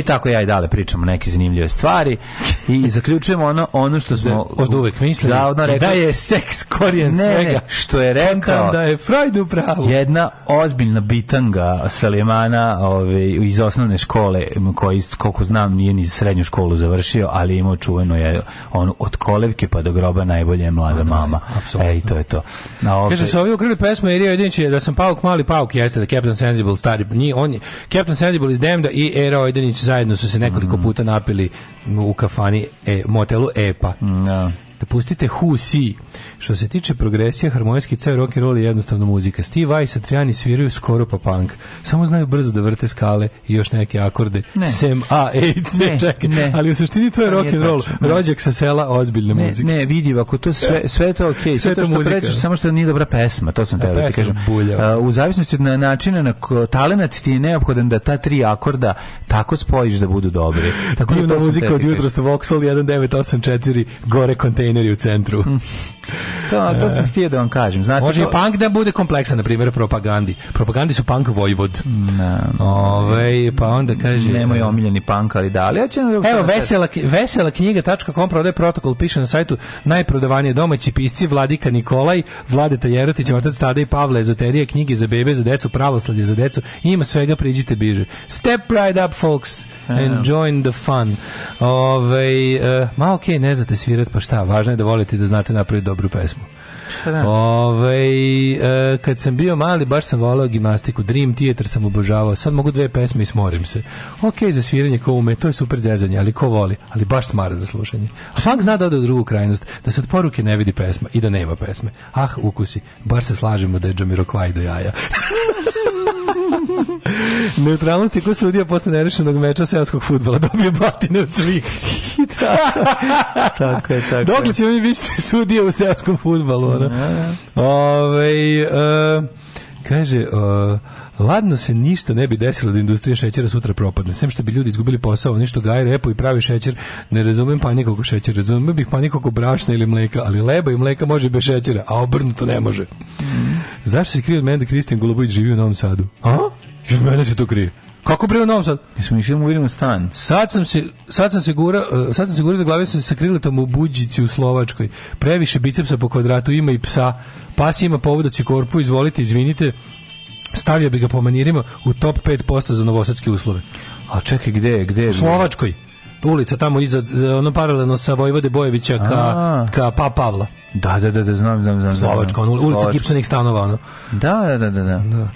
tako ja i dale pričamo neke zanimljive stvari. I zaključujemo ono ono što smo da, od uvek mislili. Da, ono rekao, da je seks korijen ne, svega. što je rekao. Da je Freud u pravu. Jedna ozbiljna bitanga Salimana ove, ovaj, iz osnovne škole, koji, koliko znam, nije ni srednju školu završio, ali je imao čuveno je ono, od kolevke pa do groba najbolje je mlada Odno, da, mama. Apsolutno. E, i to je to. Na ove... Kaže, su ovi ukrili pesmu Irija Jedinić, da sam pauk, mali pauk, jeste da Captain Sensible stari, nije, on, Captain Sensible iz Demda i Era Jedinić zajedno su se nekoliko mm. puta napili u kafani e, motelu EPA. Da da pustite Who See. Što se tiče progresija, harmonijski C, rock and roll je jednostavno muzika. Steve Vai i Satriani sviraju skoro pa punk. Samo znaju brzo da vrte skale i još neke akorde. Ne. Sem A, E, C, ne, čekaj. Ne. Ali u suštini to je rock and roll. Rođak sa sela, ozbiljne ne, muzike. Ne, vidi, ako to sve, da. sve to okej. Okay. Sve, sve to, to što prečeš, samo što nije dobra pesma, to sam da ti kažem. Bulja. Uh, u zavisnosti od na načina na talenat ti je neophodan da ta tri akorda tako spojiš da budu dobri. Tako da Divna muzika od jutros Voxel 1984 gore kontejner kontejneri u centru. to, da, to sam e. htio da vam kažem. Znate, Može to... i punk da bude kompleksan, na primjer, propagandi. Propagandi su punk vojvod. No. Ove, pa onda kaže... Nemoj omiljeni punk, ali da, ali ja ću... Evo, vesela, vesela knjiga.com prodaje protokol, piše na sajtu najprodavanije domaći pisci Vladika Nikolaj, Vladeta Jerotić, otac Tada i Pavla, ezoterije, knjige za bebe, za decu, pravoslavlje za decu, ima svega, priđite biže. Step right up, folks, and join the fun. Ove, e, ma okej, okay, ne znate svirat, pa šta, važno je da volite da znate napraviti dobru pesmu. Pa da. Ove, e, kad sam bio mali, baš sam volao gimnastiku. Dream Theater sam obožavao. Sad mogu dve pesme i smorim se. Ok, za sviranje ko ume, to je super zezanje, ali ko voli, ali baš smara za slušanje. A pak zna da ode u drugu krajnost, da se od poruke ne vidi pesma i da nema pesme. Ah, ukusi, bar se slažemo da je Džamiroquai do jaja. Neutralnost ko sudija posle nerešenog meča seoskog futbala. Dobio batine od svih. tako je, tako Dokle ćemo mi biti sudije u seoskom futbalu? Ono? Da, da. Ove, uh, e, kaže... Uh, Ladno se ništa ne bi desilo da industrija šećera sutra propadne. Sem što bi ljudi izgubili posao, ništa što gaje repu i pravi šećer, ne razumem paniku oko šećera. Razumem bih paniku oko brašna ili mleka, ali leba i mleka može bez šećera, a obrnuto ne može. Mm. Zašto se krije od mene da Kristijan Golubović živi u Novom Sadu? A? Iz mene se to krije. Kako bre u Novom Sadu? Mi smo išli da mu vidimo stan. Sad sam se sad sam se sigura, e, sad sam se sigura zaglavio se sa kriletom u Buđici u Slovačkoj. Previše bicepsa po kvadratu ima i psa. Pas ima povodac da i korpu, izvolite, izvinite. Stavio bi ga po manirima u top 5% za novosadske uslove. A čekaj, gde je? Gde je? U Slovačkoj. Ulica tamo iza, e, ono paralelno sa Vojvode Bojevića ka, A. ka Pa Pavla. Da, da, da, da, znam, znam, znam. Slovačka, ono, ulica Gipsonih stanova, ono. Da, da, da, da. da. da.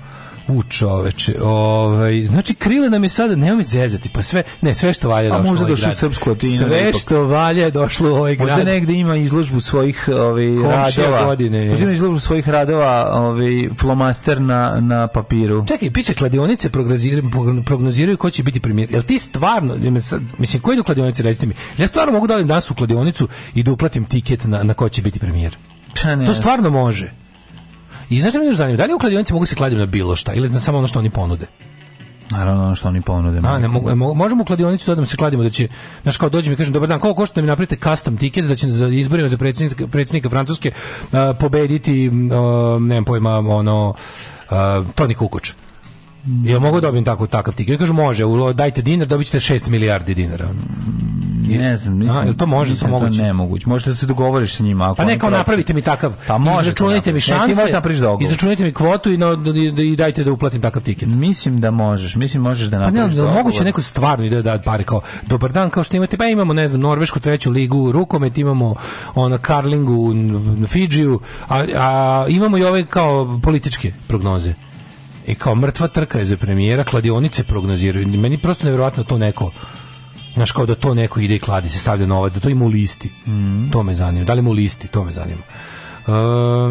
U čoveče, ovaj, znači krile nam je sada, nemoj mi zezati, pa sve, ne, sve što valje došlo. A možda došlo u Srpsku Sve što valje došlo u ovaj grad. Možda negde ima izložbu svojih ovaj, radova. godine. Možda ima izložbu svojih radova, ovaj, flomaster na, na papiru. Čekaj, piše kladionice prognoziraju ko će biti premijer. Jel ti stvarno, mislim, koji idu kladionice, recite mi, ja stvarno mogu da odim danas u kladionicu i da uplatim tiket na, na ko će biti premijer. To stvarno može. I znaš što me još zanima, da li u kladionici mogu da se kladiti na bilo šta ili na samo ono što oni ponude? Naravno, ono što oni ponude. A, ne, mogu, e, možemo u kladionicu da, da se kladimo da će, znaš, kao dođem i kažem, dobar dan, koliko košta da mi napravite custom tiket da će za izborima za predsjednika, predsjednika Francuske uh, pobediti, uh, ne pojma, ono, uh, Toni Kukoč. Ja mogu da dobijem tako, takav tiket? Kažu, može, dajte dinar, dobit ćete 6 milijardi dinara. Ne znam, mislim. A, jel to može samo da to moguće? To nemoguće. Možete da se dogovoriš sa njima. Ako pa neka napravite mi takav. Pa može. Izračunajte da mi e, šanse. Ne, ti Izračunajte mi kvotu i, na, i, dajte da uplatim takav tiket. Mislim da možeš. Mislim možeš da napraviš. Pa ne, da moguće neko stvarno ide da da pare kao dobar dan kao što imate pa imamo ne znam norvešku treću ligu rukomet imamo ona karlingu na Fidžiju a, a imamo i ove kao političke prognoze. I kao mrtva trka je za premijera, kladionice prognoziraju. Meni prosto neverovatno to neko Znaš, kao da to neko ide i kladi se, stavlja novac, da to ima u listi. Mm. To me zanima. Da li ima u listi? To me zanima. Uh,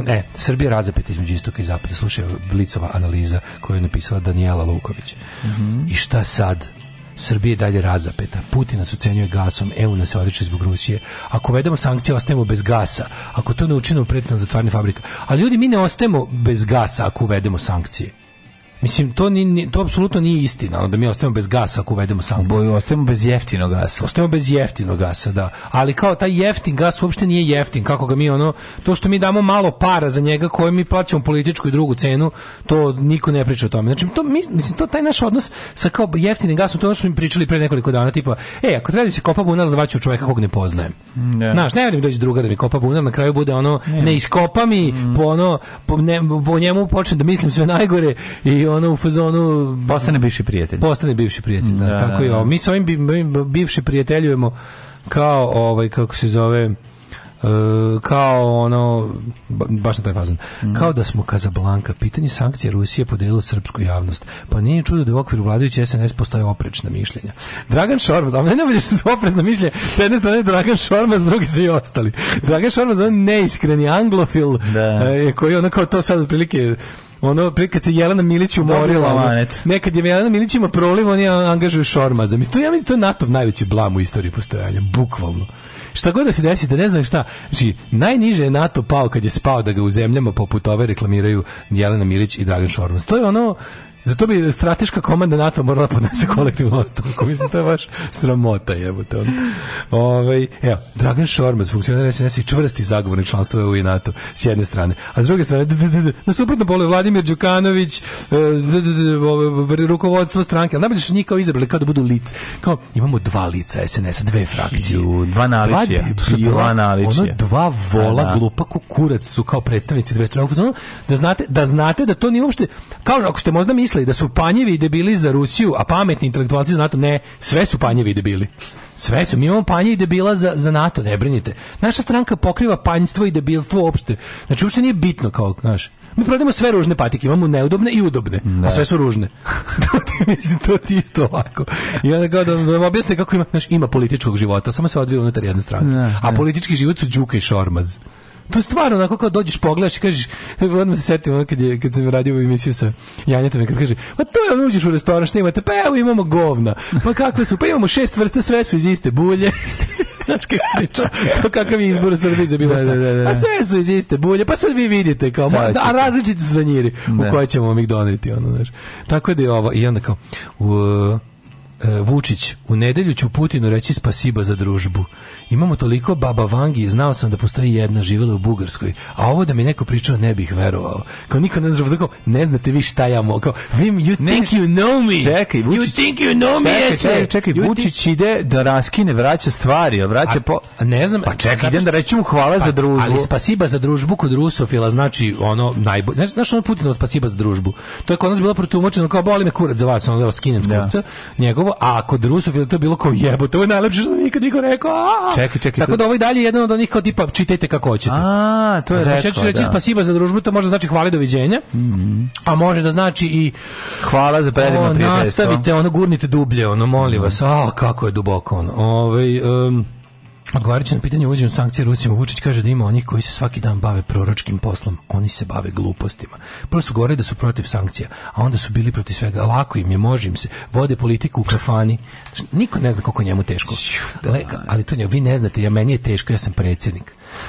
e, Srbija razapeta između istoka i zapada. Slušaj, Blicova analiza koju je napisala Danijela Luković. Mm -hmm. I šta sad? Srbije dalje razapeta. Putin nas ucenjuje gasom, EU nas odriče zbog Rusije. Ako vedemo sankcije, ostajemo bez gasa. Ako to ne učinimo, pretnemo zatvarne fabrika. Ali ljudi, mi ne ostajemo bez gasa ako uvedemo sankcije. Mislim, to, ni, to apsolutno nije istina, da mi ostajemo bez gasa ako uvedemo sankcije. Ostajemo bez jeftinog gasa. Ostajemo bez jeftinog gasa, da. Ali kao taj jeftin gas uopšte nije jeftin, kako ga mi ono, to što mi damo malo para za njega koje mi plaćamo političku i drugu cenu, to niko ne priča o tome. Znači, to, mislim, to taj naš odnos sa kao jeftinim gasom, to je ono što mi pričali pre nekoliko dana, tipa, e, ako treba da se kopa bunar, zvaću čoveka kog ne poznajem. Ne. Znaš, ne vjerujem dođe da druga da mi kopa bunar, na kraju bude ono, ne, ne iskopa mi, mm. po ono, po, ne, po njemu počne da mislim sve najgore i ono u fazonu postane bivši prijatelj. Postane bivši prijatelj, da, da, da tako je. Da. Mi s ovim bivši prijateljujemo kao ovaj kako se zove Uh, kao ono baš na taj fazon. Mm. Kao da smo Kazablanka, pitanje sankcije Rusije podelilo srpsku javnost. Pa nije čudo da u okviru vladajuće SNS postoje oprečna mišljenja. Dragan Šormaz, ali najbolje što su oprečna mišljenja, s jedne strane Dragan Šormaz, drugi su i ostali. Dragan Šormaz, on neiskreni anglofil, da. E, koji ono kao to sad otprilike ono pre kad se Jelena Milić umorila ono, nekad je Jelena Milić ima proliv on je angažuje Šormaza mislim to ja mislim to je NATO najveći blam u istoriji postojanja bukvalno šta god da se desi, da ne znam šta. Znači, najniže je NATO pao kad je spao da ga u zemljama poput ove reklamiraju Jelena Milić i Dragan Šormaz. To je ono, Zato bi strateška komanda NATO morala podnese kolektivnu ostavku. Mislim, to je baš sramota, jebote. On. Ove, ovaj, evo, Dragan Šormaz, funkcioner SNS i čvrsti zagovornik članstva u i NATO, s jedne strane. A s druge strane, d, d, d, na suprotno polu Vladimir Đukanović, e, rukovodstvo stranke. Ali najbolje su njih kao izabrali, kao da budu lice. Kao, imamo dva lica SNS, dve frakcije. Ju, dva naličija. Dva, naličija. Ono, dva vola, da. glupa kukurac su kao predstavnici dve strane. Da znate, da znate da to nije uopšte, kao ako ste možda mi misle da su panjevi debili za Rusiju, a pametni intelektualci za NATO, ne, sve su panjevi debili. Sve su, mi imamo panje i debila za, za NATO, ne brinite. Naša stranka pokriva panjstvo i debilstvo uopšte. Znači, uopšte nije bitno kao, znaš, mi prodajemo sve ružne patike, imamo neudobne i udobne, ne. a sve su ružne. to ti mislim, to ti isto ovako. I onda kao da, da objasne kako ima, znaš, ima političkog života, samo se odvija unutar jedne strane. Ne, ne. A politički život su Đuka i Šormaz. To je stvarno onako kao dođeš pogledaš i kažeš, odmah se setim ono kad, je, kad sam radio u emisiju sa Janjetom i kad kaže, pa to je ono uđeš u restoran, što imate, pa evo imamo govna, pa kakve su, pa imamo šest vrsta, sve su iz iste bulje. Znaš priča, pa kakav je izbor u za bilo da, šta. Da, da, a sve su iz iste bulje, pa sad vi vidite, kao, ma, da, a različiti su danjiri u koje ćemo vam doneti, ono, znaš. Tako da je ovo, i onda kao, u, E, Vučić, u nedelju ću Putinu reći spasiba za družbu. Imamo toliko baba Vangi, znao sam da postoji jedna živela u Bugarskoj, a ovo da mi neko pričao ne bih verovao. Kao niko ne zna, kao, ne znate vi šta ja mogu. Vim, you ne, think you know me. Čekaj, Vučić. You think you know me, čekaj, čekaj, čekaj Vučić ti... ide da raskine, vraća stvari, vraća a, po... A ne znam... Pa čekaj, idem da rećemo hvala spa, za družbu. Ali spasiba za družbu kod Rusofila znači ono najbolje. Znaš, znaš ono Putinovo spasiba za družbu. To je kod nas bilo protumačeno kao boli me kurac za vas, ono da vas skinem s da. kurca. Njegovo ovo, a kod Rusofila to je bilo kao jebote, ovo je najlepše što mi nikad niko rekao. A! Čekaj, čekaj. Tako da ovo i dalje je jedan od onih kao tipa čitajte kako hoćete. A, to je znači, rekao, ja reći da. spasiba za družbu, to može znači hvala doviđenja, mm -hmm. a može da znači i hvala za predivno prijateljstvo. Nastavite, ono, gurnite dublje, ono, molim mhm. vas, a, kako je duboko, ono. ovaj... um, Odgovarajući na pitanje uvođenju sankcije Rusima, Vučić kaže da ima onih koji se svaki dan bave proročkim poslom, oni se bave glupostima. Prvo su govorili da su protiv sankcija, a onda su bili protiv svega. Lako im je, može se. Vode politiku u kafani. Niko ne zna koliko njemu teško. Da. Leka, ali to nje, vi ne znate, ja meni je teško, ja sam predsjednik. Uh,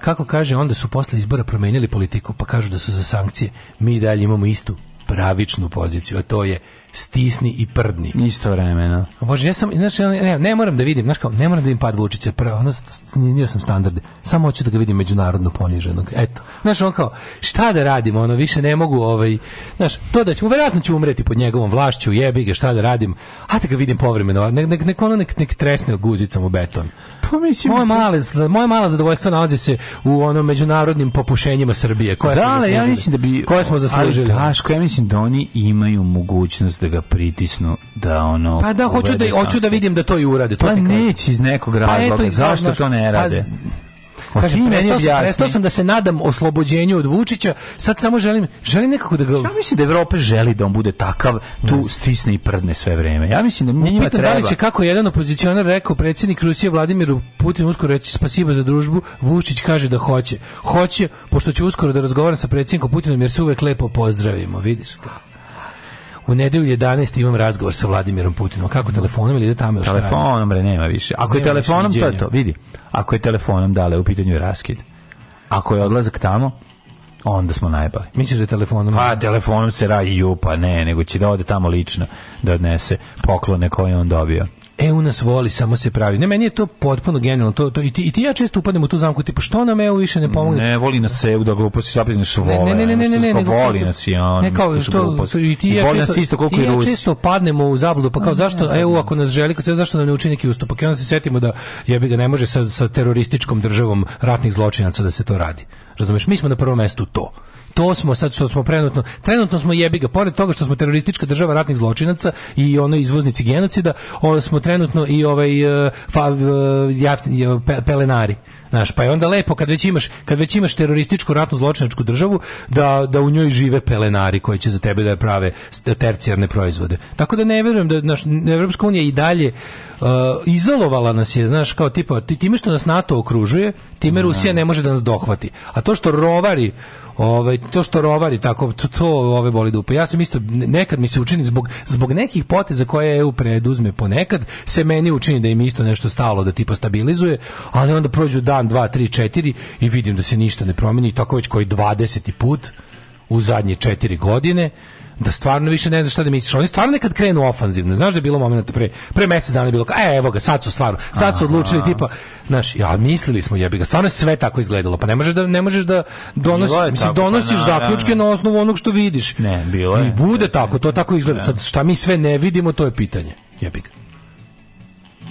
kako kaže, onda su posle izbora promenili politiku, pa kažu da su za sankcije. Mi dalje imamo istu pravičnu poziciju, a to je stisni i prdni. Isto vremeno. Da. Bože, ja sam, znači, ne, ne, moram da vidim, znaš kao, ne moram da im pad Vučića, prvo, ono, snizio sam standarde, samo hoću da ga vidim međunarodno poniženog, eto. Znaš, on kao, šta da radim, ono, više ne mogu, ovaj, znaš, to da ću, verovatno ću umreti pod njegovom vlašću, jebi ga, šta da radim, a da ga vidim povremeno, nek, nek, nek, ono, nek, nek tresne guzicom u beton. Pa mislim... Moje, da- male, moje malo zadovoljstvo nalazi se u ono međunarodnim popušenjima Srbije, koje da, smo zaslužili. Ja mislim da bi, koje smo zaslužili. Ali, Daško, ja mislim da oni imaju mogućnost da ga pritisnu da ono Pa da hoću da hoću da vidim da to i urade. To pa neće iz nekog razloga. Pa eto, Zašto to ne pa rade? Pa kaže, prestao, sam, prestao sam da se nadam oslobođenju od Vučića, sad samo želim, želim nekako da ga... Ja mislim da Evropa želi da on bude takav, tu stisne i prdne sve vreme. Ja mislim da mi njima treba... da li će, kako jedan opozicionar rekao, predsjednik Rusije Vladimiru Putin uskoro reći spasiba za družbu, Vučić kaže da hoće. Hoće, pošto će uskoro da razgovara sa predsjednikom Putinom, jer se uvek lepo pozdravimo, vidiš? u nedelju 11 imam razgovor sa Vladimirom Putinom. Kako telefonom ili da tamo još? Telefonom bre nema više. Ako nema je telefonom to je to, vidi. Ako je telefonom dale u pitanju je raskid. Ako je odlazak tamo, onda smo najbali. Misliš da je telefonom? Pa telefonom se radi ju, pa ne, nego će da ode tamo lično da odnese poklone koje on dobio. EU nas voli, samo se pravi. Ne, meni je to potpuno genijalno. To, to, i, ti, I ti ja često upadnem u tu zamku, tipa što nam EU više ne pomogne? Ne, voli nas EU, da glupo se zapisne što vole. Ne, ne, ne, ne, ne, ne, ne voli nas i on. Ne, kao, što, što, i ti ja često, isto koliko ti ja često padnemo u zabludu, pa kao pa zašto evo ako nas želi, kao zašto nam ne učini neki ustupak? I onda se setimo da jebi ga ne može sa, sa terorističkom državom ratnih zločinaca da se to radi. Razumeš? Mi smo na prvom mestu to to smo sad što smo trenutno trenutno smo jebi ga pored toga što smo teroristička država ratnih zločinaca i ono izvoznici genocida, onda smo trenutno i ovaj eh, fa, eh, pelenari. Znaš, pa je onda lepo kad već imaš, kad već imaš terorističku ratno zločinačku državu da, da u njoj žive pelenari koji će za tebe da prave tercijarne proizvode. Tako da ne verujem da naš Evropska unija i dalje uh, izolovala nas je, znaš, kao tipa time što nas NATO okružuje, time da. Rusija ne može da nas dohvati. A to što rovari ovaj to što rovari tako to, to ove boli dupe. Ja sam isto nekad mi se učini zbog zbog nekih poteza koje EU preduzme ponekad se meni učini da im isto nešto stalo da tipa stabilizuje, ali onda prođu dan dan, dva, tri, četiri i vidim da se ništa ne promeni i tako već koji 20. put u zadnje četiri godine da stvarno više ne znaš šta da misliš. Oni stvarno nekad krenu ofanzivno. Znaš da je bilo momenata pre pre mesec dana je bilo kao e, evo ga, sad su stvarno, sad su odlučili Aha. tipa, znaš, ja mislili smo jebi ga. Stvarno je sve tako izgledalo. Pa ne možeš da ne možeš da donosiš, mislim pa donosiš pa, na, zaključke na, na, na osnovu onog što vidiš. Ne, bilo je. I bude ne, tako, to tako izgleda. Ne. Da. Sad šta mi sve ne vidimo, to je pitanje. Jebi ga.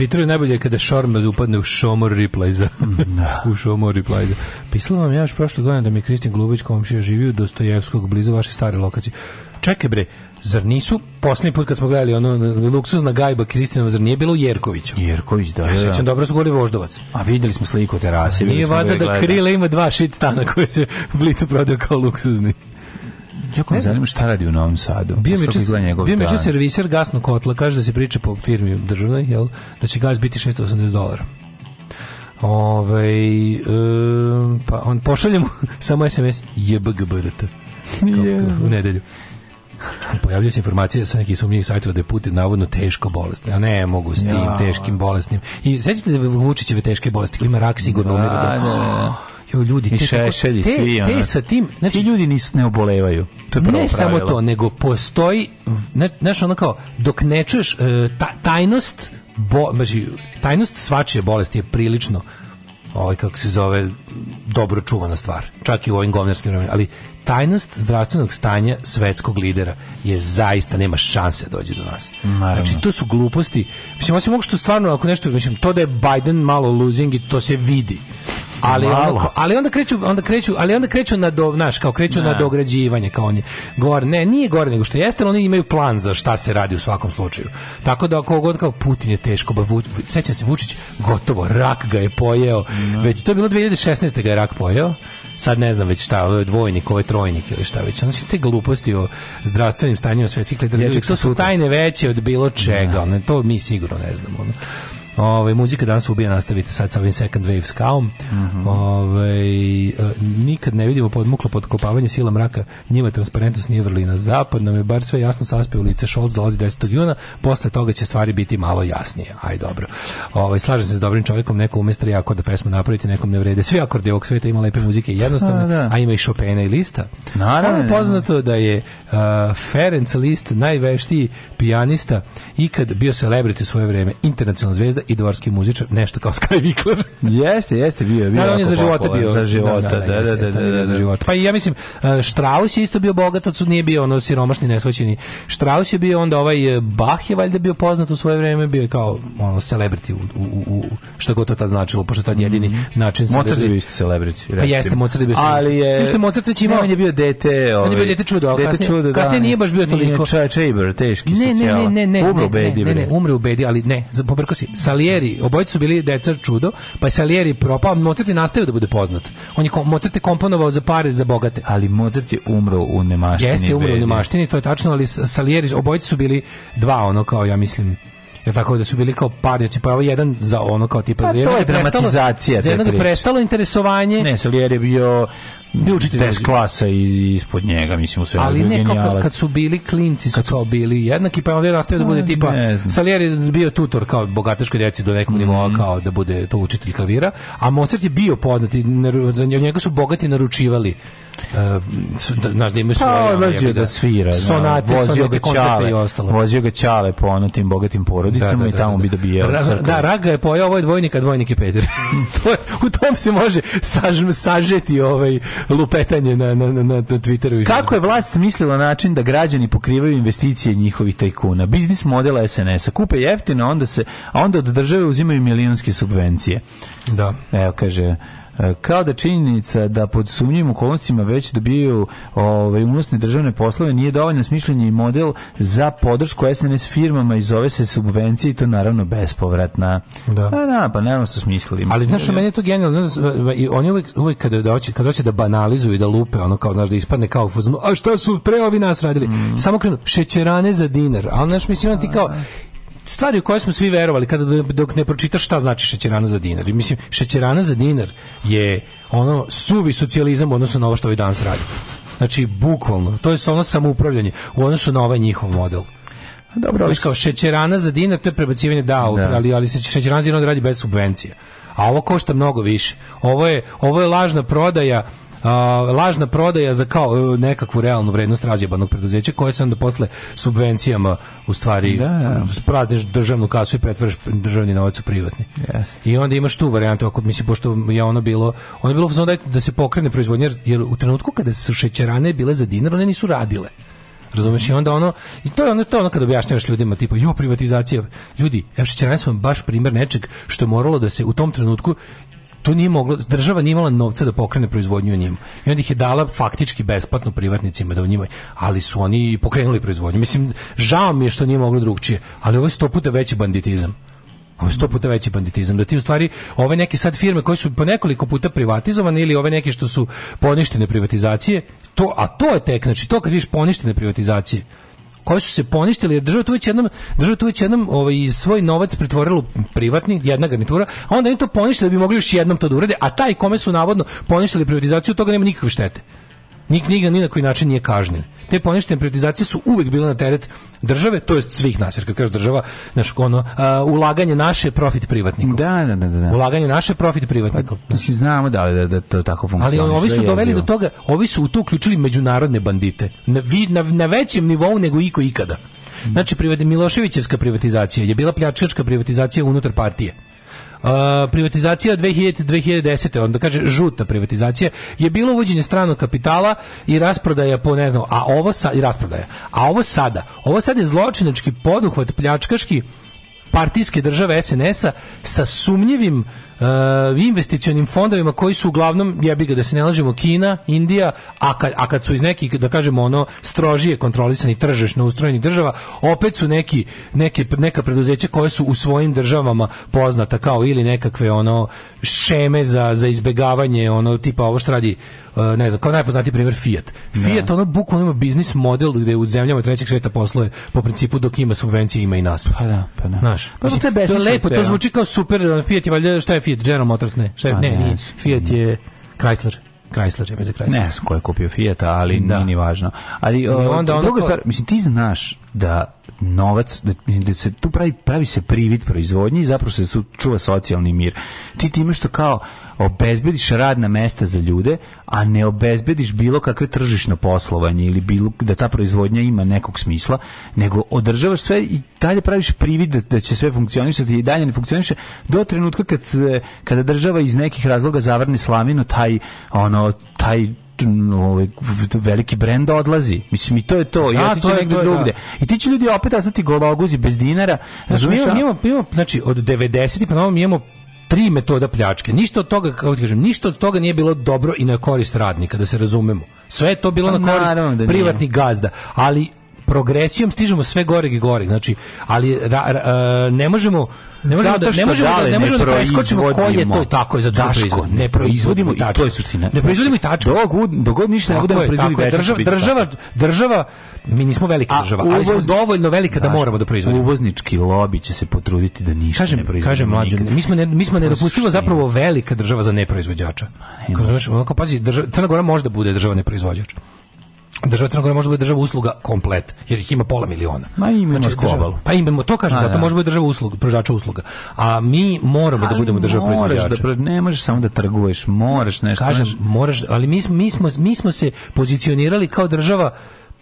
Twitteru najbolje je kada Šormaz upadne u šomor replajza. Da. u šomor replajza. Pisala vam ja još prošle godine da mi Kristin Glubić komšija živi u Dostojevskog blizu vaše stare lokacije. Čekaj bre, zar nisu posljednji put kad smo gledali ono luksuzna gajba Kristinova, zar nije bilo u Jerkoviću? Jerković, da. Ja sećam da. dobro su govorili Voždovac. A videli smo sliku terase. Nije vada da Krila ima dva šit stana koje se blicu prodaju kao luksuzni. Jako ne znam šta radi u Novom Sadu. Bio mi čas, bio mi čas serviser gasno kotla, kaže da se priča po firmi države, jel, da će gas biti 680 dolara. Ove, ovaj, e, pa on pošalje mu samo SMS jebgbrt yeah. u nedelju. Pojavljaju se informacije sa nekih sumnjivih sajtova da je Putin navodno teško bolestan. Ja ne mogu s tim ja. teškim bolesnim. I sećate da Vučićeve teške bolesti, koji ima rak sigurno da, umira. Da, da. Jo, ljudi, I šešelji, te, svi. Te, te sa tim, znači, ti ljudi nis, ne obolevaju. To je ne pravilo. samo to, nego postoji, znaš, ono kao, dok ne čuješ e, ta, tajnost, bo, znači, tajnost svačije bolesti je prilično ovaj kako se zove dobro čuvana stvar, čak i u ovim govnarskim vremenima, ali tajnost zdravstvenog stanja svetskog lidera je zaista nema šanse da dođe do nas. Naravno. Znači to su gluposti. Mislim osim mogu što stvarno ako nešto mislim to da je Biden malo losing it, to se vidi. Ali onda, ali onda kreću onda kreću ali onda kreću na do naš kao kreću ne. na dograđivanje kao on je gore ne nije gore nego što jeste oni imaju plan za šta se radi u svakom slučaju tako da ako god kao Putin je teško ba, Vuč, sećam se Vučić gotovo rak ga je pojeo ne. već to je bilo 2016 16. ga je rak pojeo, sad ne znam već šta, ovo je dvojnik, ovo je trojnik ili šta već. Ono su te gluposti o zdravstvenim stanjima svetskih lidera. To su tajne veće od bilo da. čega, ono, to mi sigurno ne znamo. Ono. Ovaj muzika danas ubija nastavite sad sa ovim second wave skaom. Mm -hmm. Ove, ovaj, nikad ne vidimo podmuklo podkopavanje sila mraka. Njima transparentnost nije vrlina. Zapad nam je bar sve jasno saspe u lice. Scholz dolazi 10. juna. Posle toga će stvari biti malo jasnije. Aj dobro. Ovaj slažem se s dobrim čovjekom, neko ume tri akorda pesmu napraviti, nekom ne vrede. Svi akordi ovog sveta ima lepe muzike jednostavne, a, da. a ima i Chopina i Lista. Naravno. Ono poznato da je uh, Ferenc List najveštiji pijanista ikad bio celebrity svoje vreme, internacionalna zvezda i dvorski muzičar, nešto kao Sky Vikler. jeste, jeste bio, bio. Da, on je za života bio. Za života, da, da, da, da, da, da, da, za da. života. Pa ja mislim e, Strauss je isto bio bogatac, nije bio ono siromašni, nesvaćeni. Strauss je bio onda ovaj e, Bach je valjda bio poznat u svoje vreme, bio je kao ono celebrity u, u, u što god to tad značilo, pošto tad jedini mm način se Mozart je bio isto celebrity. Pa jeste Mozart je bio. Ali je Sve Mozart već imao, on je bio dete, ovaj. On je bio ovaj, dete čudo, kasnije, čudo, kasnije nije baš bio toliko. Nije Chamber, teški ne, ne, ne, ne, ne, umre u bedi, ali ne, pobrko si. Salieri, obojice su bili deca čudo, pa je Salieri propao, Mozart je nastavio da bude poznat. On je Mozart je komponovao za pare, za bogate. Ali Mozart je umro u nemaštini. Jeste, umro u nemaštini, to je tačno, ali Salieri, obojice su bili dva, ono kao ja mislim, Ja tako da su bili kao parnici, znači, pa jedan za ono kao tipa pa, za to je da dramatizacija. Za jednog da prestalo interesovanje. Ne, Salieri je bio bio učitelj test klasa iz, ispod njega, mislim, u sve Ali ne, kao, kad su bili klinci, su kad kao bili jednaki, pa je onda nastavio da bude tipa, Salieri je bio tutor kao bogataškoj djeci do nekog mm kao da bude to učitelj klavira, a Mozart je bio poznati za njega su bogati naručivali uh, znaš da imaju pa, vozio da svira da, sonate, vozio ga čale i ostalo vozio ga čale po ono tim bogatim porodicama da, da, i da, tamo bi dobijao da, Raga je pojao ovaj dvojnik, a dvojnik je peder to je, u tom se može saž, sažeti ovaj lupetanje na, na, na, na Twitteru. Kako je vlast smislila način da građani pokrivaju investicije njihovih tajkuna? Biznis modela SNS-a. Kupe jeftino, onda se, a onda od države uzimaju milionske subvencije. Da. Evo, kaže, E, kao da činjenica da pod sumnjivim okolnostima već dobijaju ovaj, unosne državne poslove nije dovoljno smišljenje i model za podršku SNS firmama i zove se subvencije i to naravno bespovratna. Da. A, pa, da, pa naravno su smislili. Ali znaš, da meni je to genijalno. E, e, I oni uvijek, uvijek kada, da hoće, kada hoće da banalizuju i da lupe, ono kao, znaš, da ispadne kao a šta su pre ovi nas radili? Mm. Samo krenu, šećerane za dinar. A znaš, mislim, ti kao, stvari u koje smo svi verovali kada dok ne pročitaš šta znači šećerana za dinar. I mislim šećerana za dinar je ono suvi socijalizam u odnosu na ovo što ovaj danas radi. Znači bukvalno, to je ono samoupravljanje u odnosu na ovaj njihov model. Dobro, ali kao šećerana za dinar to je prebacivanje da, da. ali ali se šećerana za dinar radi bez subvencija. A ovo košta mnogo više. Ovo je ovo je lažna prodaja a, lažna prodaja za kao e, nekakvu realnu vrednost razjebanog preduzeća koje se da posle subvencijama u stvari da, da. prazniš državnu kasu i pretvoriš državni novac u privatni. Yes. I onda imaš tu varijantu, ako mislim, pošto je ono bilo, ono je bilo da, da se pokrene proizvodnja, jer, u trenutku kada su šećerane bile za dinar, one nisu radile. Razumeš i onda ono i to je ono to je ono kad objašnjavaš ljudima tipa jo privatizacija ljudi evo šećerane su vam baš primer nečeg što je moralo da se u tom trenutku to nije moglo, država nije imala novca da pokrene proizvodnju u njemu. I onda ih je dala faktički besplatno privatnicima da u njima, ali su oni pokrenuli proizvodnju. Mislim, žao mi je što nije moglo drugčije, ali ovo je sto puta veći banditizam. Ovo je sto puta veći banditizam. Da ti u stvari ove neke sad firme koje su po nekoliko puta privatizovane ili ove neke što su poništene privatizacije, to, a to je tek, znači to kad viš poništene privatizacije, koji su se poništili jer država tu već jednom država tu već jednom ovaj svoj novac pretvorila u privatni jedna garnitura a onda oni to poništili da bi mogli još jednom to da urede, a taj kome su navodno poništili privatizaciju toga nema nikakve štete Nik knjiga ni na koji način nije kažnjen. Te poništene privatizacije su uvek bile na teret države, to jest svih nas, jer kad kaže država, znaš, ono, uh, ulaganje naše profit privatniku. Da, da, da, da. Ulaganje naše profit privatniku. Pa, mislim, znamo da, da, da to tako funkcioniše. Ali ovi su doveli do toga, ovi su u to uključili međunarodne bandite. Na, vi, na, na većem nivou nego iko ikada. Znači, Miloševićevska privatizacija je bila pljačkačka privatizacija unutar partije. Uh, privatizacija 2000 2010. onda kaže žuta privatizacija je bilo uvođenje stranog kapitala i rasprodaja po ne znam, a ovo sa i rasprodaja. A ovo sada, ovo sad je zločinački poduhvat pljačkaški partijske države SNS-a sa sumnjivim E, investicionim fondovima koji su uglavnom, jebi ga da se ne lažemo, Kina, Indija, a kad, a kad su iz nekih, da kažemo ono, strožije kontrolisani tržišno ustrojenih država, opet su neki, neke, neka preduzeća koje su u svojim državama poznata kao ili nekakve ono šeme za, za izbegavanje ono tipa ovo što radi e, ne znam, kao najpoznatiji primjer Fiat. Fiat da. ono bukvalno ima biznis model gde u zemljama trećeg sveta posluje po principu dok ima subvencije ima i nas. Pa da, pa da. Znaš, pa to, je lepo, sve, to zvuči kao super, Fiat je valjda šta je Fiat Fiat General Motors, ne. Šta pa ne, ne, Fiat je Chrysler. Chrysler je među Chrysler. Ne znam ko je kupio Fiat, ali da. nije ni važno. Ali o, onda, onda druga stvar, mislim, ti znaš da novac, da, da se tu pravi, pravi se privid proizvodnji i zapravo se čuva socijalni mir. Ti ti imaš to kao, obezbediš radna mesta za ljude, a ne obezbediš bilo kakve tržišno poslovanje ili bilo da ta proizvodnja ima nekog smisla, nego održavaš sve i dalje praviš privid da, da će sve funkcionisati i dalje ne funkcioniše do trenutka kad kada država iz nekih razloga zavrne slaminu taj ono taj ovaj veliki brend odlazi. Mislim i to je to, da, i to je, negde da. drugde. I ti će ljudi opet ostati gologuzi bez dinara. Znači, mi imamo, znači od 90 pa novom imamo tri metoda pljačke. Ništa od toga, kako ti kažem, ništa od toga nije bilo dobro i na korist radnika, da se razumemo. Sve je to bilo pa, na korist da privatnih gazda, ali progresijom stižemo sve gore i gore. Znači, ali ra, ra, e, ne možemo Da- da- ne možemo da ne možemo da ne možemo da preskočimo ko je to tako je za Daško, ne proizvodimo i to je suština. Ne proizvodimo i tačka. Dok dogod ništa ne budemo proizvoditi. Država država država mi nismo velika država, ali smo dovoljno velika da moramo da proizvodimo. Uvoznički lobi će se potruditi da ništa ne proizvodimo. Kažem mlađe, mi smo ne, mi smo pa nedopustivo zapravo velika država za neproizvođača. Kao znaš, pazi, Crna Gora može da bude država neproizvođača. Država Crna Gora može da biti država usluga komplet, jer ih ima pola miliona. Ma imamo znači, država, Pa imamo, to kažem, A, zato da. može da biti država usluga, pružača usluga. A mi moramo da ali da budemo država proizvođača. Da, ne možeš samo da trguješ, moraš nešto. Kažem, nešto. moraš, ali mi mi, smo, mi smo se pozicionirali kao država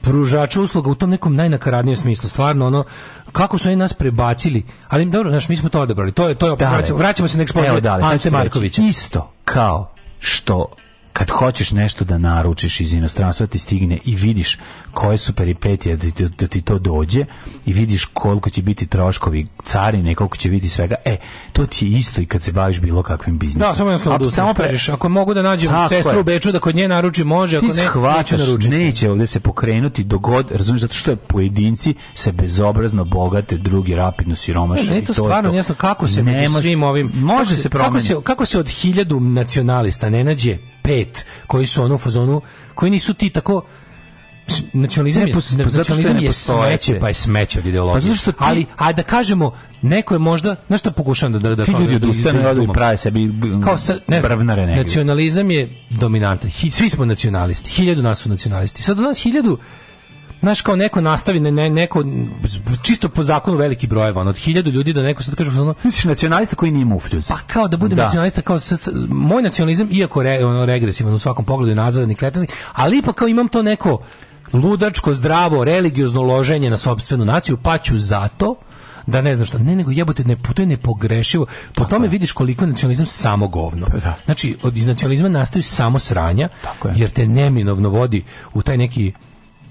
pružača usluga u tom nekom najnakaradnijem smislu. Stvarno ono kako su oni nas prebacili. Ali dobro, znači mi smo to odabrali. To je to je vraćamo, vraćamo se na ekspoziciju Markovića. Isto kao što kad hoćeš nešto da naručiš iz inostranstva da ti stigne i vidiš koje su peripetije da ti, da, da ti to dođe i vidiš koliko će biti troškovi carine, koliko će biti svega e, to ti je isto i kad se baviš bilo kakvim biznisom. Da, samo jednostavno da samo kažeš, ako mogu da nađem sestru u Beču da kod nje naruči, može, ako ti ne, shvataš, neću neće ovde se pokrenuti dogod, razumiješ, zato što je pojedinci se bezobrazno bogate, drugi rapidno siromaše. to, i to stvarno, jasno, kako se ne među svim ovim... Može kako se, se Kako se, kako se od hiljadu nacionalista ne nađe pet koji su ono u fazonu, koji nisu ti tako nacionalizam je, ne, pa nacionalizam je smeće, pa je smeće od pa ideologije. Pa što ti... Ali, a da kažemo, neko je možda, nešto što pokušavam da... da, da ti ljudi odustane da, da, da prave sebi kao sa, ne znam, Nacionalizam je dominantan. svi smo nacionalisti. Hiljadu nas su nacionalisti. Sad od nas hiljadu znaš kao neko nastavi ne, neko čisto po zakonu veliki brojeva od 1000 ljudi da neko sad kaže ono, misliš nacionalista koji nije mufljuz pa kao da bude da. nacionalista kao s, s, moj nacionalizam iako re, ono, regresivan u svakom pogledu nazadan i kletarski ali ipak kao imam to neko ludačko zdravo religiozno loženje na sopstvenu naciju pa ću zato da ne znam šta, Ne, nego jebote, ne, to je nepogrešivo. Po Tako tome je. vidiš koliko je nacionalizam samo govno. Pa da. Znači, od iz nacionalizma nastaju samo sranja, Tako jer te neminovno vodi u taj neki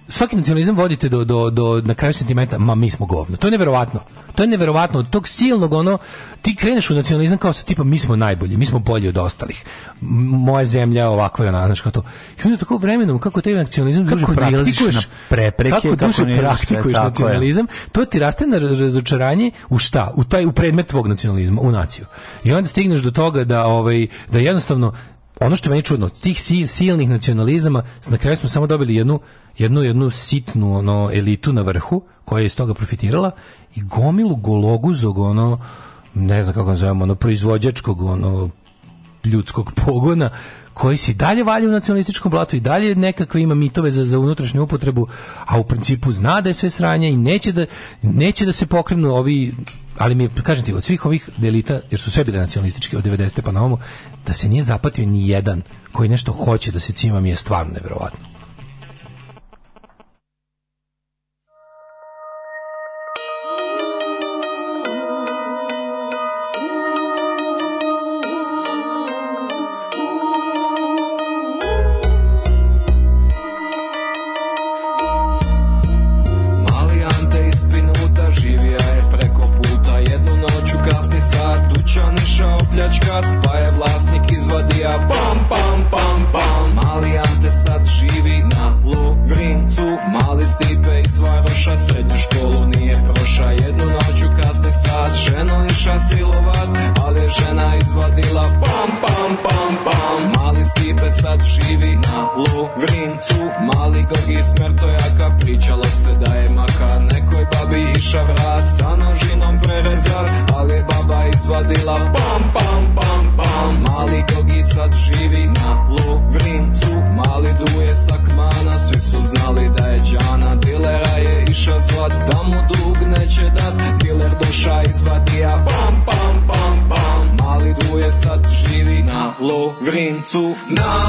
svaki nacionalizam vodite do, do, do, na kraju sentimenta, ma mi smo govno. To je neverovatno. To je neverovatno. Od tog silnog ono, ti kreneš u nacionalizam kao sa tipa mi smo najbolji, mi smo bolji od ostalih. Moja zemlja je ovakva je ona, znaš kao to. I onda tako vremenom, kako taj nacionalizam duže praktikuješ, na prepreke, kako, kako duže praktikuješ sve, nacionalizam, to ti raste na razočaranje u šta? U taj u predmet tvog nacionalizma, u naciju. I onda stigneš do toga da ovaj da jednostavno ono što meni čudno, tih silnih nacionalizama, na kraju smo samo dobili jednu jednu jednu sitnu ono elitu na vrhu koja je iz toga profitirala i gomilu gologuzog ono ne znam kako zovemo ono proizvođačkog ono ljudskog pogona koji se dalje valja u nacionalističkom blatu i dalje nekakve ima mitove za, za unutrašnju upotrebu, a u principu zna da je sve sranje i neće da, neće da se pokrenu ovi ali mi kažem ti, od svih ovih delita, jer su sve bile nacionalističke od 90. pa na ovom, da se nije zapatio ni jedan koji nešto hoće da se cima mi je stvarno nevjerovatno. Що не шо, So now.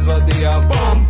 izvadi, a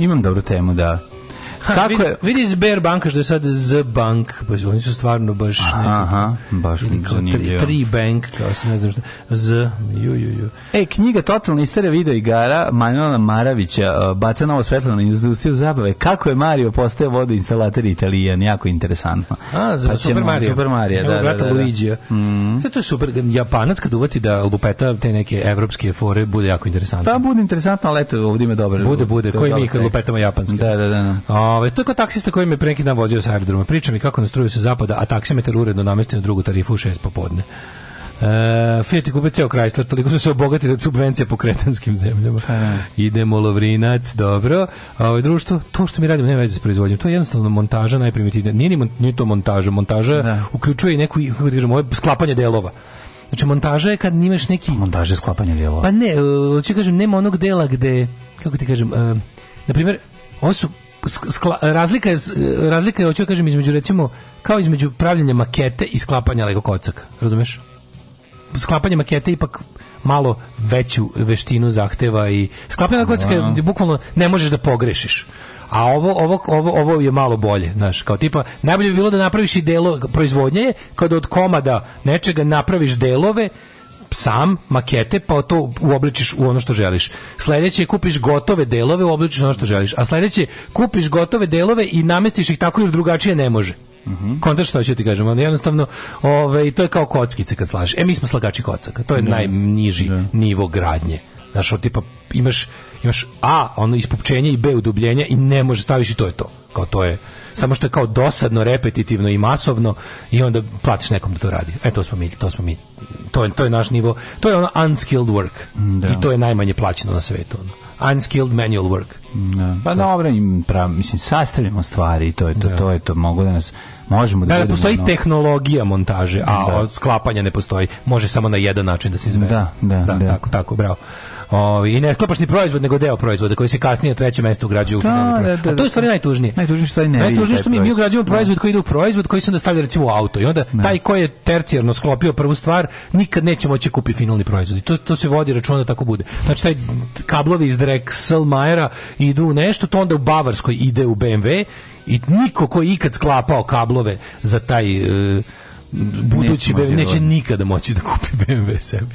Imam dobru temu, da. Kako vidi, je? Vidi Sber banka što je sad Z bank, pa oni su stvarno baš aha, aha baš zanimljivo. Tri, tri bank, kao se ne znam šta. Z, ju, ju, ju. E, knjiga Totalna istorija video igara Manuela Maravića e, baca novo svetlo na industriju zabave. Kako je Mario postao vodoinstalater Italijan, jako interesantno. A, za pa Super Mario. Super Mario, da, da, da. da. Luigi. Mm. To je super, Japanac kad uvati da lupeta te neke evropske fore bude jako interesantno. Pa bude interesantno, ali eto, ovdje ima dobro. Bude, bude, koji mi kad lupetamo japanske. Da, da, da. da. Ove, to je kao taksista koji me pre neki dan vozio sa aerodroma. Priča mi kako nastruju se zapada, a taksimetar uredno namesti na drugu tarifu u šest popodne. Uh, Fiat je kupio ceo Chrysler, toliko su se obogatili od subvencije po kretanskim zemljama. Ha. Idemo Lovrinac, dobro. A ovo društvo, to što mi radimo nema veze s proizvodnjom, to je jednostavno montaža najprimitivnija. Nije, ni, nije to montaža, montaža da. uključuje i neku, kako da kažem, ovo sklapanje delova. Znači, montaža je kad imaš neki... Montaža je sklapanje delova. Pa ne, ću kažem, nema onog dela gde, kako ti kažem, uh, na primjer, ovo su skla, razlika je razlika je hoću da kažem između recimo kao između pravljenja makete i sklapanja lego kocaka, razumeš? Sklapanje makete ipak malo veću veštinu zahteva i sklapanje lego kocaka je da. bukvalno ne možeš da pogrešiš. A ovo, ovo, ovo, ovo je malo bolje, znaš, kao tipa, najbolje bi bilo da napraviš i delo, proizvodnje je, kada od komada nečega napraviš delove sam makete, pa to uobličiš u ono što želiš. Sledeće kupiš gotove delove, uobličiš u ono što želiš. A sledeće kupiš gotove delove i namestiš ih tako jer drugačije ne može. Mhm. Mm što ću ti kažem, ono jednostavno, ovaj to je kao kockice kad slažeš. E mi smo slagači kocaka, to je da. najniži da. nivo gradnje. Znaš, od tipa imaš imaš A, ono ispupčenje i B udubljenje i ne možeš staviš i to je to. Kao to je samo što je kao dosadno, repetitivno i masovno i onda platiš nekom da to radi. E to smo mi, to smo mi. To je, to je naš nivo. To je ono unskilled work. Da. I to je najmanje plaćeno na svetu. Ono. Unskilled manual work. Da. Pa dobro, im pra, mislim, sastavljamo stvari i to je to, da. to je to. Mogu da nas možemo da, da, da postoji ono... tehnologija montaže, a da. sklapanja ne postoji. Može samo na jedan način da se izvede. Da, da, da, da. Tako, tako, bravo. O, I ne sklapaš ni proizvod, nego deo proizvoda koji se kasnije na treće mesto ugrađuje u da, finalni da, da, A to je stvari najtužnije. Najtužnije što, ne najtužnije što mi, mi ugrađujemo proizvod koji ide u proizvod koji se onda stavlja recimo u auto. I onda taj ko je tercijarno sklopio prvu stvar, nikad neće moći kupiti finalni proizvod. I to, to se vodi računa da tako bude. Znači taj kablovi iz Drexel Drexelmajera idu u nešto, to onda u Bavarskoj ide u BMW i niko ko je ikad sklapao kablove za taj e, budući neće, BMW, neće nikada moći da kupi BMW sebi.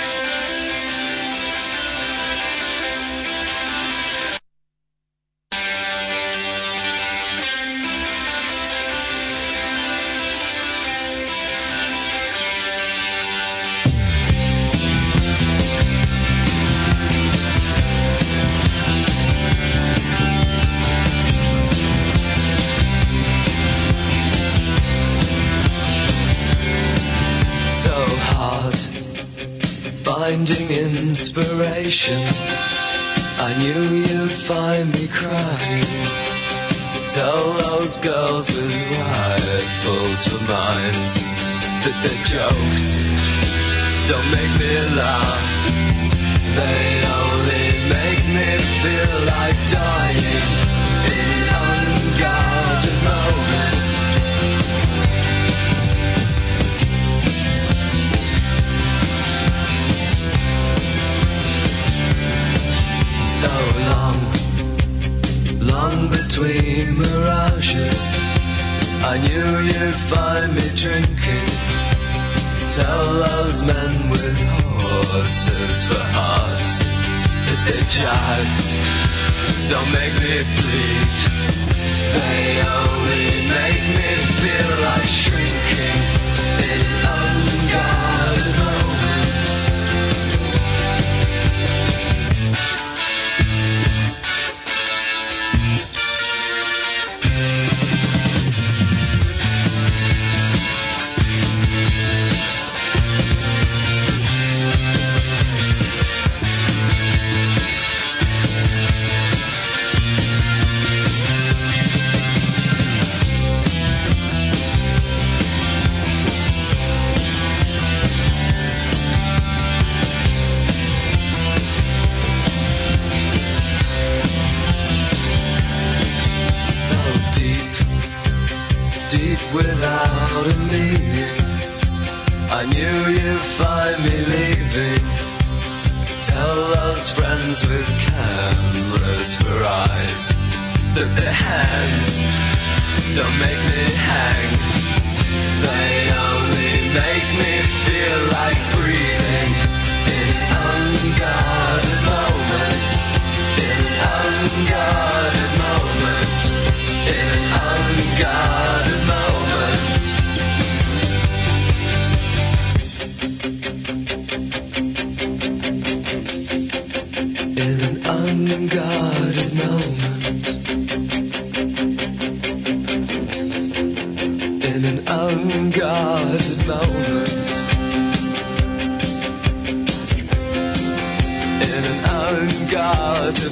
finding inspiration. I knew you'd find me crying. Tell those girls with rifles for minds that their jokes don't make me laugh. They so long, long between mirages. I knew you'd find me drinking. Tell those men with horses for hearts that they jibes. Don't make me bleed. They only make me feel like shrinking. find me leaving. Tell those friends with cameras for eyes that their hands don't make me hang. They only make me feel like.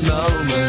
moment.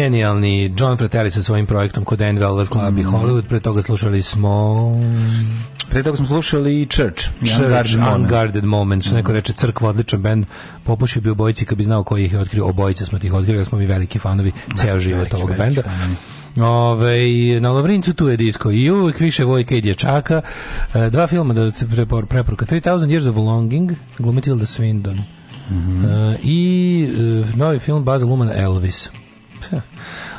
genijalni John Fratelli sa svojim projektom kod Envelver Club mm. i Hollywood. Pre toga slušali smo... Pre toga smo slušali i Church. Church, Unguarded, Unguarded Moment. Što mm. neko reče, crkva, odličan band. Popušio bi obojici kad bi znao koji ih je otkrio. Obojice smo tih otkrili, smo mi veliki fanovi da, ceo život ovog benda. Fan. Ove, na Lovrincu tu je disko i uvijek više vojke i dječaka. E, dva filma da se preporuka. 3000 Years of Longing, glumitilda Swindon. Mm -hmm. uh, i uh, novi film Baza Lumana Elvis.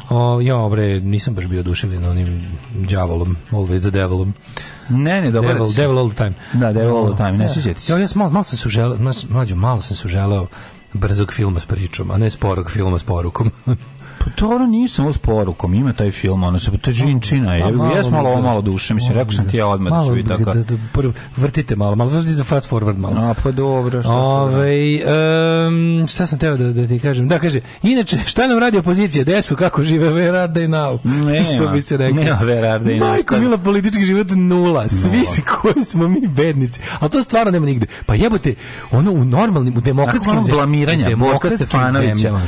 O, ja, bre, nisam baš bio oduševljen onim đavolom, always the devilom. Ne, ne, dobro. Devil, si. devil all the time. Da, devil all the time, ne sećate se. Ja, ja sam malo, malo sam se želeo, mlađo, malo sam se želeo brzog filma s pričom, a ne sporog filma s porukom. Pa to ono nije samo s porukom, ima taj film, ono se, to je žinčina, pa, je, pa, jes malo, ovo da. malo duše, mislim, rekao sam da. ti ja odmah da ću i da, tako. Vrtite malo, malo, vrti za fast forward malo. A, pa dobro, šta Ove, um, šta sam teo da, da ti kažem? Da, kaže, inače, šta nam radi opozicija? Gde su, kako žive, where are they now? Nema, Isto bi se rekao. Nema, where are they now. Majko, mila, politički život nula. Svi nula. si koji smo mi bednici. A to stvarno nema nigde. Pa jebote, ono u normalnim, u demokratskim zemljama. blamiranja, Borka Stefanovića,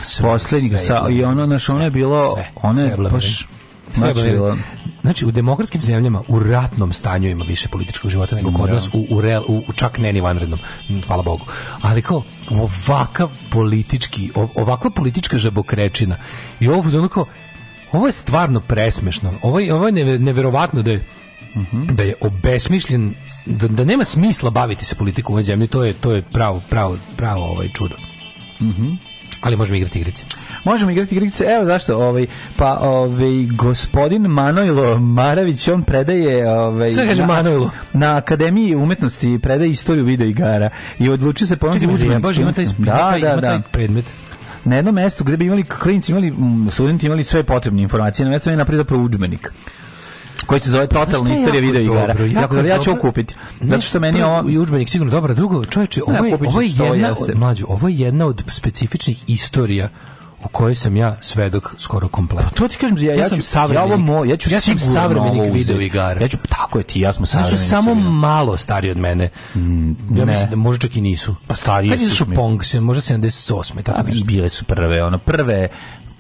sa, i ono, znaš, ono je bilo, sve, ono je baš... Znači, u demokratskim zemljama u ratnom stanju ima više političkog života nego kod da. nas u, u, real, u, u čak ne ni vanrednom, hvala Bogu. Ali kao ovakav politički, ovakva politička žabokrečina i ovo, ono kao, ovo je stvarno presmešno. Ovo je, ovo je neverovatno da je Mm -hmm. da je obesmišljen da, da, nema smisla baviti se politikom u ovoj zemlji to je to je pravo pravo pravo ovaj čudo mm ali možemo igrati igrice Možemo igrati igrice. Evo zašto, ovaj pa ovaj gospodin Manojlo Maravić on predaje ovaj Šta kaže na, Manojlo? Na Akademiji umetnosti predaje istoriju video igara i odlučio se ponuditi udžbenik. Bože, ima taj, da, da, da. taj da. predmet na jednom mestu gde bi imali klinci, imali mm, studenti imali sve potrebne informacije, na mestu je napravio zapravo udžbenik koji se zove Totalna istorija video igara. Jako, jako dobro, ja ću ovo kupiti. Zato što meni ovo i udžbenik sigurno dobro, drugo, čoveče, ovo je, ovo je jedna, mlađu, ovo je jedna od specifičnih istorija u kojoj sam ja svedok skoro kompletno. Pa to ti kažem, ja, ja, ja sam ću, savremenik. Ja, ovo mo, ja ću ja sam savremenik video igara. Ja ću, tako je ti, ja smo savremenici. su samo malo stariji od mene. Mm, ja ne. mislim da možda čak i nisu. Pa stariji su. mi. Kad je Pong, se, možda 78. Tako nešto. Bile su prve, ono, prve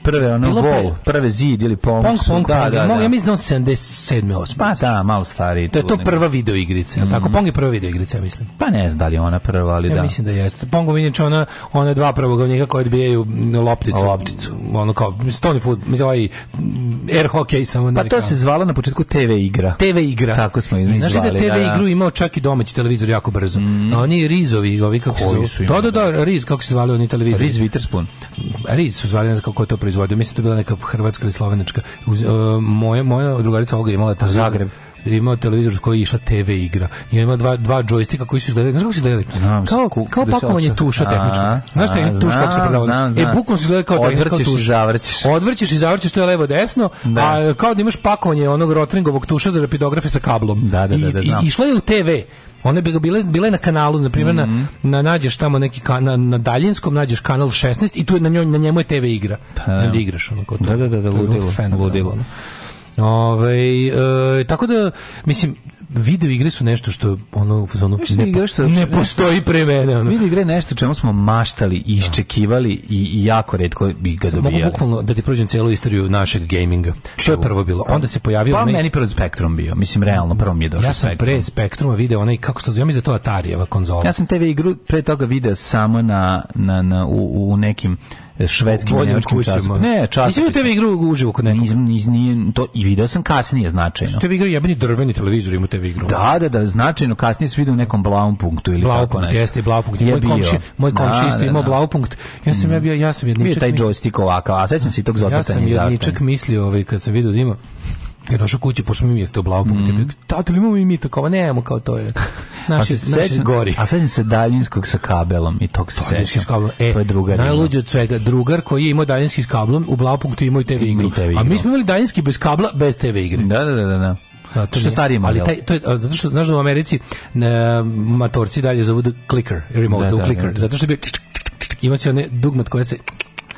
prve ono Bilo vol, pre... prve zid ili pomoć. Pong, pong, da, da, da, Ja mislim da on 77. 8. Pa da, malo stariji. To je to prva video igrica, mm -hmm. tako? Pong je prva video igrica, ja mislim. Pa ne znam da li ona prva, ali ja da. Ja mislim da jeste. Pong je ona, ona dva prvoglavnika koji odbijaju mm, lopticu. Lopticu. Ono kao stoni food, mislim ovaj mm, air hockey samo Pa to se zvalo na početku TV igra. TV igra. Tako smo izmislili. Znaš da TV da, da, igru imao čak i domaći televizor jako brzo. Mm. A oni Rizovi, ovi kako su. Da, da, da, Riz kako se zvali oni televizori. Riz Witherspoon. Riz su zvali ne znam kako to proizvodio. Mislim da je bila neka hrvatska ili slovenačka. Uz, uh, moja, moja drugarica Olga imala ta Zagreb imao televizor s koji je išla TV igra. I ima dva, dva džojstika koji su izgledali, znaš kako su izgledali? Znam, kao, kao da pakovanje tuša tehnička. Znaš šta je tuš kako se prodavao? E, bukvalno se izgleda kao odvrćeš tuš. i zavrćeš. Odvrćeš i zavrćeš, što je levo desno, da. a kao da imaš pakovanje onog rotringovog tuša za rapidografe sa kablom. Da, da, da, da, I, da, da, i, išla je u TV. One bi bile, bile na kanalu, na primjer, mm -hmm. na, mhm. na, nađeš tamo neki kanal na, na daljinskom, nađeš kanal 16 i tu je na, njoj, na njemu je TV igra. Da, da igraš. Ono, to, da, da, da, da, ludilo. ludilo. Ove, ovaj, e, tako da, mislim, video igre su nešto što ono ono ne, po, sa, ne postoji pre mene ono. video igre nešto čemu smo maštali i da. iščekivali i, i jako retko bi ga dobijali mogu bukvalno da ti prođem celu istoriju našeg gaminga to je prvo bilo pa- onda se pojavio... pa onaj... meni prvo Spektrum bio mislim realno prvo mi je došao ja sam Spektrum. pre Spektruma video onaj kako se zove ja mislim da to Atarijeva konzola ja sam TV igru pre toga video samo na, na, na u, u nekim švedskim i nemačkim časopisima. Ne, časopisima. Nisam u tebi igru uživo kod nekoga. Nisam, nisam, to i video sam kasnije značajno. Su tebe igrali jebeni drveni televizor ima tebe igru. Da, da, da, značajno kasnije se vidio u nekom blavom punktu ili blau tako nešto. Jeste, blau punkt, je moj komši, moj komši da, isto da, imao da. blavom punkt. Ja sam mm. ja bio, ja sam jedničak. Bio taj joystick ovakav, a sećam se i tog zotopanja. Ja sam jedničak mislio ovaj kad sam video da ima je došao kući, pošto mi jeste u blavu, mm -hmm. tata, li imamo i mi tako, nemamo kao to je. Naši, a pa se naši, gori. A sećam se daljinskog sa kabelom i tog se sećam. S kablom. E, to je drugar. Najluđe od svega, drugar koji je imao daljinski s kablom, u blavu punktu imao i TV igru. I TV igru. A mi smo imali daljinski bez kabla, bez TV igre. Da, da, da, da. da. A, što stari stariji model. Ali taj, to je, zato što, znaš da u Americi ne, matorci dalje zovu clicker, remote, da, da, clicker, da, da. zato što bi ima se one dugmat koje se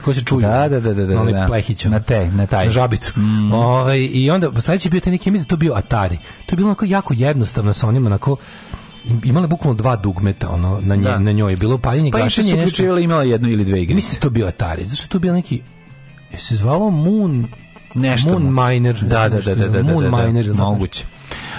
Ko se čuje. Da, da, da, da, da. Onaj plehić. Na te, na taj. Na žabicu. Mm. Ovaj i onda sledeći bio taj neki, mislim to bio Atari. To je bilo onako jako jednostavno sa onima onako imala bukvalno dva dugmeta ono na nje, da. na njoj je bilo paljenje pa gašenje Pa su uključivali imala jednu ili dve igre. Mislim to bio Atari. Zašto to bio neki je se zvalo Moon nešto Moon Miner. Da, da, da, da, da, Moon Miner, moguće.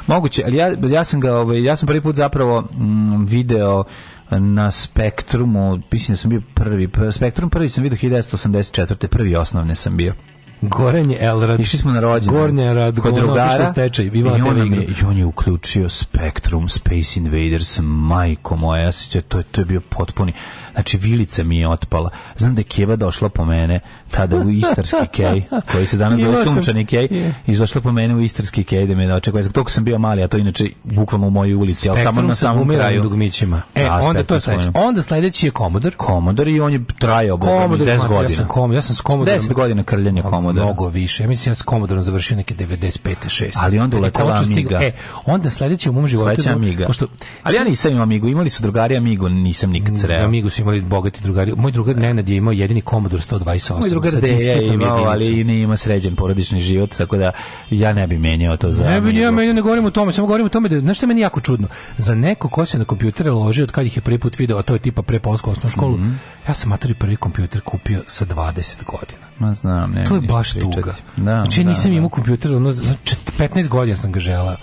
Moguće, ali ja, ja sam ga, ovaj, ja sam prvi put zapravo mm, video na Spektrumu, mislim da sam bio prvi, Spektrum prvi sam vidio 1984. prvi osnovne sam bio. Gorenje Elrad. Išli smo na rođendan. Gornje Rad, kod drugara. Stečaj, I, on da je, I on je uključio Spectrum, Space Invaders, majko moja, ja to, to je bio potpuni. Znači, vilica mi je otpala. Znam da je Keva došla po mene, tada u Istarski kej, koji se danas zove Sunčani kej, yeah. izašla po mene u Istarski kej, da me da očekuje. Toliko sam bio mali, a to inače bukvalno u mojoj ulici, ali samo na samom kraju. Dugmićima. E, da, onda to je sledeći. Onda sledeći je Komodor. Komodor i on je trajao, Komodor, 10 godina. Ja sam, kom, ja sam s Komodorom. 10 godina krljanja Komodora Commodore. Mnogo više. Ja mislim ja da sam Commodore završio neke 95. 6. Ali onda uletala Amiga. E, onda sledeći u mom životu... Sledeća Amiga. Pošto, ali ja nisam imao Amigu. Imali su drugari Amigu, nisam nikad sreo. Mm, Amigu su imali bogati drugari. Moj drugar Nenad je imao jedini Commodore 128. Moj drugar Deja je imao, ali i ne ima sređen porodični život, tako da ja ne bi menjao to za Ne bi ja menjao, ne govorim o tome, samo govorim o tome da, znaš što je meni jako čudno? Za neko ko se na kompjutere loži od kad ih je prvi put video, a to je tipa pre polsku osnovnu školu, mm -hmm. ja sam materi prvi kompjuter kupio sa 20 godina. Ma znam, ne. To je baš tuga. Da, znači, ja da, nisam da. imao kompjuter, ono, 15 godina sam ga želao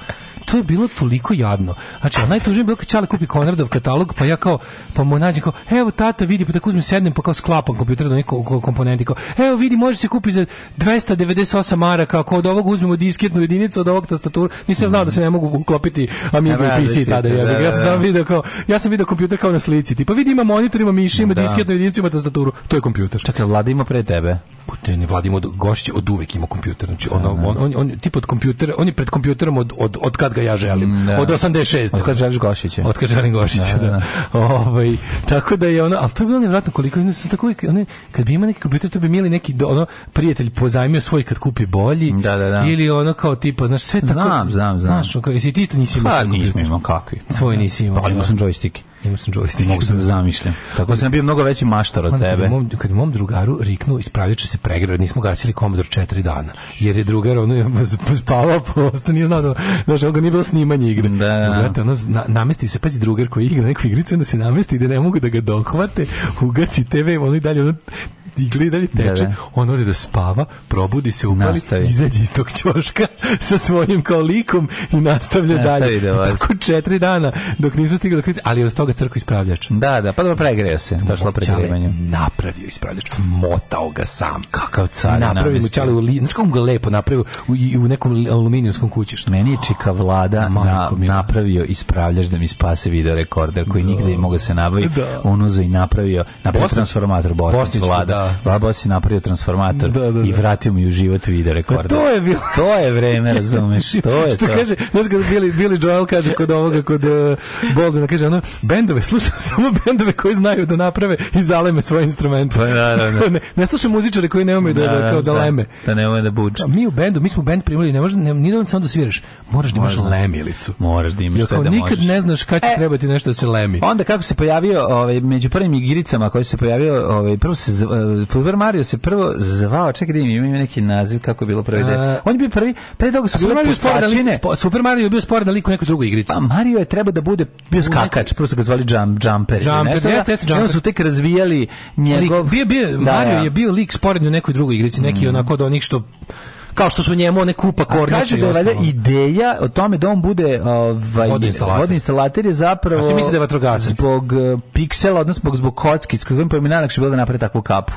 to je bilo toliko jadno. Znači, a najtužnije je bilo kad Čale kupi Konradov katalog, pa ja kao, pa mu nađem kao, evo tata vidi, pa tako uzmem sednem, pa kao sklapam kompjuter do neko komponenti, kao, evo vidi, može se kupi za 298 maraka, kao od ovog uzmemo disketnu jedinicu, od ovog tastaturu, nisam znao da se ne mogu uklopiti Amiga i PC tada, da, ja, ja da, sam sam da. video kao, ja sam video kompjuter kao na slici, tipa vidi ima monitor, ima miši, ima disketnu jedinicu, ima tastaturu, to je kompjuter. Čekaj, Vlada ima pre tebe. Puta ne Vladimir Gošić od uvek ima kompjuter, znači on, on, on, on, tip od kompjutera, on je pred kompjuterom od, od, od kad ga otkad ja želim. Mm, da. Od 86. Otkad želiš Gošića. Otkad želim Gošića, da. da. da. Ovaj, tako da je ono, ali to je bilo nevratno koliko, ono, sam tako uvijek, ono, kad bi ima neki kompjuter, to bi imali neki, ono, prijatelj pozajmio svoj kad kupi bolji. Da, da, da. Ili ono kao tipa, znaš, sve tako. Znam, znam, znam. Znaš, kao, jesi ti isto nisi imao pa, svoj nisam imao, kakvi. Svoj nisi imao. Pa, imao da. sam džojstike. Imao sam joystick. Mogu sam da zamišljam. Tako sam bio mnogo veći maštar od tebe. Kad mom, kad mom drugaru riknu ispravljače se pregrad, nismo gasili Commodore 4 dana. Jer je drugar ono spavao posto, nije znao da, znaš, on ga nije bilo snimanje igre. Da, da. Gledajte, ono, na, namesti se, pazi drugar koji igra neku igricu, onda se namesti da ne mogu da ga dohvate, ugasi TV, ono i dalje, ono, digli dalje teče, da, da. on ode da spava, probudi se, upali, nastavi. izađe iz tog ćoška sa svojim kao likom i nastavlja nastavi dalje. Da tako četiri dana dok nismo stigli do kritice, ali od toga crko ispravljač. Da, da, pa da pregreo se, došlo pregrevanje. Napravio ispravljač, motao ga sam. Kakav car. Napravio mu čale u li, znaš kako ga lepo napravio u, u nekom aluminijumskom kućištu. Meni je čika vlada oh, na, napravio ispravljač da mi spase video rekorder koji da. nigde je mogao da se nabaviti. Da. On uzeo i napravio, napravio Bosnič? transformator Bosnić, Bosnić vlada. Da, da. Baba si napravio transformator da, da, i da. vratio mi u život video pa rekorder. to je bilo. To je vreme, razumeš, znači, to je Što to. kaže, znaš kada Billy, Billy Joel kaže kod ovoga, kod uh, Baldwina, kaže ono, bendove, slušam samo bendove koji znaju da naprave i zaleme svoje instrumente. Pa, ne, ne slušam muzičare koji ne umeju da, da, kao da, da. leme. Da ne umeju da buče. mi u bendu, mi smo bend primili, ne može, ne, nije da samo da sviraš, moraš da imaš lemilicu. Moraš da imaš sve da možeš. Nikad ne znaš kada će e, trebati nešto da se lemi. Onda kako se pojavio ovaj, među prvim igiricama koji se pojavio, ovaj, prvo se Super Mario se prvo zvao, čekaj da ima neki naziv kako je bilo prvi uh, On je bio prvi, pre toga su bile Mario da pucačine. Spo, Super Mario je bio sporedan lik u nekoj drugoj igrici. Pa Mario je treba da bude bio skakač, prvo su ga zvali jump, jumper. Da. Jumper, jeste, jeste, jumper. Onda su tek razvijali njegov... Lik, bio, bio, da, Mario da. je bio lik sporedno u nekoj drugoj igrici, neki mm. onako od onih što kao što su njemu one kupa kornjače. Kaže da je ideja o tome da on bude ovaj vodni instalater je zapravo se misli da je vatrogasac zbog eh, piksela, odnosno zbog zbog kocki, s kojim pa najlakše bilo da napravi takvu kapu.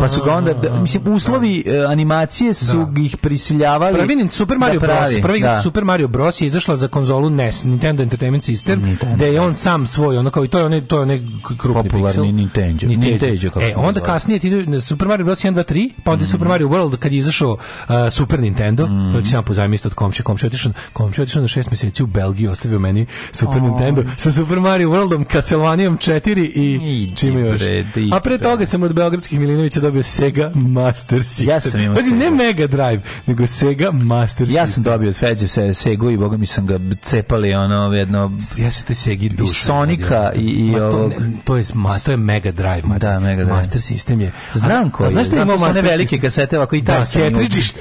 Pa su ga onda da, mislim da. uslovi uh, animacije su da. ih prisiljavali. Prvi da Super Mario da pravi, Bros, prvi da. Super Mario Bros je izašla za konzolu NES, Nintendo Entertainment System, da je on sam svoj, ono kao i to je onaj to je onaj krupni popularni Nintendo. Nintendo. E, onda kasnije ti Super Mario Bros 1 2 3, pa onda mm. Super Mario World kad je izašao uh, Super Nintendo, mm. kojeg sam pozajmio isto od komšije. Komšija otišao, komšija otišao na šest mjeseci u Belgiju, ostavio meni Super oh. Nintendo sa Super Mario Worldom, Castlevaniom 4 i Idi čime još. A pre toga sam od Beogradskih Milinovića dobio Sega Master System. Ja sam imao Pazi, ne Mega Drive, nego Sega Master System. Ja sam dobio od Feđe se Sega i boga mi sam ga cepali ono jedno... Ja sam te Segi duša. I Sonika i, i ma, to, ne, to, je, ma, to je Mega Drive. Ma, da, Mega Drive. Master System je... Znam koji. Znaš da imao Master System? velike kasete, ovako i tako sam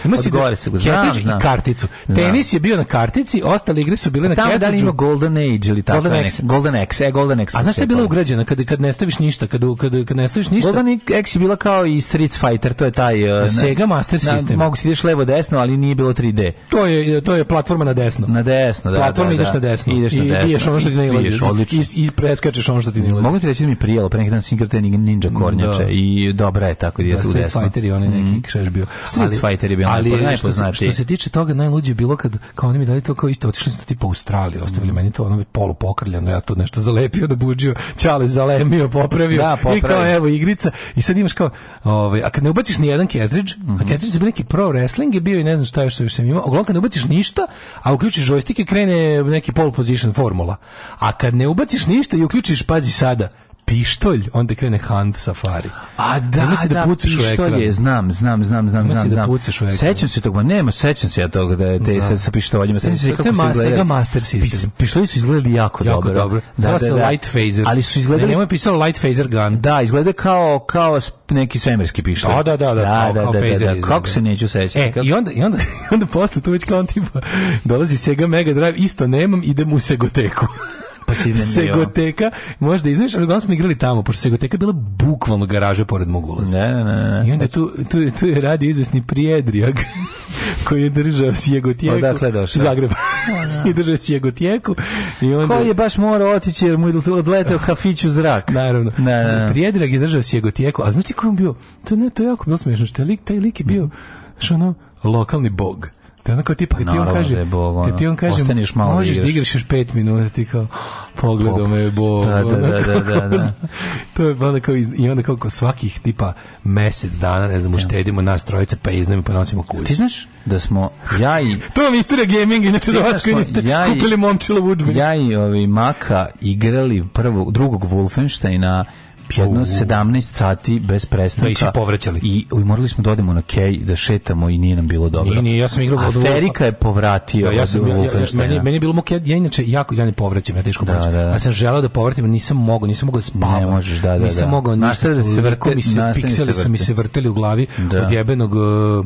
imao tenisi od da gore se znam, znam. karticu. Tenis je bio na kartici, ostale igre su bile na karticu. Tamo da ima Golden Age ili tako Golden X. Golden X, e Golden X. A znaš šta je bila ugrađena kad kad ne staviš ništa, kad kad kad ne staviš ništa? Golden X je bila kao i Street Fighter, to je taj e, Sega Master System. Mogu si ideš levo desno, ali nije bilo 3D. To je to je platforma na desno. Na desno, da. Platforma da, da, ideš na desno. Ideš na desno. I ideš ono što ti ne ilazi. I, i preskačeš ono što ti ne ilazi. Mogu ti reći da mi prijelo pre neki dan Singleton Ninja Kornjače da. i dobra je tako da, da je u desno. Street Fighter i onaj neki mhm. crash bio. Street Fighter je bio ali najpoznatiji. Što se, što se tiče toga, najluđe je bilo kad kao oni mi dali to kao isto, otišli ste tipa u Australiju, ostavili mm. meni to ono polu pokrljano, ja to nešto zalepio, da buđio, čale zalemio, popravio, da, popravi. i kao evo igrica. I sad imaš kao, ovaj, a kad ne ubaciš ni jedan cartridge, mm -hmm. a cartridge mhm. je bio neki pro wrestling je bio i ne znam šta još, još sam imao, uglavnom kad ne ubaciš ništa, a uključiš joystick i krene neki pole position formula. A kad ne ubaciš ništa i uključiš, pazi sada, pištolj, onda krene hand safari. A da, da, da pucaš pištolj je, znam, znam, znam, znam, znam. Da pucaš u ekran. Sećam se toga, nema, sećam se ja toga da te da. sa, sa pištoljima. Sećam se kako su izgledali. Master System. Pištolji su izgledali jako, jako dobro. dobro. Da, da, se da, light phaser. Ali su izgledali... Ne, nema je pisalo light phaser gun. Da, izgleda kao, kao neki svemirski pištolj. Da, da, da, da, da, kao, da, kao da, da, phaser da, da, Kako se neću sećati. E, i onda, i onda, i onda posle tu već kao on tipa dolazi Sega Mega Drive, isto nemam, idem u Segoteku pa si Segoteka, možda iznaš, ali smo igrali tamo, pošto Segoteka bila bukvalno garaža pored mog ulaza. Ne, ne, ne, I onda tu, tu, tu je radio izvesni Prijedrijag, koji je držao Sjegotijeku. Pa Odakle došao? Zagreb. Da. I držao Sjegotijeku. I onda... Koji je baš morao otići jer mu je odletao kafić u zrak. Naravno. Ne, ne, ne. Prijedrijag je držao Sjegotijeku, ali znaš ti ko je bio? To, ne, to je jako bilo smiješno, što je lik, taj lik je bio, što ono, lokalni bog. Da onako tipa kad ti on da kaže, je Bog, kad ti on kaže, malo možeš da igraš još 5 minuta, ti kao pogledom me Bog. Da, da, da, da, da, da. to je onda kao i onda kao svakih tipa mesec dana, ne znam, da. uštedimo nas trojice pa iznajmimo pa nosimo kuću. Ti znaš da smo ja i To vam istorija gaminga, inače za vas koji niste ja kupili momčilo udžbenik. Ja i ovi Maka igrali prvog, drugog Wolfensteina jedno u... 17 sati bez prestanka. Da, i povraćali. I, I morali smo da odemo na kej, da šetamo i nije nam bilo dobro. Nije, nije, ja sam igrao od Ferika je povratio. Da, ja sam, ja, ja, ja, meni, meni je bilo muke, ja inače jako, ja ne povraćam, ja teško da, povraćam. Da, da. Ja sam želeo da povratim, nisam mogao, nisam mogao da spavam. Ne možeš, da, da. da. Nisam mogao, ništa, da se vrte, mi se, pikseli su mi se vrteli u glavi da. od jebenog uh,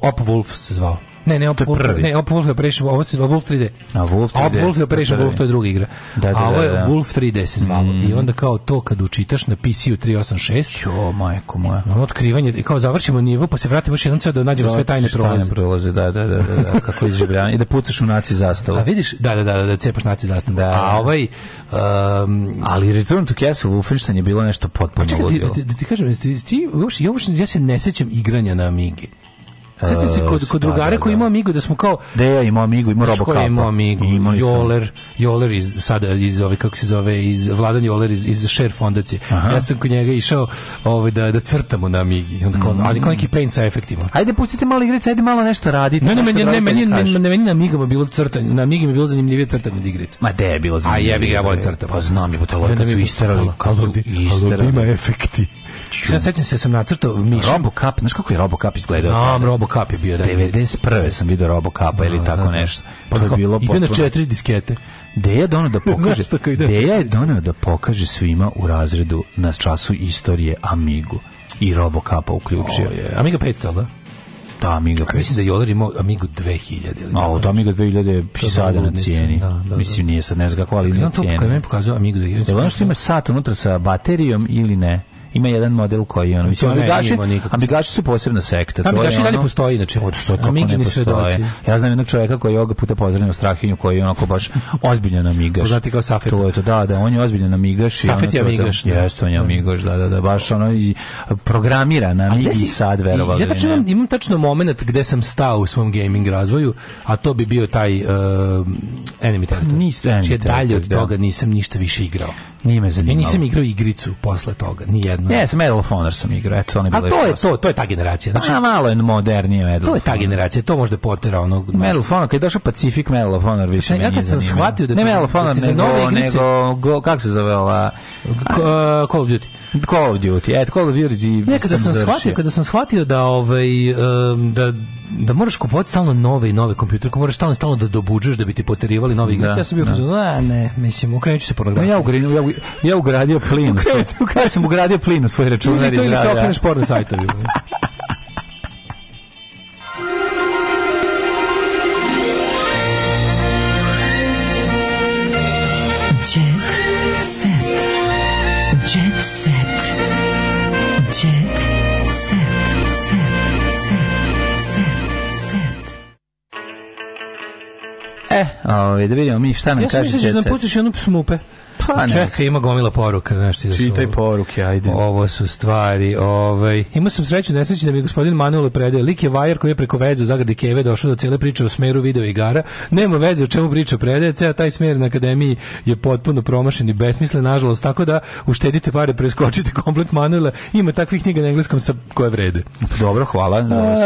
Op se zvao. Ne, ne, Op prvi. ne, Op Wolf je prešao, ovo se zva Wolf 3D. A Wolf 3D. Op Wolf je prešao, Wolf to je druga igra. Da, da, A ovo je da, da. Wolf 3D se zvalo. Mm. I onda kao to kad učitaš na PC-u 386. Jo, majko moja. Ono otkrivanje, i kao završimo nivo, pa se vratimo još jednom ceo da nađemo sve tajne prolaze. Tajne prolaze, da, da, da, da, da kako izživljavanje. I da pucaš u naci zastavu. A vidiš, da, da, da, da, da cepaš naci zastavu. Da. A da. ovaj... Um, Ali Return to Castle Wolfenstein je bilo nešto potpuno ludilo. Pa čekaj, ti, ti, ti kažem, ti, ti, još, još, ja se ne sećam igranja na Amigi. Sveća se kod, e, kod da, drugara da, koji da. ima Amigo, da smo kao... Da ja imam Amigo, ima Robocapa. Ko je imao Amigo? Joler, Joler iz, sada iz ove, kako se zove, iz Vladan Joler iz, iz Share fondacije. Ja sam kod njega išao ovaj, da, da crtamo na Amigi. Onda kao, mm. Ali kao neki paint sa efektima. Ajde, pustite malo igrice, ajde malo nešto radite. Ne, ne, meni, ne, meni, ne, meni na Amigama bilo crtanje, na Amigama bilo zanimljivije crtanje od igrice. Ma da je bilo zanimljivije. A jebi ga, ja volim crtati. Pa znam je, bo te lojka su isterali. Kao su isterali. ima efekti ću. Sad sećam se, sam nacrtao Miša. Robocop, znaš kako je Robocop izgledao? Znam, Robocop je bio. Da, 91. sam vidio Robocopa ili da, da, tako da. nešto. Pa to je bilo ide na četiri diskete. Deja dono da pokaže. Deja je doneo da pokaže svima u razredu na času istorije Amigu i Robocapa uključio. O, je. Amiga 500, da? Da, Amiga 500. A mislim da je Joler imao Amigu 2000. Ili A, od Amiga 2000 je sada na cijeni. Da, da, da. Mislim, nije sad ne znam kako, ali na cijeni. Kada je pokazao Amiga 2000? Je li ono što ima sat unutra sa baterijom ili ne? ima jedan model koji je ono mislim ambigaši ambigaši su posebna sekta to ambigaši dalje ono, postoji znači od sto kako ne svedoci ja znam jednog čovjeka koji ovoga puta pozdravio strahinju koji je onako baš ozbiljan amigaš poznati kao Safet to je to da da on je ozbiljan amigaš Safet je amigaš da. jeste on je da. amigaš da da da baš ono i programiran amigi sad verovali ja tačno imam, imam tačno momenat gde sam stao u svom gaming razvoju a to bi bio taj uh, Enemy Territory niste znači, dalje od da. toga nisam ništa više igrao nije me zanimalo ja nisam igrao igricu posle toga ni Ne, da. yes, Medal of Honor sam igrao, eto, on je A to je to, to je ta generacija. Znači, A pa, malo je modernije Medal. To je ta generacija, to možda portera onog Medal of Honor, kad je došao Pacific Medal of Honor više. Ja kad sam shvatio da ne Medal of Honor, nego, nego, kako se zove ova uh, Call of Duty. Call of Duty. Et, Call of Duty. Ne, kada sam, sam shvatio, kada sam shvatio da ovaj da da moraš kupovati stalno nove i nove kompjuterke, moraš stalno stalno da dobuđuješ da bi ti poterivali nove igre. Da, ja sam bio da. fazon, a ne, mislim, ukrenut se pornografiju. Ja ugradio, ja, ja ugradio plin. Ukrenuću, ukrenuću. Ja sam ugradio plin u svoj računar i to ili se okreneš porno sajtovi. E, ovaj da vidimo mi šta nam ja kaže. Jesi sam da, da pustiš jednu smupe. Pa Čekaj, ima gomila poruka, znaš ti da Čitaj poruke, ajde. Ovo su stvari, ovaj. Imao sam sreću nesreći da mi gospodin Manuel predaje. Lik je vajer koji je preko veze u zagradi Keve došao do cele priče o smeru video igara. Nema veze o čemu priča predaje, ceo taj smer na akademiji je potpuno promašen i besmislen, nažalost, tako da uštedite pare, preskočite komplet Manuela. Ima takvih knjiga na engleskom sa koje vrede. Pa dobro, hvala. A,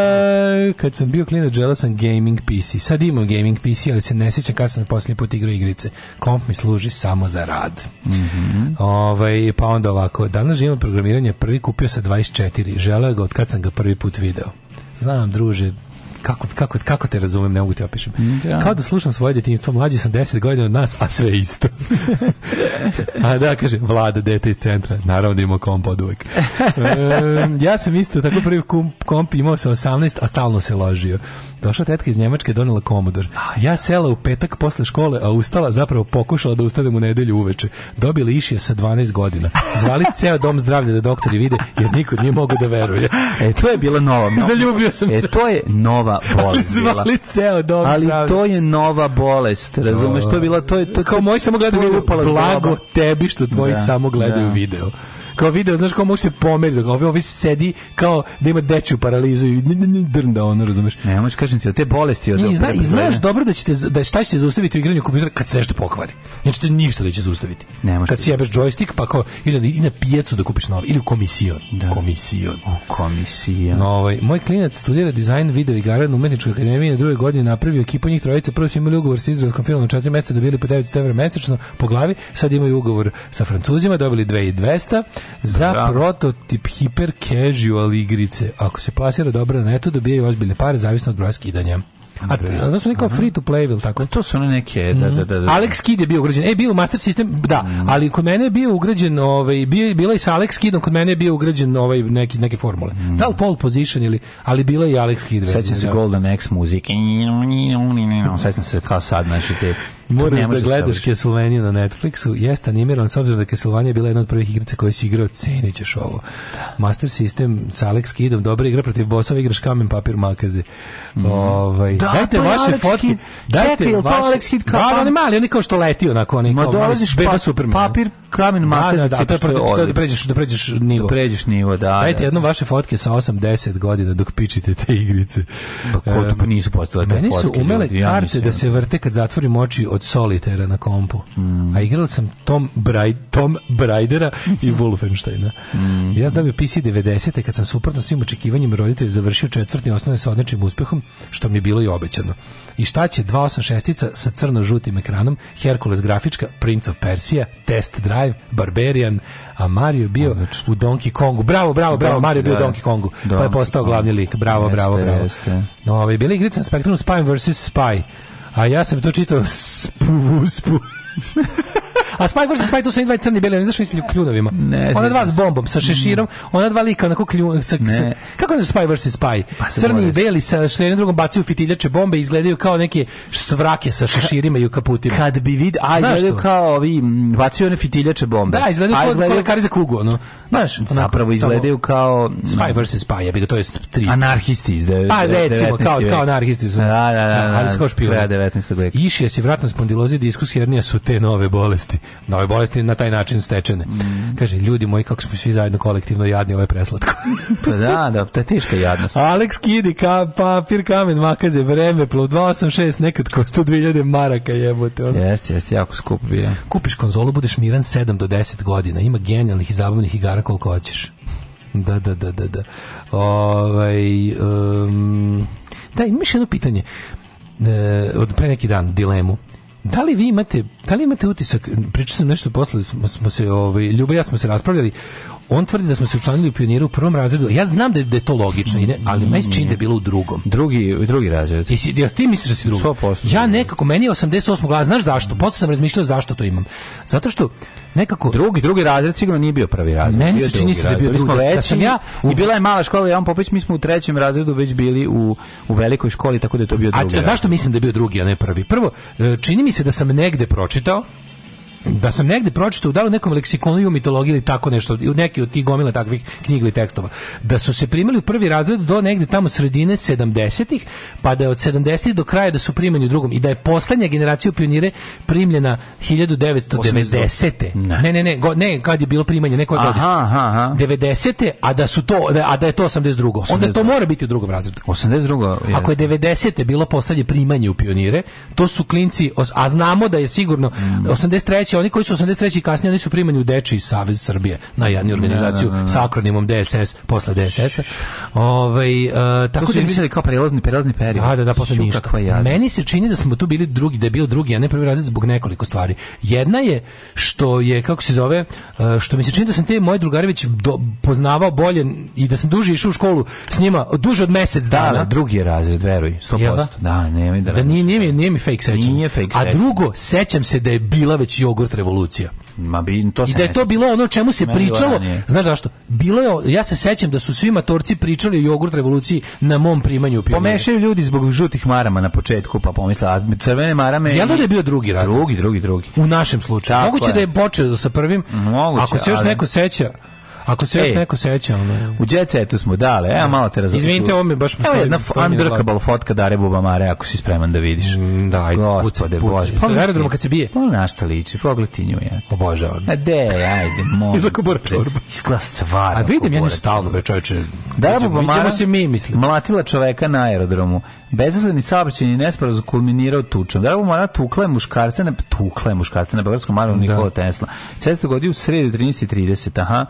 e, kad sam bio klinac, želeo sam gaming PC. Sad imam gaming PC, ali se ne sjećam kad sam posljednji put igrao igrice. Komp mi služi samo za rad rad. Mm -hmm. ovaj, pa onda ovako, danas živimo programiranje, prvi kupio sa 24, želeo ga od kad sam ga prvi put video. Znam, druže, kako, kako, kako te razumem, ne mogu ti opišem. Da. Kao da slušam svoje djetinjstvo, mlađi sam 10 godina od nas, a sve isto. a da, kaže, vlada, dete iz centra, naravno da imao komp od uvek. E, ja sam isto, tako prvi komp imao sa 18, a stalno se ložio. Došla tetka iz Njemačke, donela komodor. Ja sela u petak posle škole, a ustala, zapravo pokušala da ustanem u nedelju uveče. Dobila išje sa 12 godina. Zvali ceo dom zdravlja da doktori vide, jer niko nije mogu da veruje. E, to je bila nova. Zaljubio sam e, se. to je nova nova bolest. Ali zvali ceo dom Ali zdravlja. to je nova bolest, razumeš? Da. To je bila, to je... To, Kao moji samo gledaju video, blago tebi što tvoji da, samo gledaju da. video kao video, znaš, kao može se pomeriti, da kao ovi sedi kao da ima dečju paralizu i drnda ono, razumeš? Ne, možeš kažem ti, te bolesti od I, zna, i znaš dobro da ćete da šta ćete zaustaviti u igranju kompjutera kad se nešto pokvari. Znači te ništa da će zaustaviti. Ne Kad si jebeš džojstik, pa kao ili na pijacu da kupiš novi ili u komision. Da. Komision. U komision. Novi. Ovaj, moj klinac studira dizajn video igara na umetničkoj akademiji na druge godine napravio ekipu njih trojica. Prvo su imali ugovor sa izraelskom filmom 4 meseca, dobili po 900 evra mesečno po glavi. Sad imaju ugovor sa Francuzima, dobili 2200 za Bravo. prototip hiper casual igrice. Ako se plasira dobro na netu, dobijaju ozbiljne pare, zavisno od broja skidanja. A da su neka free to play, bil tako? To su one neke, da, mhm. da, da. da. Alex Kid je bio ugrađen. E, bio Master System, da, mm. ali kod mene je bio ugrađen, ovaj, bio, bila i sa Alex Kidom, kod mene je bio ugrađen ovaj, neki, neke formule. Mm. Da li pole position ili, ali bila i Alex Kid. Sećam da. se Golden X muzike. Sećam se kao sad, znači, te Moraš da, da gledaš Castlevania na Netflixu. Jeste animiran, s obzirom da Castlevania je bila jedna od prvih igrica koje si igrao, cenit ćeš ovo. Da. Master System sa Alex Kidom, dobra igra protiv bosova, igraš kamen, papir, makaze. Mm. Ovaj, da, dajte vaše fotke. Kid. Dajte Čekaj, vaše... Alex Kid Da, on je mali, on je kao što leti onako, on je kao... Ma dolaziš, pa, papir, kamen makas da, da, da, pa što je da, pređeš, da pređeš da nivo. Da pređeš nivo, da. Dajte da. jedno vaše fotke sa 8-10 godina dok pičite te igrice. Pa ko um, nisu postale te meni fotke? Meni su umele ljudi, karte ja mislim. da se da- vrte kad zatvorim oči od solitera na kompu. Mm. A igrala sam Tom, Braid, Tom Braidera i Wolfensteina. Mm. Ja sam dobio PC 90. kad sam suprotno svim očekivanjima roditelja završio četvrtni osnovne sa odličnim uspehom, što mi je bilo i obećano. I šta će 286-ica sa crno-žutim ekranom, Hercules grafička, Prince of Persia, Test Drive, Drive, Barbarian, a Mario bio Odlično. u Donkey Kongu. Bravo, bravo, bravo, Donkey, Mario bio da, u Donkey Kongu. Donkey pa je postao glavni lik. Bravo, jeste, bravo, bravo. Jeste. Ove, bili igrice na Spectrum Spy vs. Spy. A ja sam to čitao spu, spu. A Spike vs. Spike, tu su i dva crni beli, oni zašto mislili u kljunavima? Ne, ona dva s bombom, sa šeširom, ona dva lika, onako kljun... Sa, sa, kako je Spy vs. Spy? Pa crni i beli, sa, što jedan drugom bacaju fitiljače bombe, izgledaju kao neke svrake sa šeširima i u kaputima. Kad bi vidio, a izgledaju kao ovi, bacaju one fitiljače bombe. Da, izgledaju kao, izgledaju... kao za kugu, ono. Znaš, onako, zapravo izgledaju kao... Spy vs. Spy, ja bih to je tri. Anarhisti iz 19. Pa recimo, kao, kao anarhisti su. Da, da, da. da ali skoro da, špilo. 19. veka. Išija si vratna spondilozi diskus hernija su te nove bolesti nove bolesti na taj način stečene. Mm. Kaže, ljudi moji, kako smo svi zajedno kolektivno jadni, ovo je preslatko. pa da, da, to je teška jadnost. Alex Kidi, ka, papir, kamen, makaze, vreme, plov 286, nekad ko 100.000 maraka jebote. Ono. Jeste, jeste, jako skup bio. Kupiš konzolu, budeš miran 7 do 10 godina, ima genijalnih i zabavnih igara koliko hoćeš. Da, da, da, da, da. Ovaj, um, da, imaš jedno pitanje e, od pre neki dan dilemu. Da li vi imate, da li imate utisak, pričao sam nešto posle, smo, smo se, ovaj, Ljuba ja smo se raspravljali, on tvrdi da smo se učlanili u pioniru u prvom razredu. Ja znam da je, da je to logično, ne, ali meni se da je bilo u drugom. Drugi, drugi razred. Jesi, jel ti misliš da si drugi? 100%. Ja nekako, meni je 88 glas. Znaš zašto? Posle sam razmišljao zašto to imam. Zato što nekako... Drugi, drugi razred sigurno nije bio prvi razred. Meni se čini da je bio drugi razred. Da sam ja, u... I bila je mala škola, ja vam popeć, mi smo u trećem razredu već bili u, u velikoj školi, tako da je to bio drugi a, a zašto mislim da je bio drugi, a ne prvi? Prvo, e, čini mi se da sam negde pročitao da sam negde pročitao da li u nekom leksikonu i mitologiji ili tako nešto, u neki od tih gomila takvih knjiga ili tekstova, da su se primili u prvi razred do negde tamo sredine 70-ih, pa da je od 70-ih do kraja da su primljeni u drugom i da je poslednja generacija pionire primljena 1990. te ne, ne, ne, go, ne kad je bilo primanje, neko je godište. Aha, aha. 90. a da su to a da je to 82. Onda to mora biti u drugom razredu. 82. Je. Ako je 90. te bilo poslednje primanje u pionire, to su klinci, a znamo da je sigurno mm. 83 83. oni koji su 83. i kasnije, oni su primani u Deči Savez Srbije, na najjadniju organizaciju ne, ne, ne. sa akronimom DSS, posle DSS-a. Ovaj, uh, e, tako su da mislili kao prelazni, prelazni period. A, da, da, posle ništa. Meni se čini da smo tu bili drugi, da je bio drugi, a ne prvi razred zbog nekoliko stvari. Jedna je što je, kako se zove, e, što mi se čini da sam te moje drugarević poznavao bolje i da sam duže išao u školu s njima, duže od mesec da, dana. Da, drugi je razred, veruj, 100%. Jel da? da nema da, da nije, nije, nije mi fake sećam. Nije fake sećam. A drugo, sećam se da je bila već jog jogurt revolucija. Ma bi, to I da je to bilo ono čemu se pričalo, znaš zašto? Bilo je, ja se sećam da su svi matorci pričali o jogurt revoluciji na mom primanju pionira. Pomešaju ljudi zbog žutih marama na početku, pa pomisle, a crvene marame... Jel da je bio drugi razlog? Drugi, drugi, drugi. U našem slučaju. Moguće je. da je počeo sa prvim, Moguće, ako se još ali... neko seća, Ako se još e, neko seća, ono. U jet setu smo dale. Evo da. malo te razumem. Izvinite, ovo mi baš Evo jedna undrkable fotka Dare Bubamare, ako si spreman da vidiš. Mm, da, ajde, gospode, bože. Pa aerodrom pa da kad se bije. Pa na šta liči, pogledaj nju ja. Obožavam. A de, ajde, moj. Izlako bor čorba. Izgleda stvarno. A vidim ja nju stalno, bre, čoveče. Dare Bubamare. se mi, mislim. Mlatila čoveka na aerodromu. Bezazleni saobraćajni nesporazum kulminirao tučom. Da Bubamare tukla je muškarca na tukla je muškarca na Beogradskom maru da. Nikola Tesla. Cesta godi u sredu 13:30, aha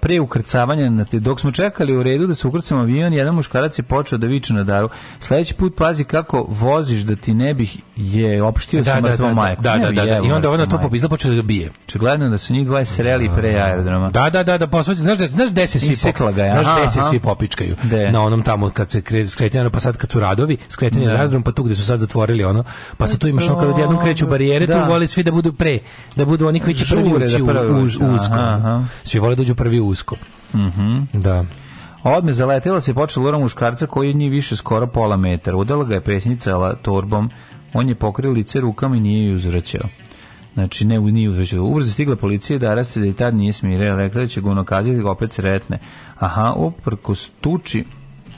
pre ukrcavanja, na te, dok smo čekali u redu da se ukrcamo avion, jedan muškarac je počeo da viče na daru. Sledeći put pazi kako voziš da ti ne bih je opštio da, sa mrtvom majkom. Da, da, da, da, I onda ona to popizla počeo da bije. Očigledno da su njih dvoje sreli pre aerodroma. Da, da, da, da posvađa. Znaš, znaš gde se svi popičkaju? Znaš gde se svi popičkaju? Na onom tamo kad se skretanje, pa sad kad su radovi, skretanje na aerodrom, pa tu gde su sad zatvorili ono, pa se tu imaš ono kad odjednom kreću barijere, tu voli svi da budu pre, da budu oni koji će prvi ući u, usko. Svi vole da uđu prvi usko. Mhm. Da. Odme zaletela se počela lora muškarca koji je od nje više skoro pola metra. Udala ga je pesnica torbom. On je pokrio lice rukama i nije ju uzvraćao. Znači, ne, nije uzvraćao. Ubrzo stigla policija da se da i tad nije smirila. Rekla da će ga unokaziti da ga opet sretne. Aha, oprkos tuči,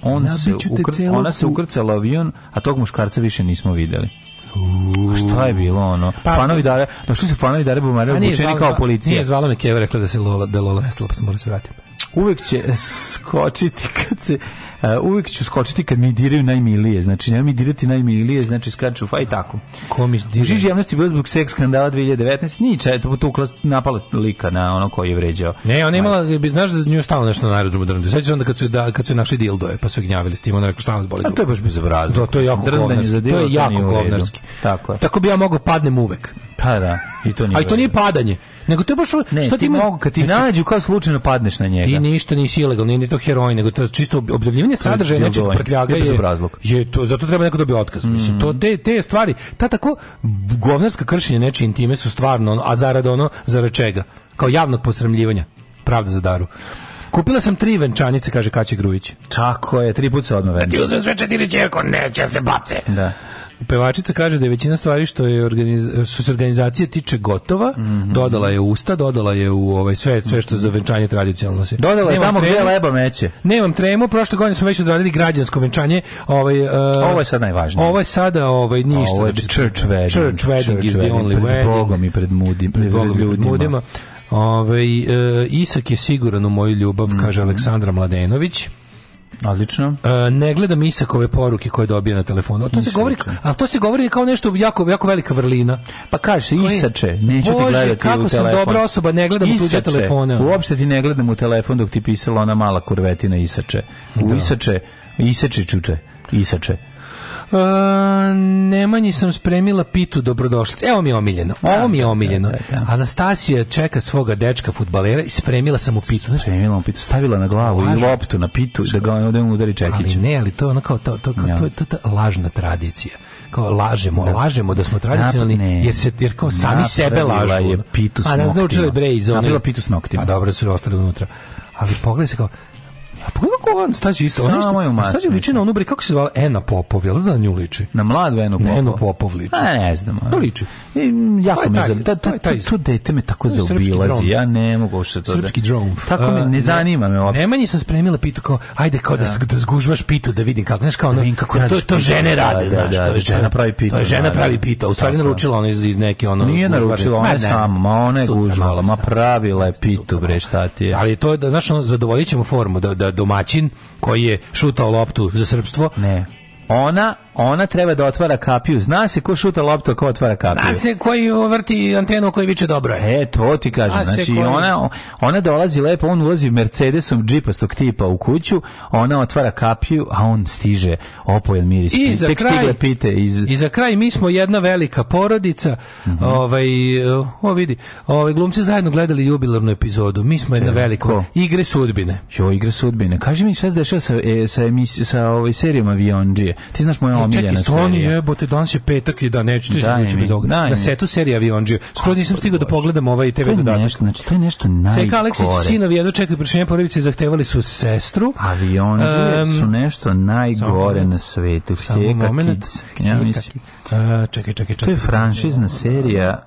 on se ukr... ona se ukrcala avion, a tog muškarca više nismo videli. Uuu. Šta je bilo ono? Pa, fanovi dare, što su fanovi dare bumare obučeni kao policija. Nije zvala me Keva, rekla da se Lola, da Lola nestala, pa se mora se vratiti. Uvek će skočiti kad se E, uvek ću skočiti kad mi diraju najmilije, znači nema mi dirati najmilije, znači skaču faj tako. Komis diraju. Žiži javnosti bilo zbog seks skandala 2019, niča, je to tukla napala lika na ono koji je vređao. Ne, ona imala, bi, znaš da nju stalno nešto na aerodromu drnde. Sećaš onda kad su, da, kad su našli dildoje, pa su gnjavili s tim, ona rekla šta nas boli. A to je baš bezobrazno. Da, to je jako govnarski. To je jako govnarski. Tako je. Tako bi ja mogao padnem uvek. Pa da, i to nije. Ali to nije padanje. Nego to je baš ne, šta ti, ti mogu kad ti nađu kao slučajno padneš na njega. Ti ništa nisi ilegalno, ni to heroj nego to je čisto objavljivanje sadržaja znači prtljaga je, je, je to zato treba neko dobije otkaz. Mm. Mislim to te, te stvari, ta tako govnarska kršenje nečije intime su stvarno ono, a zarad ono zarad čega? Kao javnog posramljivanja. Pravda za daru. Kupila sam tri venčanice, kaže Kaći Grujić. Tako je, tri puta se odmah venča. Ti uzmeš venča, ti neće se bace. Da. Pevačica kaže da je većina stvari što je organiz, što se organizacije tiče gotova, mm -hmm. dodala je usta, dodala je u ovaj sve sve što za venčanje tradicionalno se. Dodala je tamo gde leba meće. Nemam tremu, prošle godine smo već odradili građansko venčanje, ovaj uh, ovo je sad najvažnije. Ovo je sada ovaj ništa, ovo je znači, church wedding. Church wedding is the only pred wedding. Bogom i pred mudim, pred, pred, pred ljudima. ljudima. Ove, ovaj, e, Isak je siguran u moju ljubav, mm -hmm. kaže Aleksandra Mladenović. Odlično. E, ne gledam Isakove poruke koje dobije na telefonu. A to se govori, a to se govori kao nešto jako jako velika vrlina. Pa kažeš Isače, neću Bože, ti gledati kako u telefon. Kako sam dobra osoba, ne gledam Isače, tuđe telefone. Uopšte ti ne gledam u telefon dok ti pisala ona mala kurvetina Isače. U da. Isače, Isače čuče, Isače. Uh, Nemanji sam spremila pitu dobrodošlice. Evo mi je omiljeno. Da, Ovo mi je da, da, omiljeno. Anastasija čeka svoga dečka futbalera i spremila sam mu pitu. Spremila mu pitu. Stavila na glavu i loptu na pitu da ga on udari čekić. Ali ne, ali to je ono kao to, to, kao, to, to, to, lažna tradicija kao lažemo, da. lažemo da smo tradicionalni jer se jer kao sami sebe lažu. Je pitu s A nas naučili bre iz one. Napravila pitu s noktima. A dobro su ostali unutra. Ali pogledaj se kao A pogledaj pa on stađe isto. Samo je umačen. Stađe liči na onu, bre, kako se zvala, Ena Popov, jel da na nju liči? Na mladu Enu Popov. Enu Popov liči. A ne znam. To liči. I, jako me zabi. Da- da- to dete me tako zaobilazi. Ja ne mogu što to da- Srpski drone. Tako me ne zanima me uopšte. Nemanji sam spremila pitu kao, ajde kao da, da zgužvaš pitu da vidim kako, znaš kao, ono, kako to, to žene rade, znaš, to je žena pravi pitu. To je žena pravi pitu. u stvari naručila ona iz, iz neke ono... Nije naručila, ona je sama, ma ona je gužvala, ma pravila je pitu, bre, šta ti je. Ali to je, znaš, ono, zadovoljit ćemo formu, da, da, domaćin koji je šutao loptu za srpstvo. Ne. Ona ona treba da otvara kapiju. Zna se ko šuta loptu, ko otvara kapiju. Zna se koji vrti antenu koji viče dobro je. E, to ti kažem. Zna znači, koji... ona, ona dolazi lepo, on ulazi Mercedesom džipastog tipa u kuću, ona otvara kapiju, a on stiže opojen miris. I za Tek kraj, pite iz... I za kraj, mi smo jedna velika porodica. Mm -hmm. ovaj, eh, o, vidi, ovaj, glumci zajedno gledali jubilarnu epizodu. Mi smo jedna velika. Ko? Igre sudbine. Jo, igre sudbine. Kaži mi šta se dešava sa, e, sa, emis, sa ovaj, serijom Avionđije. Ti znaš moje omiljena Čekaj, serija. Čekaj, jebote, danas je petak i da, neću to izvući bez ovoga. Na da setu serija Avionđe. Pa Skroz nisam stigao da pogledam ovaj TV dodatak. znači, to je nešto najgore. Seka Aleksić, sinovi, jedno čekaj, prišenje porodice, zahtevali su sestru. Avionđe um, su nešto najgore na svetu. Seka Kids. Ja mislim. E, čekaj, čekaj, čekaj. To je franšizna serija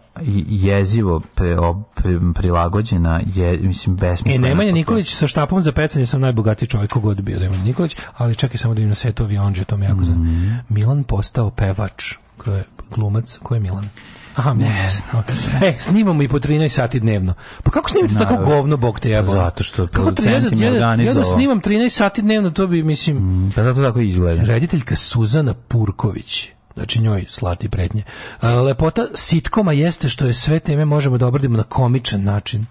jezivo pre, pre, prilagođena je mislim besmisleno. E Nemanja Nikolić sa štapom za pecanje sam najbogatiji čovjek god bio Nemanja Nikolić, ali čekaj samo da im na setu avionđe, to mi jako mm. Znam. Milan postao pevač, koji je glumac, koji je Milan? Aha, ne znam. E, snimamo i po 13 sati dnevno. Pa kako snimite tako govno, bog te jebao? Zato što producenti mi organizovao. Ja da, da-, da snimam 13 sati dnevno, to bi, mislim... Mm, pa zato tako izgleda. Rediteljka Suzana Purković znači njoj slati pretnje. Lepota sitkoma jeste što je sve teme možemo da obradimo na komičan način.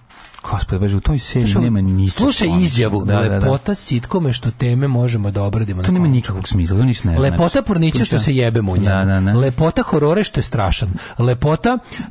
Gospod, baš u toj seriji nema ništa. Slušaj da, da, da. izjavu, da, lepota da, da. sitkome što teme možemo da obradimo. To nema nikakvog smisla, to ništa ne znači. Lepota pornića što se jebemo u njemu. Da, da, Lepota horore što je strašan. Lepota uh,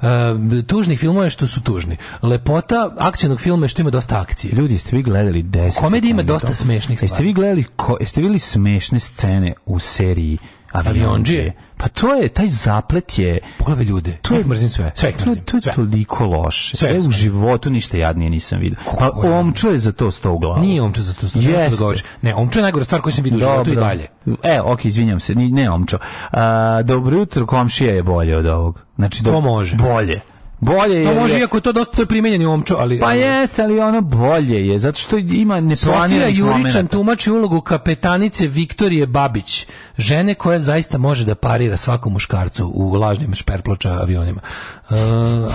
tužnih filmova što su tužni. Lepota akcionog filma što ima dosta akcije. Ljudi, jeste vi gledali 10 Komedija ima dosta smešnih stvari. Jeste vi gledali, ko, jeste vi smešne scene u seriji Avilionđije. Pa to je, taj zaplet je... Pogledaj ljude. To je, mrzim sve. Sve to, to je sve. toliko loše. Sve, sve, u životu ništa jadnije nisam video. Pa omčo je za to sto u glavu. Nije omčo za to sto. Da Jeste. Ne, omčo je najgore stvar koju sam vidio u životu i dalje. E, ok, izvinjam se, ne omčo. A, dobro jutro, komšija je bolje od ovog. Znači, do, to može. Bolje. Bolje je. To no, može iako je to dosta to je primenjeno u omču, ali Pa jeste, ali ono bolje je zato što ima neplaniranih Sofija Juričan tumači ulogu kapetanice Viktorije Babić, žene koja zaista može da parira svakom muškarcu u lažnim šperploča avionima. Uh,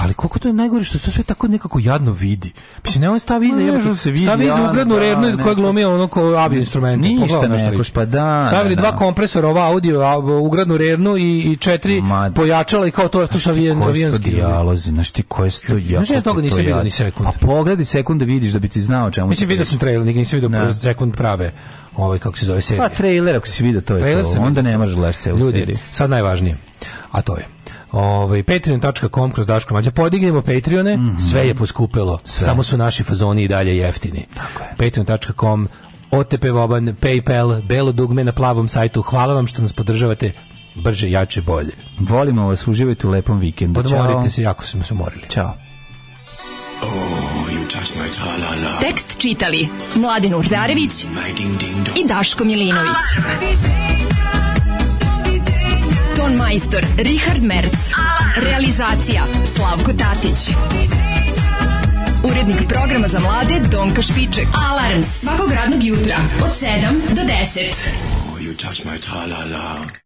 ali koliko to je najgore što se sve tako nekako jadno vidi. Mislim ne on stavi iza, pa se vidi. stavi iza ugradnu rednu koja glumi ono kao avio instrumente. Ništa nešto, pa da. da Stavili da, dva kompresora, ova audio, ugradnu rednu i, i četiri Ma, pojačala i kao to je to sa avionski dijalozi znaš ti koje sto ja. Znaš toga nisam vidio ni sekund. Pa pogledaj sekunde da vidiš da bi ti znao čemu. Mislim vidio sam trailer, nisam vidio prvi da. sekund prave. Ovaj kako se zove serija. Pa trailer ako si vidio to je trailer to. Onda ne možeš gledati celu Ljudi, seriju. Sad najvažnije. A to je ovaj patreon.com kroz Daško Mađa podignemo Patreone, mm -hmm. sve je poskupelo. Sve. Samo su naši fazoni i dalje jeftini. Tako je. patreon.com OTP Voban, PayPal, belo dugme na plavom sajtu. Hvala vam što nas podržavate brže, jače, bolje. Volimo vas, uživajte u lepom vikendu. Odmorite se, jako smo se umorili. Ćao. Oh, Tekst čitali Mladin Urdarević i Daško Milinović. Ah. Ton majstor Richard Merc. Ah. Realizacija Slavko Tatić. Urednik programa za mlade Donka Špiček. Alarms svakog radnog jutra od 7 do 10. Oh, you touch my